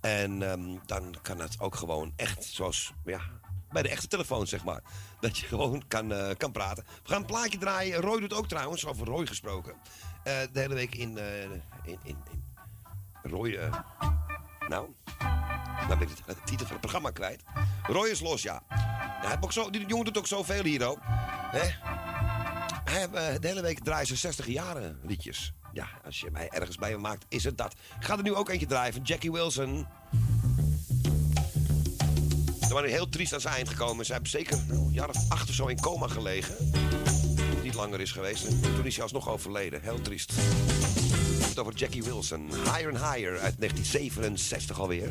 En ehm, dan kan het ook gewoon echt zoals ja, bij de echte telefoon, zeg maar. Dat je gewoon kan, kan praten. We gaan een plaatje draaien. Roy doet ook trouwens, over Roy gesproken. De hele week in, in, in, in Roy... nou, dan ben ik de titel van het programma kwijt. Roy is los, ja. ja hij heeft ook zo, die jongen doet ook zoveel hier. Hè? Hij eh, de hele week draaien ze 60 jaren liedjes. Ja, als je mij ergens bij me maakt, is het dat. Ik ga er nu ook eentje draaien Jackie Wilson. Ze waren heel triest aan zijn eind gekomen. Ze hebben zeker nou, een jaar of acht of zo in coma gelegen. Niet langer is geweest. En toen is hij alsnog overleden. Heel triest. Over Jackie Wilson. Higher and Higher uit 1967 alweer.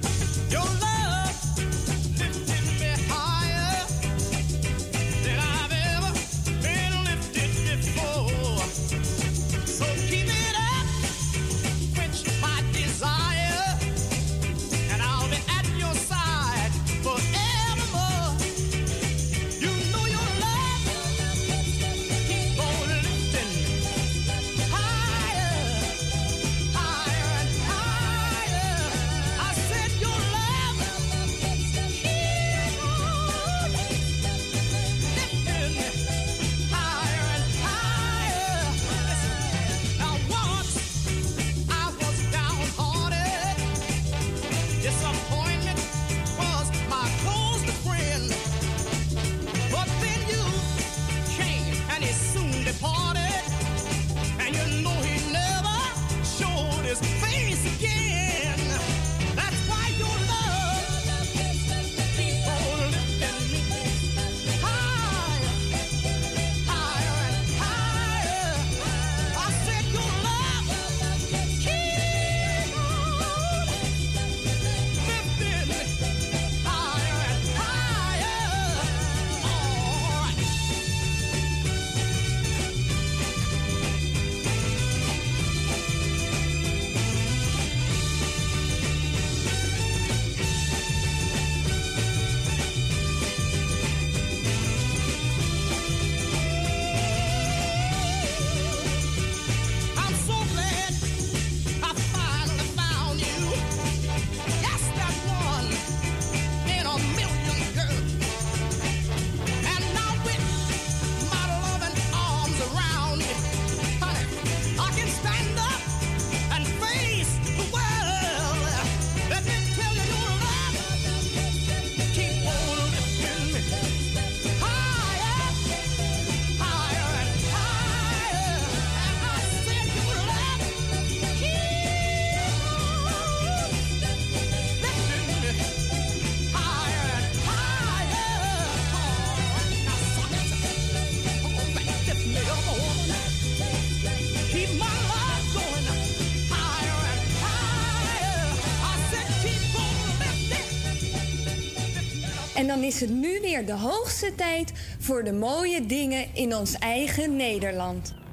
Is het nu weer de hoogste tijd voor de mooie dingen in ons eigen Nederland.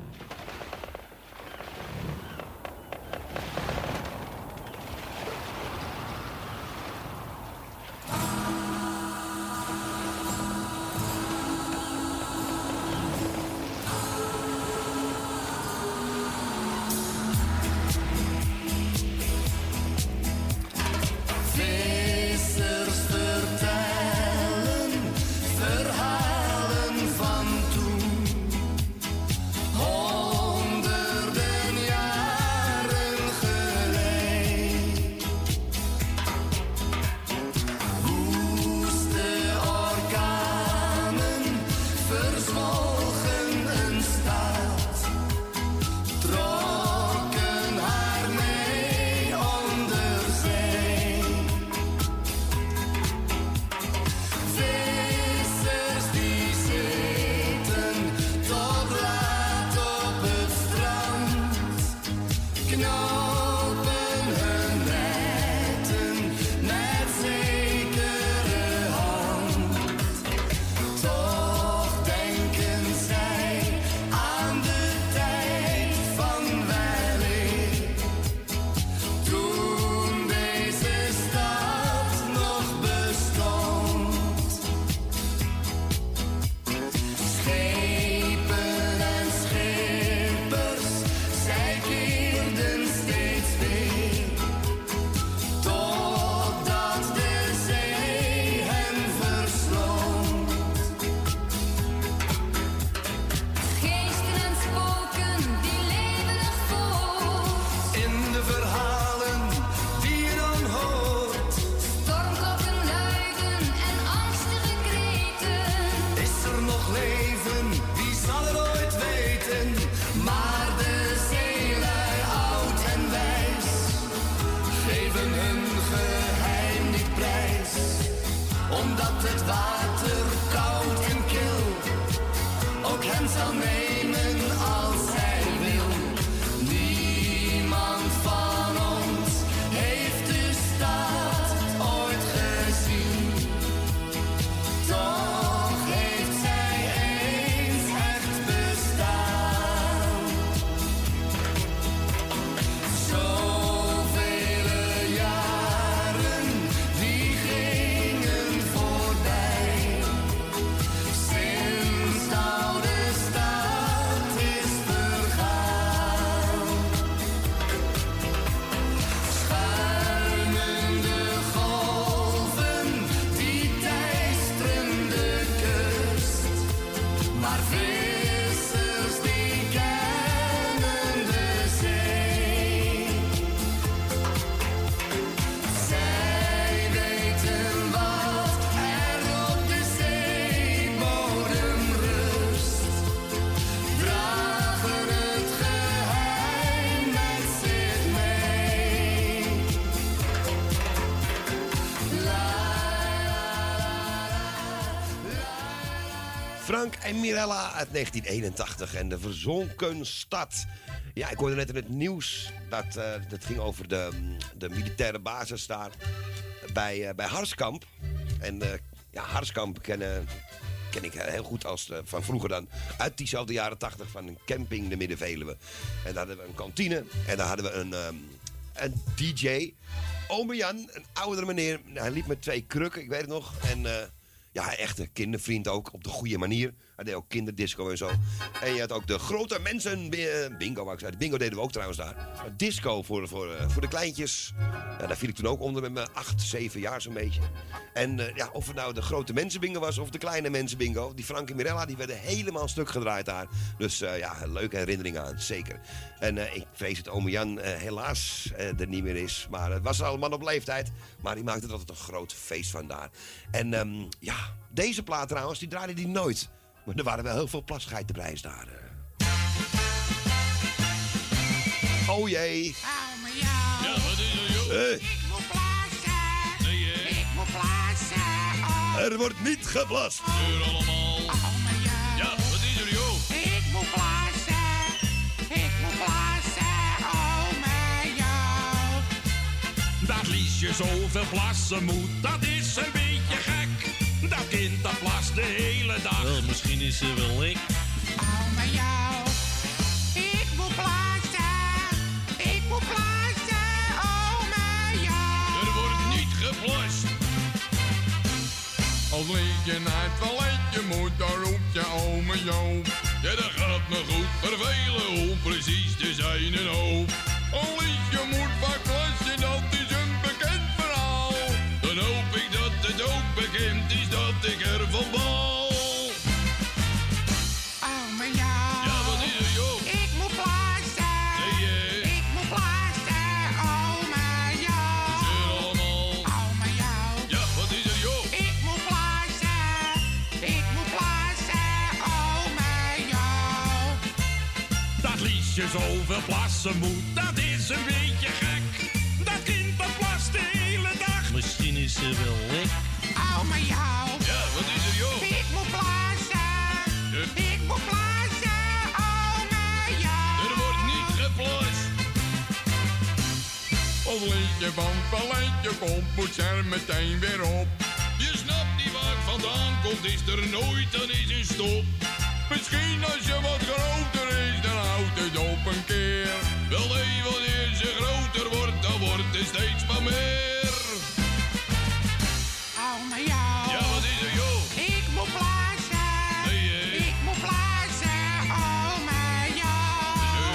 En Mirella uit 1981 en de verzonken stad. Ja, ik hoorde net in het nieuws dat eh dat ging over de, de militaire basis daar bij, eh, bij Harskamp. En eh, ja, Harskamp kennen, ken ik heel goed als, van vroeger dan. Uit diezelfde jaren 80 van een camping de Middenveluwe. En daar hadden we een kantine en daar hadden we een, ehm, een DJ. Ome Jan, een oudere meneer. Hij liep met twee krukken, ik weet het nog. En ja, echt een kindervriend ook, op de goede manier. Hij deed ook kinderdisco en zo. En je had ook de grote mensen eh, bingo, zeggen. Bingo deden we ook trouwens daar. Disco voor, voor, eh, voor de kleintjes. Ja, daar viel ik toen ook onder met mijn acht, zeven jaar zo'n beetje. En eh, ja, of het nou de grote mensenbingo was of de kleine mensenbingo. Die Frank en Mirella, die werden helemaal stuk gedraaid daar. Dus ja, leuke herinnering aan, zeker. En ik vrees dat ome Jan helaas er niet meer is. Maar het was al een man op leeftijd. Maar die maakte er altijd een groot feest van daar. En ehm, ja, deze plaat trouwens, die draaide die nooit. Maar er waren wel heel veel plasgeitenprijs daar. eh. Oh jee. Ja, wat is er, joh? Eh, Ik moet plassen. Nee, hè? Ik moet plassen. Oh, er wordt niet geplast. Deur allemaal. Ja, wat is er, joh? Ik moet plassen. Ik moet plassen. Oh, mijn jou. Dat Liesje zoveel plassen moet, dat is een beetje gek. dag. Wel, misschien is ze wel lek. Oh, maar jou. Ik moet plassen. Ik moet plassen. Oh, maar jou. Er wordt niet geplast. Als liedje naar het toiletje moet, dan roept je ome Joop. Ja, dat gaat me goed vervelen om precies te zijn en hoop. Plassen moet, dat is een beetje gek. Dat kind dat plast de hele dag. Misschien is ze wel lek. Oh, maar jou. Ja, wat is er, joh? Ik moet plassen. Ik moet plassen. Oh, maar jou. Er wordt niet geplast. Liedje van balletje komt, moet je er meteen weer op. Je snapt niet waar het vandaan komt, is er nooit, dan is een stop. Misschien als je wat groter het op een keer. Wel nee, wanneer ze groter wordt, dan wordt het steeds maar meer. Oh, maar jou. Ja, wat is er, joh? Ik moet plassen. Nee. Ik moet plassen. Oh, maar jou.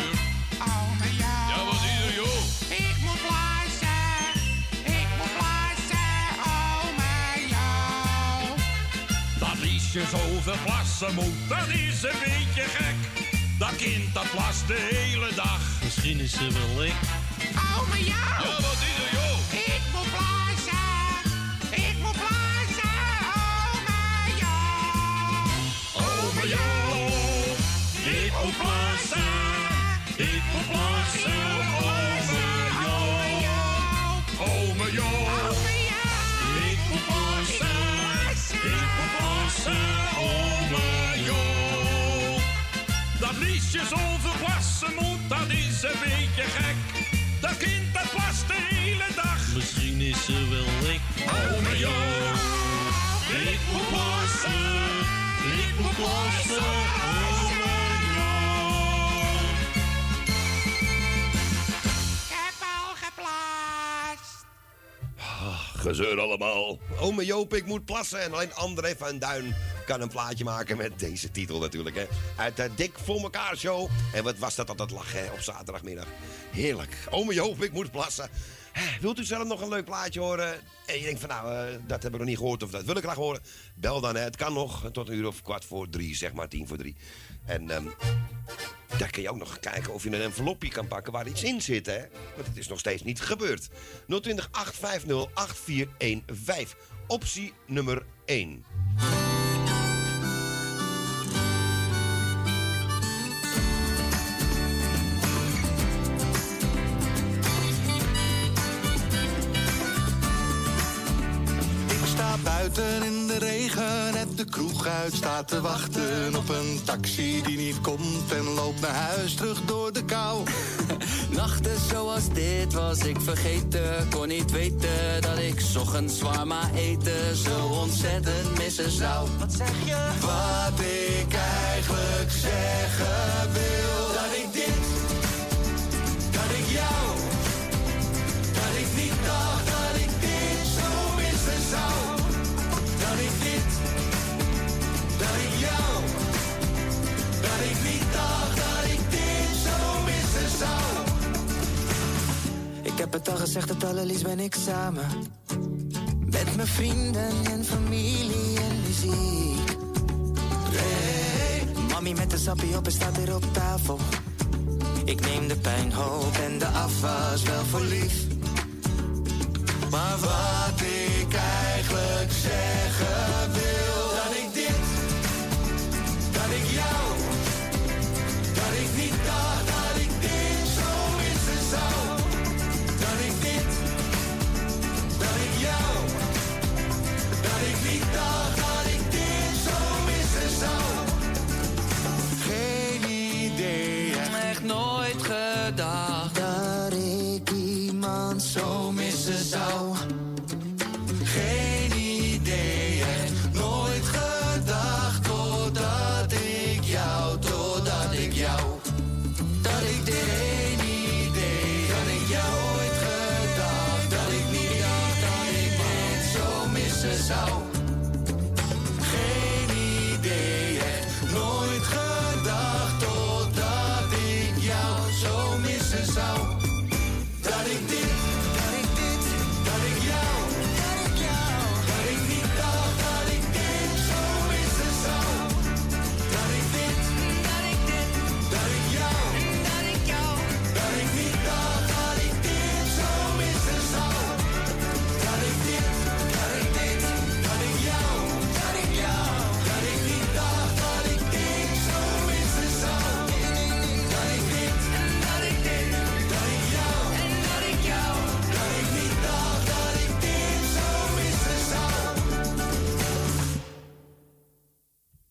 Oh, maar jou. Ja, wat is er, joh? Ik moet plassen. Ik moet plassen. Oh, maar jou. Dat liesje zoveel plassen moet, dat is een beetje gek. Kind dat plast de hele dag. Misschien is ze wel lek. Oh, maar jou. Ja, wat is er, joh? Ik moet plassen. Ik moet plassen. Oh, maar jou. Oh, maar jou. Ik moet plassen. Ik moet plassen. Oh, maar jou. Oh, maar jou. Ik moet plassen. Ik moet plassen. Zoveel plassen moet, dat is een beetje gek. Dat kind dat plast de hele dag. Misschien is ze wel lek. Oh, maar jou. Ik moet plassen. Ik moet plassen. Gezeur allemaal. Ome Joop, ik moet plassen. En alleen André van Duin kan een plaatje maken met deze titel natuurlijk. Hè. Uit de Dik voor elkaar show. En wat was dat altijd lachen hè, op zaterdagmiddag. Heerlijk. Ome Joop, ik moet plassen. Wilt u zelf nog een leuk plaatje horen? En je denkt van nou, eh, dat heb ik nog niet gehoord of dat wil ik graag horen. Bel dan, hè. het kan nog tot een uur of kwart voor drie, zeg maar tien voor drie. En ehm, daar kun je ook nog kijken of je een envelopje kan pakken waar iets in zit, hè? Want het is nog steeds niet gebeurd. 020 850 8415. Optie nummer 1. Buiten in de regen, net de kroeg uit staat te wachten op een taxi die niet komt en loopt naar huis terug door de kou. Nachten zoals dit was ik vergeten, kon niet weten dat ik ochtends zwaar maar eten zo ontzettend missen zou. Wat zeg je? Wat ik eigenlijk zeggen wil, dat ik dit, dat ik jou, ik niet dat ik dit zo missen zou. Ik heb het al gezegd, het allerliefst ben ik samen. Met mijn vrienden en familie en muziek. Hey, mami met de sappie op en staat weer op tafel. Ik neem de pijn, hoop en de afwas wel voor lief. Maar wat ik eigenlijk zeggen wil, dat ik dit, dat ik jou, missen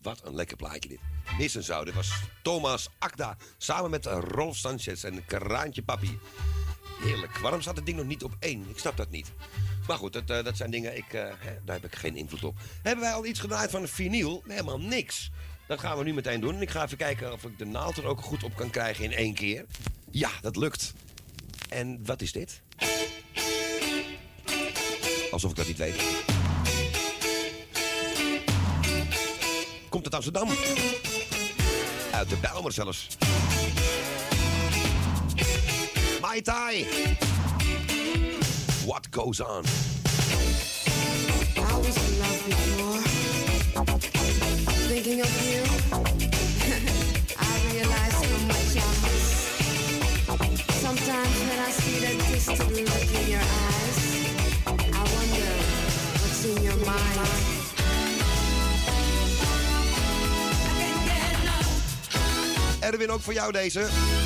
Wat een lekker plaatje dit. Mis en Zout. Dit was Thomas Akda. Samen met Rolf Sanchez en Kraantje Papi. Heerlijk. Waarom staat het ding nog niet op één? Ik snap dat niet. Maar goed, dat, eh, dat zijn dingen, ik, eh, daar heb ik geen invloed op. Hebben wij al iets gedraaid van een vinyl? Nee, helemaal niks. Dat gaan we nu meteen doen. Ik ga even kijken of ik de naald er ook goed op kan krijgen in één keer. Ja, dat lukt. En wat is dit? Alsof ik dat niet weet. Komt uit Amsterdam. Uit de Bijlmer zelfs. Mai Tai. What goes on? I was in love before. Thinking of you, Erwin, ook voor jou deze.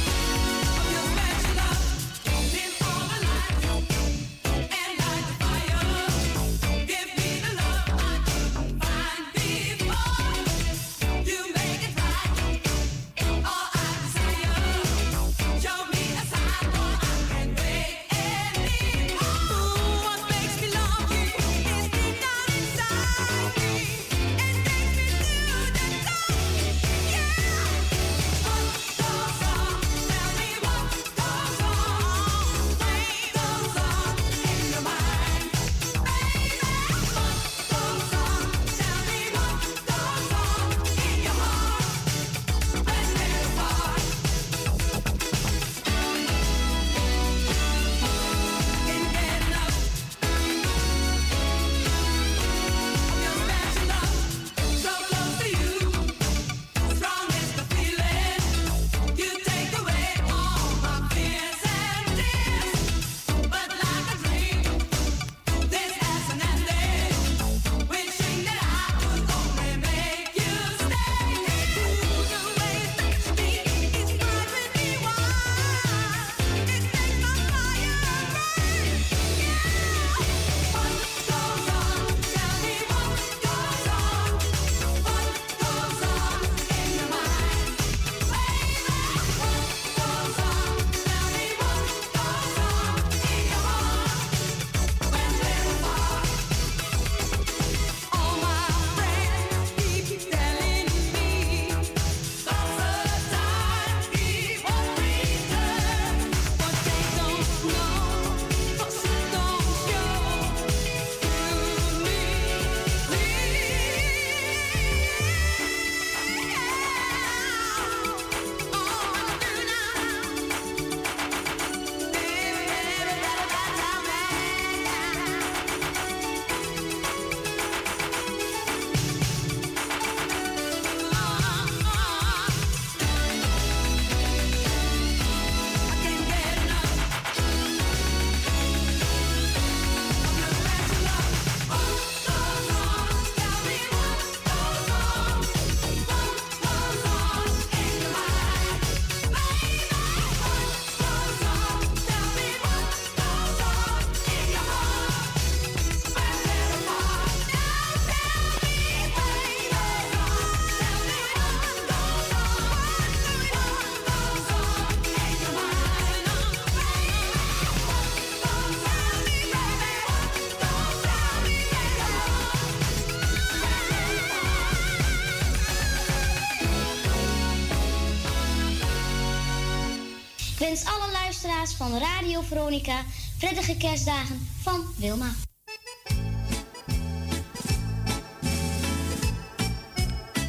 Radio Veronica prettige kerstdagen van Wilma.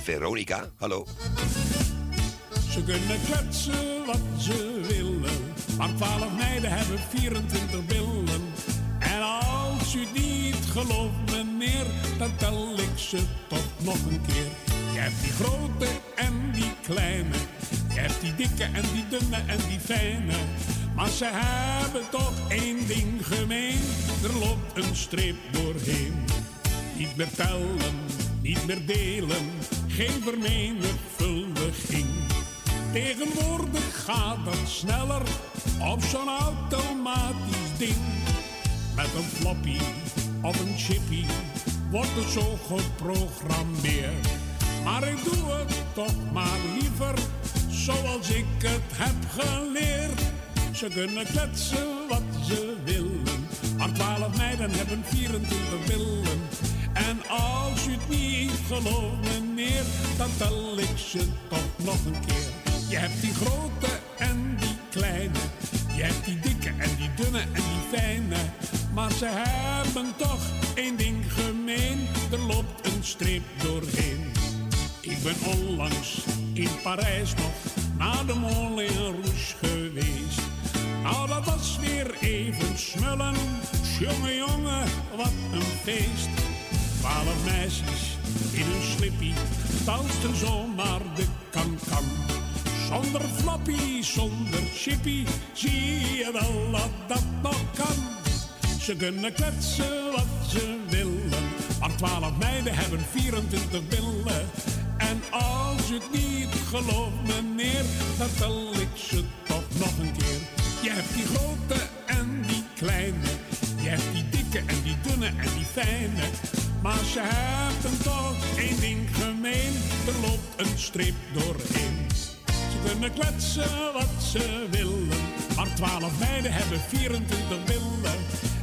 Veronica, hallo. Ze kunnen kletsen wat ze willen. Maar 12 meiden hebben 24 billen. En als u niet gelooft, meneer, dan tel ik ze toch nog een keer. Je hebt die grote ze hebben toch één ding gemeen. Er loopt een streep doorheen. Niet meer tellen, niet meer delen. Geen vermenigvuldiging. Tegenwoordig gaat dat sneller op zo'n automatisch ding. Met een floppy of een chippy wordt het zo geprogrammeerd. Maar ik doe het toch maar liever zoals ik het heb geleerd. Kunnen kletsen wat ze willen, maar twaalf meiden hebben 24 billen. En als u het niet gelooft, meneer, dan tel Twaalf meisjes in hun slippie dansten zomaar de kan-kan. Zonder floppy, zonder chippy, zie je wel dat dat nog kan. Ze kunnen kletsen wat ze willen, maar twaalf meiden hebben 24 billen. En als je het niet gelooft, meneer, dan tel ik ze toch nog een keer. Je hebt die grote en die kleine, je hebt die dikke en die dunne en die fijne. Maar ze hebben toch één ding gemeen, er loopt een streep doorheen. Ze kunnen kletsen wat ze willen, maar twaalf meiden hebben 24 billen.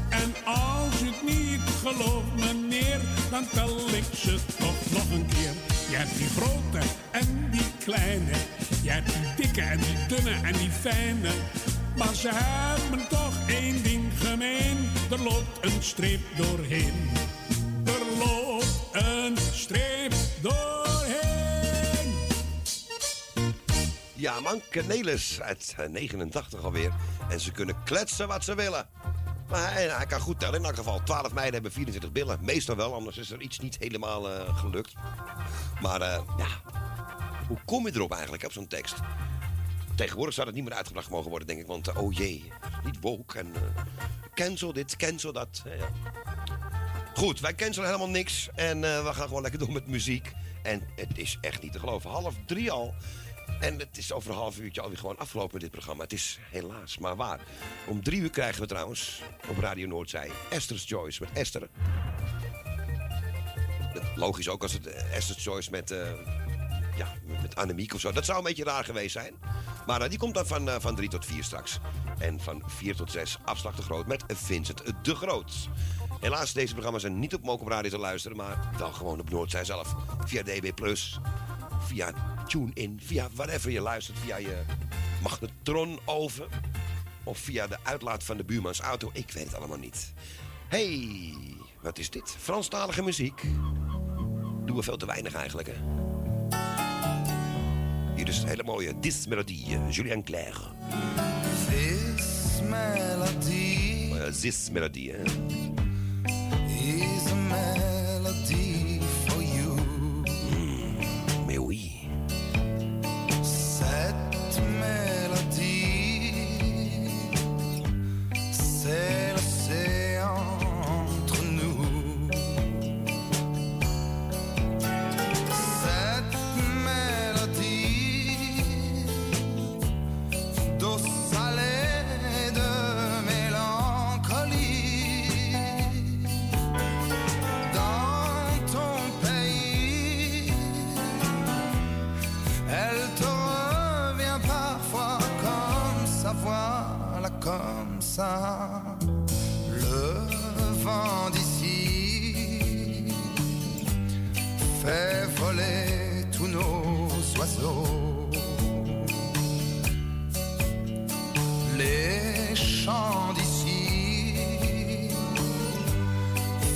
En als u het niet gelooft, meneer, dan tel ik ze toch nog een keer. Je hebt die grote en die kleine, je hebt die dikke en die dunne en die fijne. Maar ze hebben toch één ding gemeen, er loopt een streep doorheen. Een streep doorheen. Ja, man, Cornelis uit eh, 89 alweer. En ze kunnen kletsen wat ze willen. Maar hij, kan goed tellen. In elk geval, 12 meiden hebben 24 billen. Meestal wel, anders is er iets niet helemaal eh, gelukt. Maar eh, ja, hoe kom je erop eigenlijk op zo'n tekst? Tegenwoordig zou dat niet meer uitgebracht mogen worden, denk ik. Want, eh, oh jee, niet woke en eh, cancel dit, cancel dat. Goed, wij cancelen helemaal niks. En eh, we gaan gewoon lekker door met muziek. En het is echt niet te geloven. Half drie al. En het is over een half uurtje alweer gewoon afgelopen met dit programma. Het is helaas maar waar. Om drie uur krijgen we trouwens op Radio Noordzij Esther's Choice met Esther. Logisch ook als het eh, Esther's Choice met, eh, ja, met Annemiek of zo. Dat zou een beetje raar geweest zijn. Maar die komt dan van, van drie tot vier straks. En van vier tot zes afslag de Groot met Vincent de Groot. Helaas, deze programma's zijn niet op Mokum Radio te luisteren, maar wel gewoon op Noordzij zelf. Via DB+, via TuneIn, via whatever je luistert, via je magnetronoven. Of via de uitlaat van de buurmans auto, ik weet het allemaal niet. hey, wat is dit? Franstalige muziek. Doen we veel te weinig eigenlijk, hè? Hier is het hele mooie Dis Melodie, eh, Julien Clerc. This Melodie, hè? Is a melody Le vent d'ici fait voler tous nos oiseaux. Les chants d'ici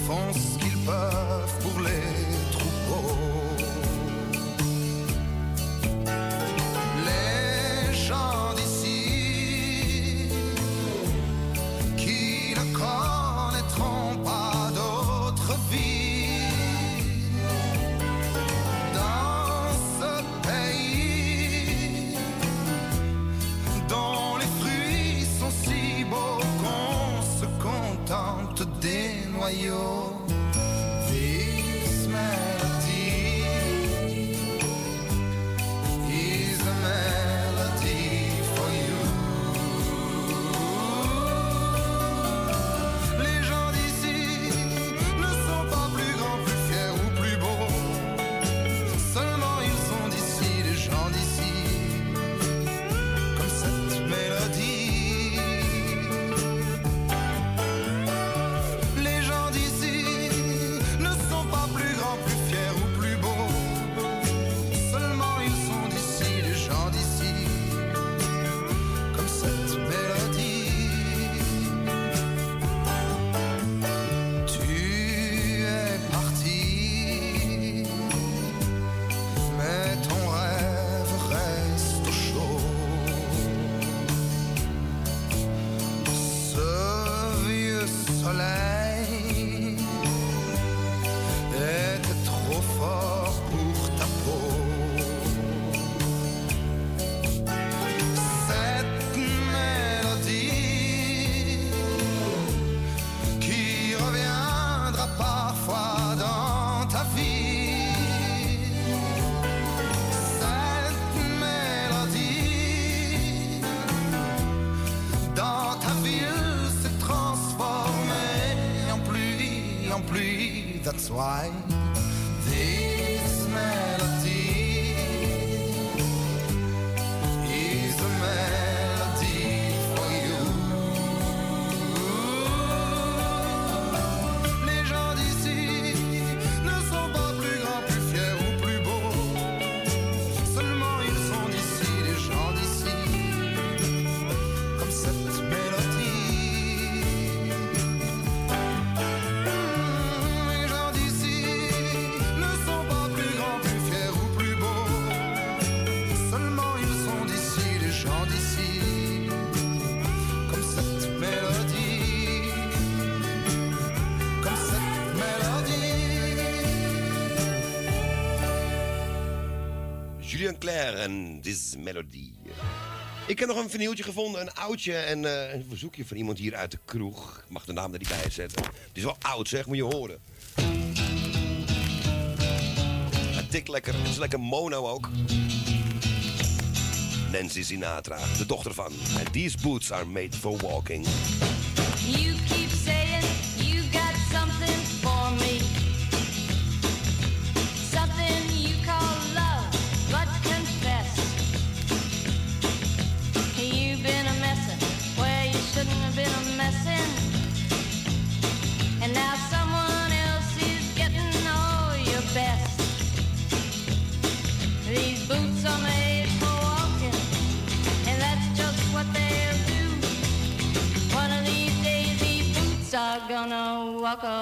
font ce qu'ils peuvent pour les That's why This Melody. Ik heb nog een vernieuwtje gevonden, een oudje en eh, een verzoekje van iemand hier uit de kroeg. Ik mag de naam er niet bij zetten. Het is wel oud zeg, moet je horen. Het tikt lekker, het is lekker mono ook. Nancy Sinatra, de dochter van. And these boots are made for walking. You Bhagavad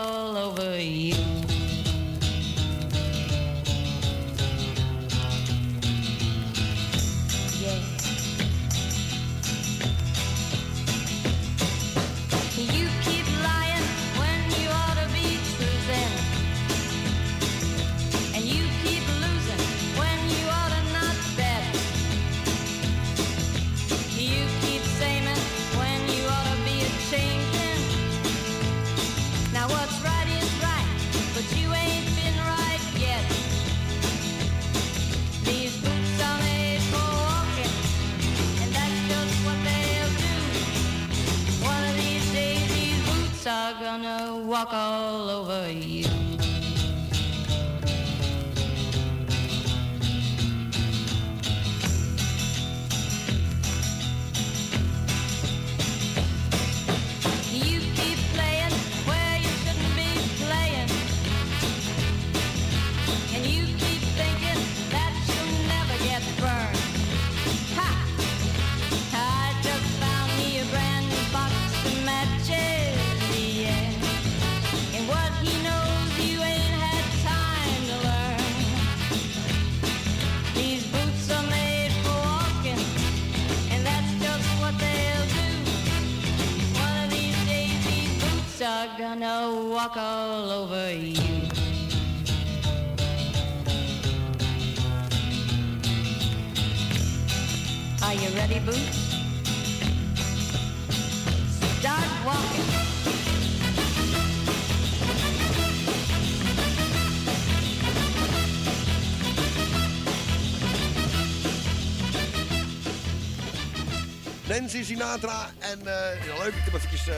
En ja, leuk, ik heb eventjes eh,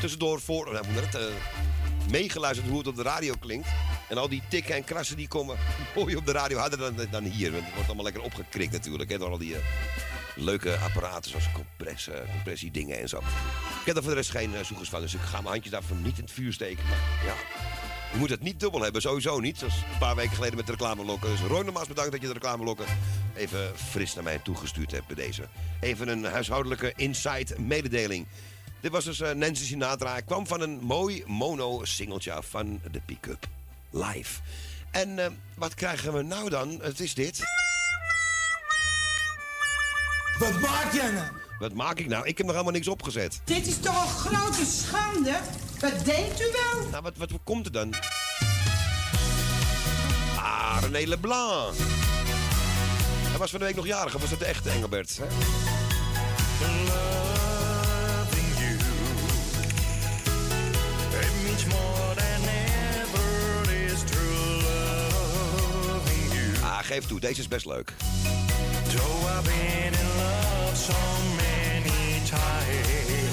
tussendoor voor, nou, je dat, eh, meegeluisterd hoe het op de radio klinkt. En al die tikken en krassen die komen mooi op de radio harder dan, dan hier. Want het wordt allemaal lekker opgekrikt natuurlijk. Hè, door al die eh, leuke apparaten zoals compress, compressiedingen en zo. Ik heb er voor de rest geen uh, zoekers van. Dus ik ga mijn handjes daarvoor niet in het vuur steken. Maar ja, je moet het niet dubbel hebben, sowieso niet. Zoals een paar weken geleden met de reclamelokken. Dus Roy nogmaals bedankt dat je de reclamelokken even fris naar mij toegestuurd hebt bij deze. Even een huishoudelijke inside mededeling. Dit was dus eh, Nancy Sinatra. Hij kwam van een mooi mono-singeltje van de pick-up. Live. En eh, wat krijgen we nou dan? Het is dit. Wat maak jij nou? Wat maak ik nou? Ik heb nog helemaal niks opgezet. Dit is toch een grote schande? Wat denkt u wel? Nou, wat, wat komt er dan? Ah, René Leblanc. Hij was van de week nog jarig, of was dat de echte Engelbert? Hè? Ah, geef toe, deze is best leuk. Though I've been in love so many times.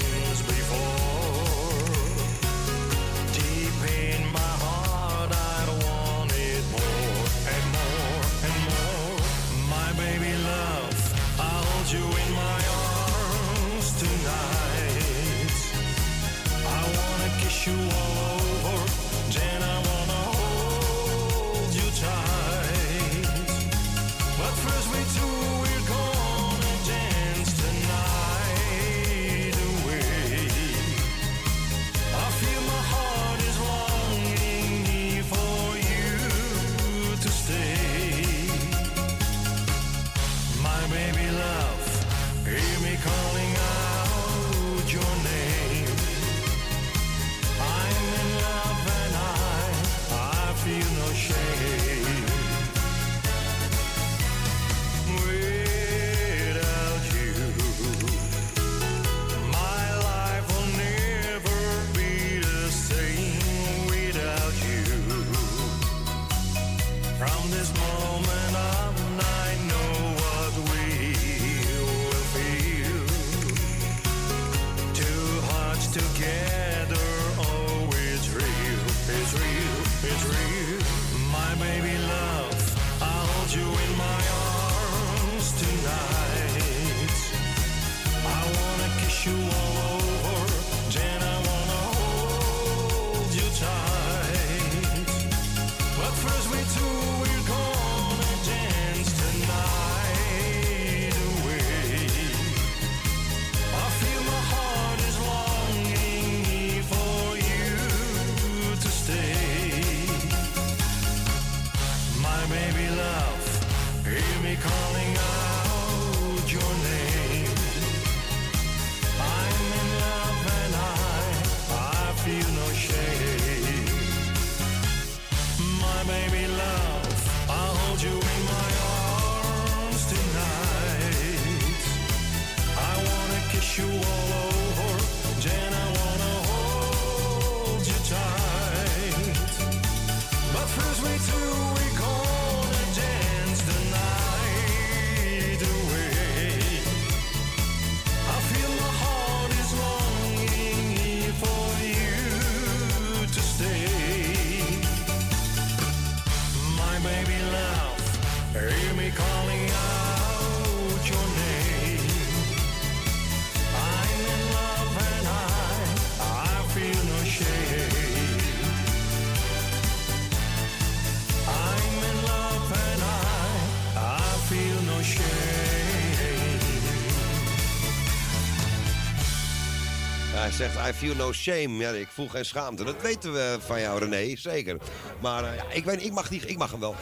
Zegt, I feel no shame. Ja, ik voel geen schaamte. Dat weten we van jou, René, zeker. Maar eh, ja, ik, weet, ik, mag die, ik mag hem wel.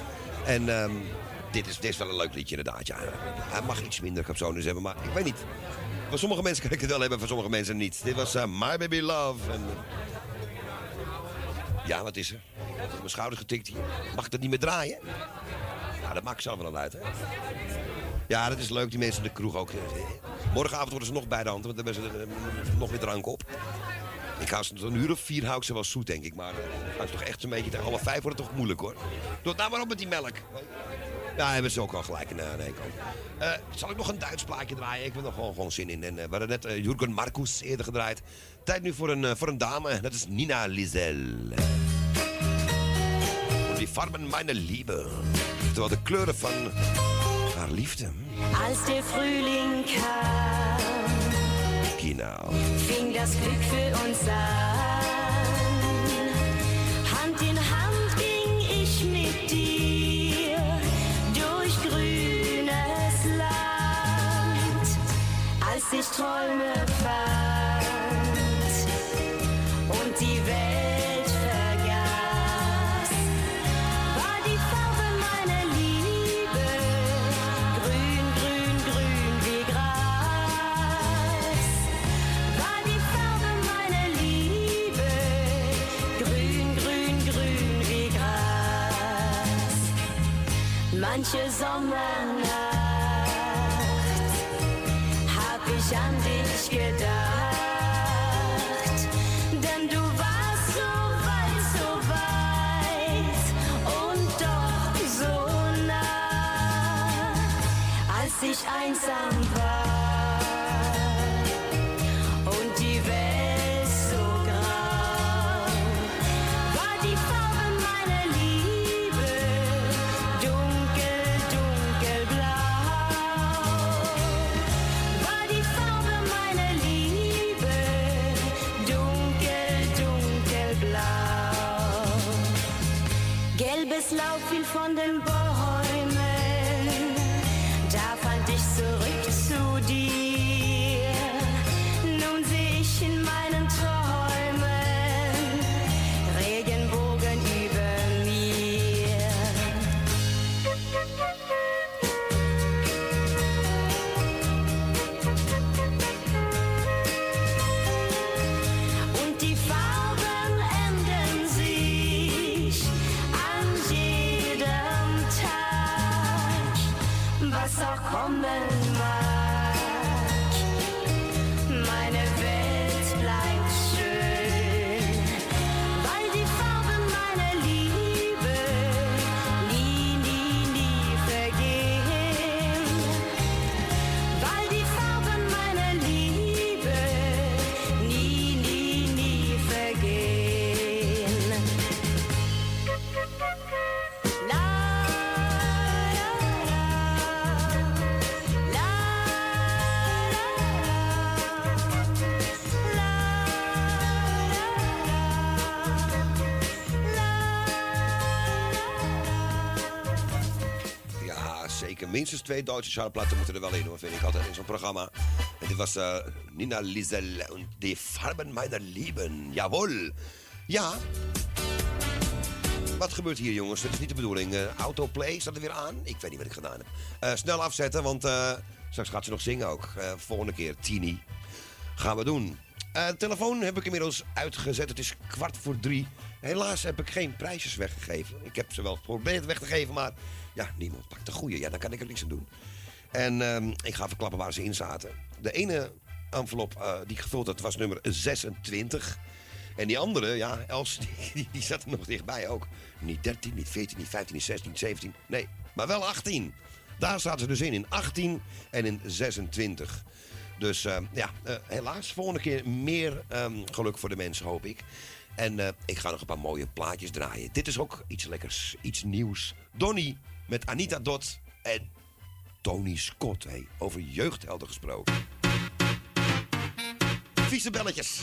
En ehm, dit, is, dit is wel een leuk liedje inderdaad, ja. Hij mag iets minder capsones hebben, maar ik weet niet. Voor sommige mensen kan ik het wel hebben, voor sommige mensen niet. Dit was eh, My Baby Love. En, ja, wat is er? Ik heb mijn schouder getikt hier. Mag ik dat niet meer draaien? Ja, dat maakt zelf wel uit, hè. Ja, dat is leuk, die mensen in de kroeg ook. Morgenavond worden ze nog bij de hand, want dan hebben ze eh, nog meer drank op. Ik hou ze een uur of vier hou ik ze wel zoet, denk ik. Maar uh, gaan ze toch echt een beetje tegen half vijf wordt het toch moeilijk, hoor. Doe het nou maar op met die melk. Ja, hebben ze ook al gelijk in kant. Eh, zal ik nog een Duits plaatje draaien? Ik heb er gewoon, gewoon zin in. En, eh, we hadden net eh, Jurgen Marcus eerder gedraaid. Tijd nu voor een, eh, voor een dame. Dat is Nina Lizel. Die farben meine Liebe. Terwijl de kleuren van haar liefde. Als der Frühling kam, Genau. fing das Glück für uns an. Hand in Hand ging ich mit dir durch grünes Land, als ich Träume fand Manche Sommernacht hab ich an dich gedacht, denn du warst so weit, und doch so nah, als ich einsam lauf viel von den Bäumen. Minstens twee Duitse chartplaten moeten er wel in, hoor, vind ik altijd in zo'n programma. En dit was eh, Nina Liesel en die Farben meiner Lieben. Jawohl. Ja. Wat gebeurt hier, jongens? Dat is niet de bedoeling. Eh, autoplay staat er weer aan. Ik weet niet wat ik gedaan heb. Eh, snel afzetten, want straks gaat ze nog zingen ook. Volgende keer, Tini. Gaan we doen. De telefoon heb ik inmiddels uitgezet. Het is kwart voor drie. Helaas heb ik geen prijsjes weggegeven. Ik heb ze wel geprobeerd weg te geven, maar ja, niemand pakt de goede. Ja, dan kan ik er niks aan doen. En ehm, ik ga verklappen waar ze in zaten. De ene envelop eh, die ik gevuld had was nummer 26. En die andere, ja, Els, die, die zat er nog dichtbij ook. Niet 13, niet 14, niet 15, niet 16, niet 17. Nee, maar wel 18. Daar zaten ze dus in, in 18 en in 26. Dus eh, ja, eh, helaas, volgende keer meer ehm, geluk voor de mensen, hoop ik. En eh, ik ga nog een paar mooie plaatjes draaien. Dit is ook iets lekkers, iets nieuws. Donny met Anita Dot en Tony Scott. Hey, over jeugdhelden gesproken. Vieze belletjes.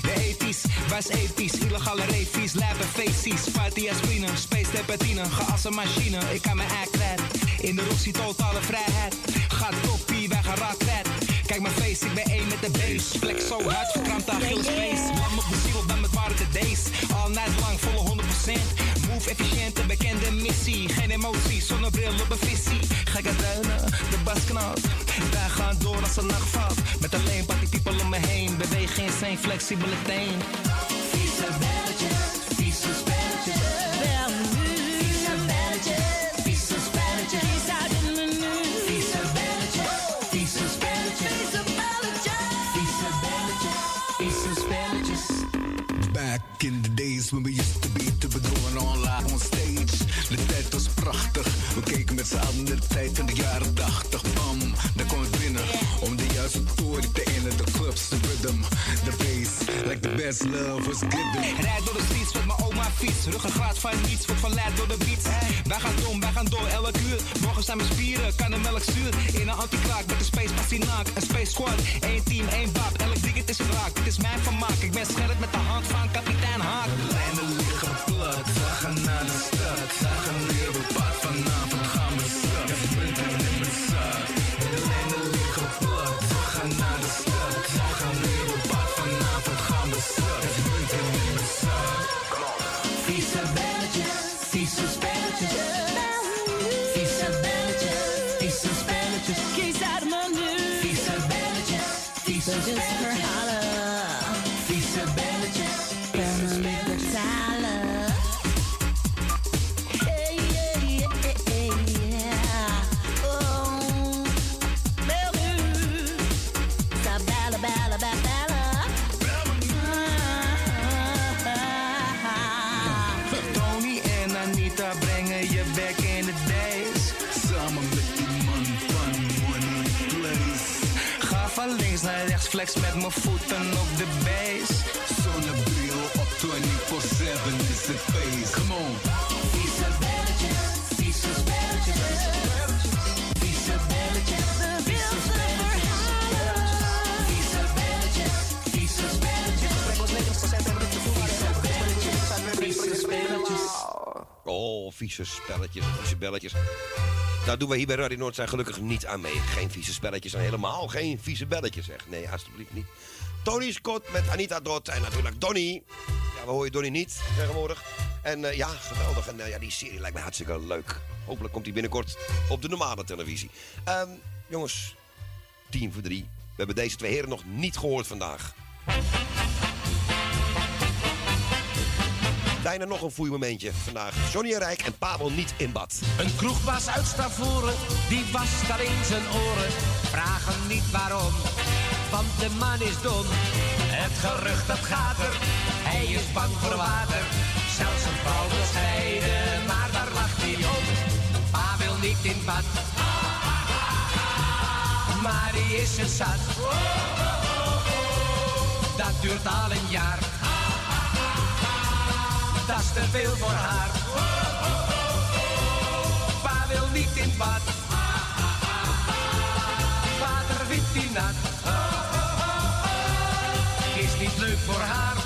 De ethisch, was episch, illegale refies, lijpe feesties, party aspirine, space terpentine, geassen machine, ik kan mijn act kwijt. In de Rossi totale vrijheid, gaat toppie, wij gaan kwijt. Kijk mijn face, ik ben één met de base. Flex zo hard, verkrampt. Lam op de ziel, dan met waarde de days. All night lang, volle 100%. Move efficiënt, een bekende missie. Geen emotie, zonnebril op een visie. Gekke duinen, de baskanaal. Wij gaan door als een nacht valt. Met alleen party people om me heen. Beweeg insane, flexibele teen. Days when we used to be to be going on stage. De tijd was prachtig. We keken met z'n allen de tijd van de jaren 80. Bam, dan kwam de story te innen. De clubs, de rhythm, de bass. Like the best love was given. Rijd door de streets met mijn oma fiets. Ruggengraat van niets, wordt verleid door de beats. Wij gaan door, wij gaan door, elk uur. Morgen zijn mijn spieren, kan de melk zuur. In een anti-kraak met een space passinaak. Een space squad, één team, één bab. Elk ticket is een raak, dit is mijn vermaak. Ik ben scherp met de hand van kapitein Haak. De lijnen liggen plat, we gaan naar de stad. We gaan weer op pad, flex met mijn voeten op de base. Zonnebril op 24-7 is het feest. Come on. Vieze belletjes, vieze belletjes, vieze belletjes. Oh, vieze spelletjes, vieze belletjes. Daar doen we hier bij Radio Noordzij gelukkig niet aan mee. Geen vieze spelletjes en helemaal geen vieze belletjes, zeg. Nee, alsjeblieft niet. Tony Scott met Anita Dot en natuurlijk Donny. Ja, we horen Donny niet tegenwoordig. En eh, ja, geweldig. En eh, ja, die serie lijkt me hartstikke leuk. Hopelijk komt die binnenkort op de normale televisie. Ehm, jongens, tien voor drie. We hebben deze twee heren nog niet gehoord vandaag. Bijna nog een foeimomentje vandaag. Johnny en Rijk en Pavel niet in bad. Een kroegbaas uit Stavoren, die was daar in zijn oren. Vraag hem niet waarom, want de man is dom. Het gerucht dat gaat er, hij is bang voor water. Zelfs een vrouw wil scheiden, maar daar lacht hij om. Pa niet in bad, maar die is het zat. Dat duurt al een jaar, dat is te veel voor haar. Pa wil niet in bad. Vader vindt die nat. Is niet leuk voor haar.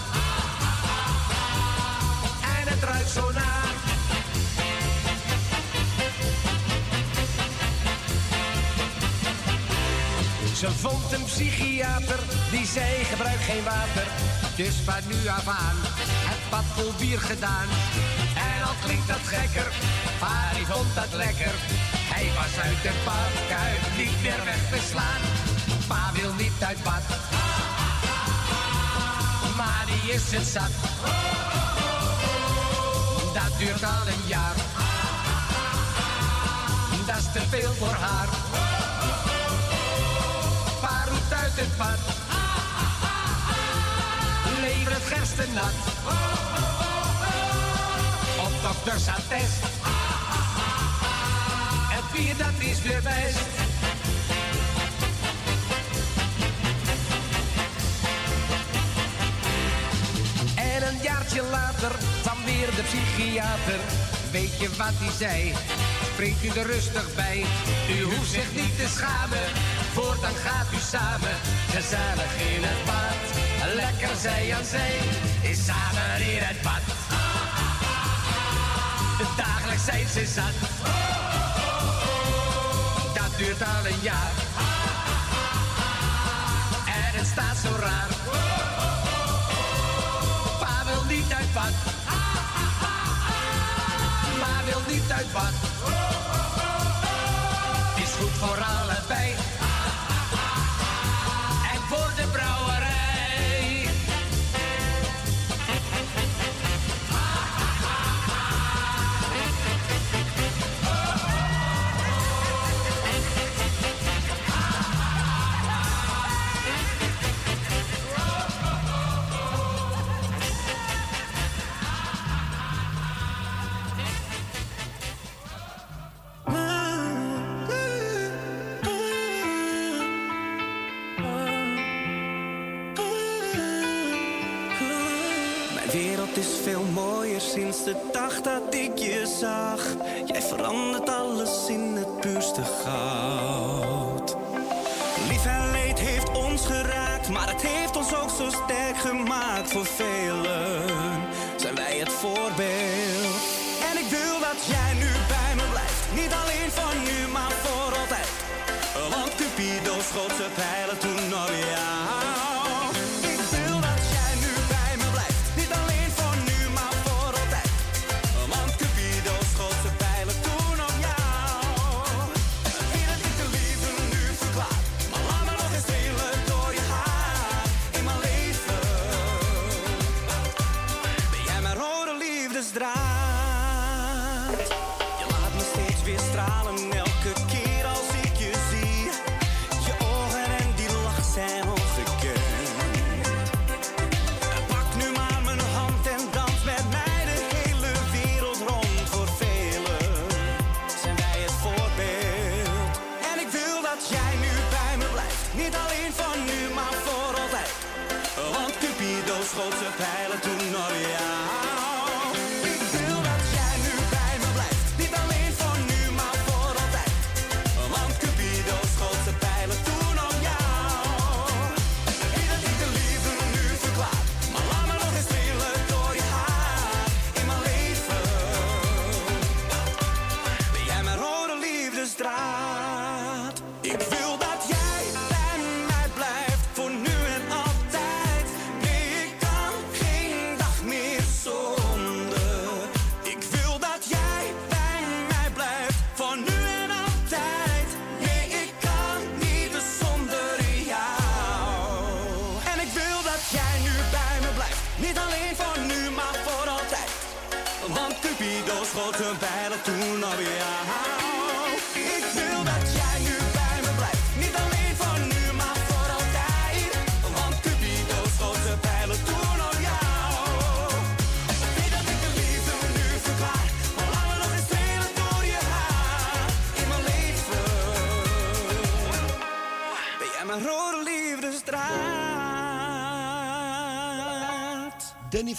En het ruikt zo naar. Ze vond een psychiater die zei gebruik geen water. Dus van nu af aan het bad vol bier gedaan. En al klinkt dat gekker, maar hij vond dat lekker. Hij was uit de badkuip niet meer weg te slaan. Pa wil niet uit bad, maar die is het zat. Dat duurt al een jaar, dat is te veel voor haar. Pa roept uit het bad, lever het gersten nat. Op dokters attest, het bier dat is weer best. En een jaartje later kwam weer de psychiater. Weet je wat hij zei? Springt u er rustig bij. U hoeft zich niet te schamen. Voortaan gaat u samen gezellig in het bad. Lekker zij aan zij is samen in het bad. Zijn ze zat. Dat duurt al een jaar. En het staat zo raar. Pa wil niet uit bad. Ma wil niet uit bad. Is goed voor allebei.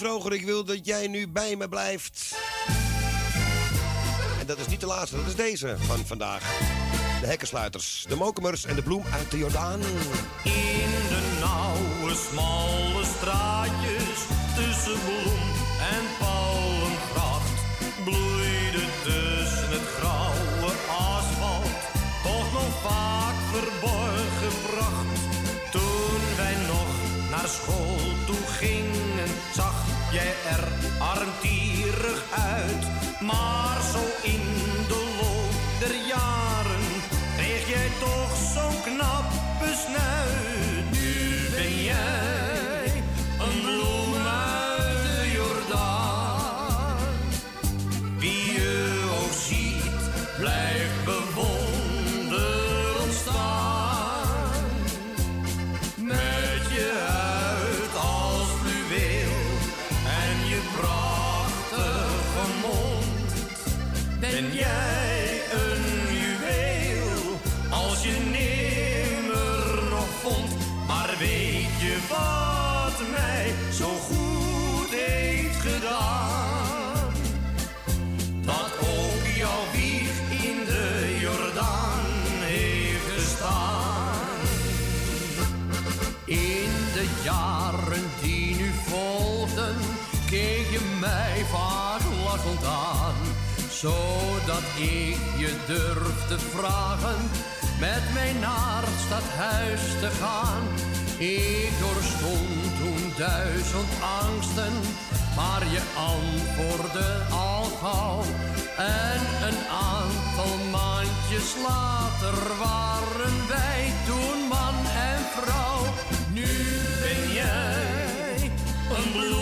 Vroger, ik wil dat jij nu bij me blijft. En dat is niet de laatste, dat is deze van vandaag. De hekkensluiters, de mokumers en de bloem uit de Jordaan. In de nauwe, smalle straatjes tussen bloem en palmgracht bloeide tussen het grauwe asfalt toch nog vaak verborgen pracht. Toen wij nog naar school er armtierig uit. Maar Zodat ik je durfde vragen met mij naar het stadhuis te gaan. Ik doorstond toen duizend angsten, maar je antwoordde al gauw. En een aantal maandjes later waren wij toen man en vrouw. Nu ben jij een bloem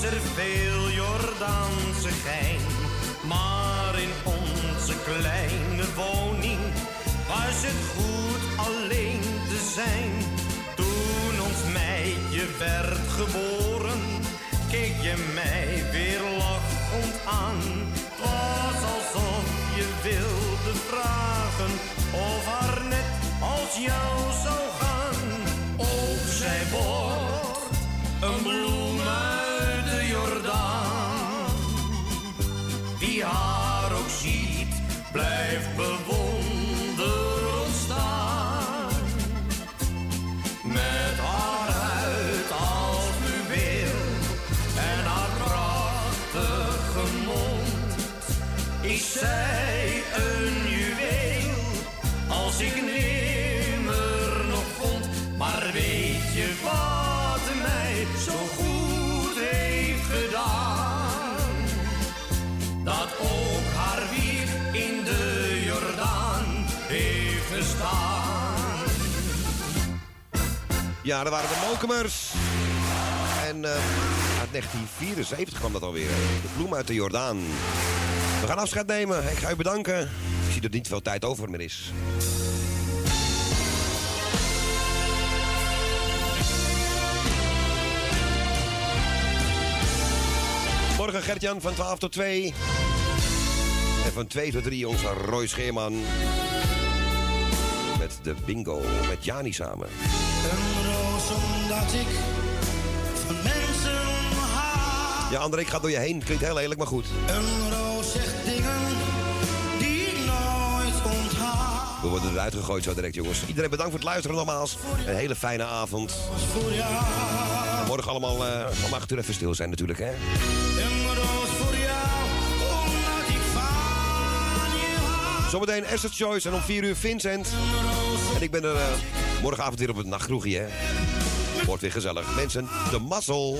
was er veel Jordaanse gein. Maar in onze kleine woning was het goed alleen te zijn. Toen ons meidje werd geboren, keek je mij weer lachend aan. Het was alsof je wilde vragen of haar net als jou zou Ja, dat waren de Mokumers. En eh, uit 1974 kwam dat alweer. De bloem uit de Jordaan. We gaan afscheid nemen. Ik ga u bedanken. Ik zie dat niet veel tijd over meer is. Morgen Gertjan van 12 tot 2. En van 2 tot 3 onze Roy Scheerman. De bingo met Jani samen. Een roos omdat ik van mensen hou. Ja, André, ik ga door je heen. Klinkt heel lelijk, maar goed. Een roos zegt dingen die ik nooit. We worden eruit gegooid zo direct, jongens. Iedereen bedankt voor het luisteren nogmaals. Een hele fijne avond. Voor jou, Morgen allemaal eh, om 8 uur even stil zijn natuurlijk, hè. een roos voor jou. Zometeen Asset Choice en om 4 uur Vincent. Ik ben er eh, morgenavond weer op het nachtkroegje, hè. Wordt weer gezellig. Mensen, de mazzel.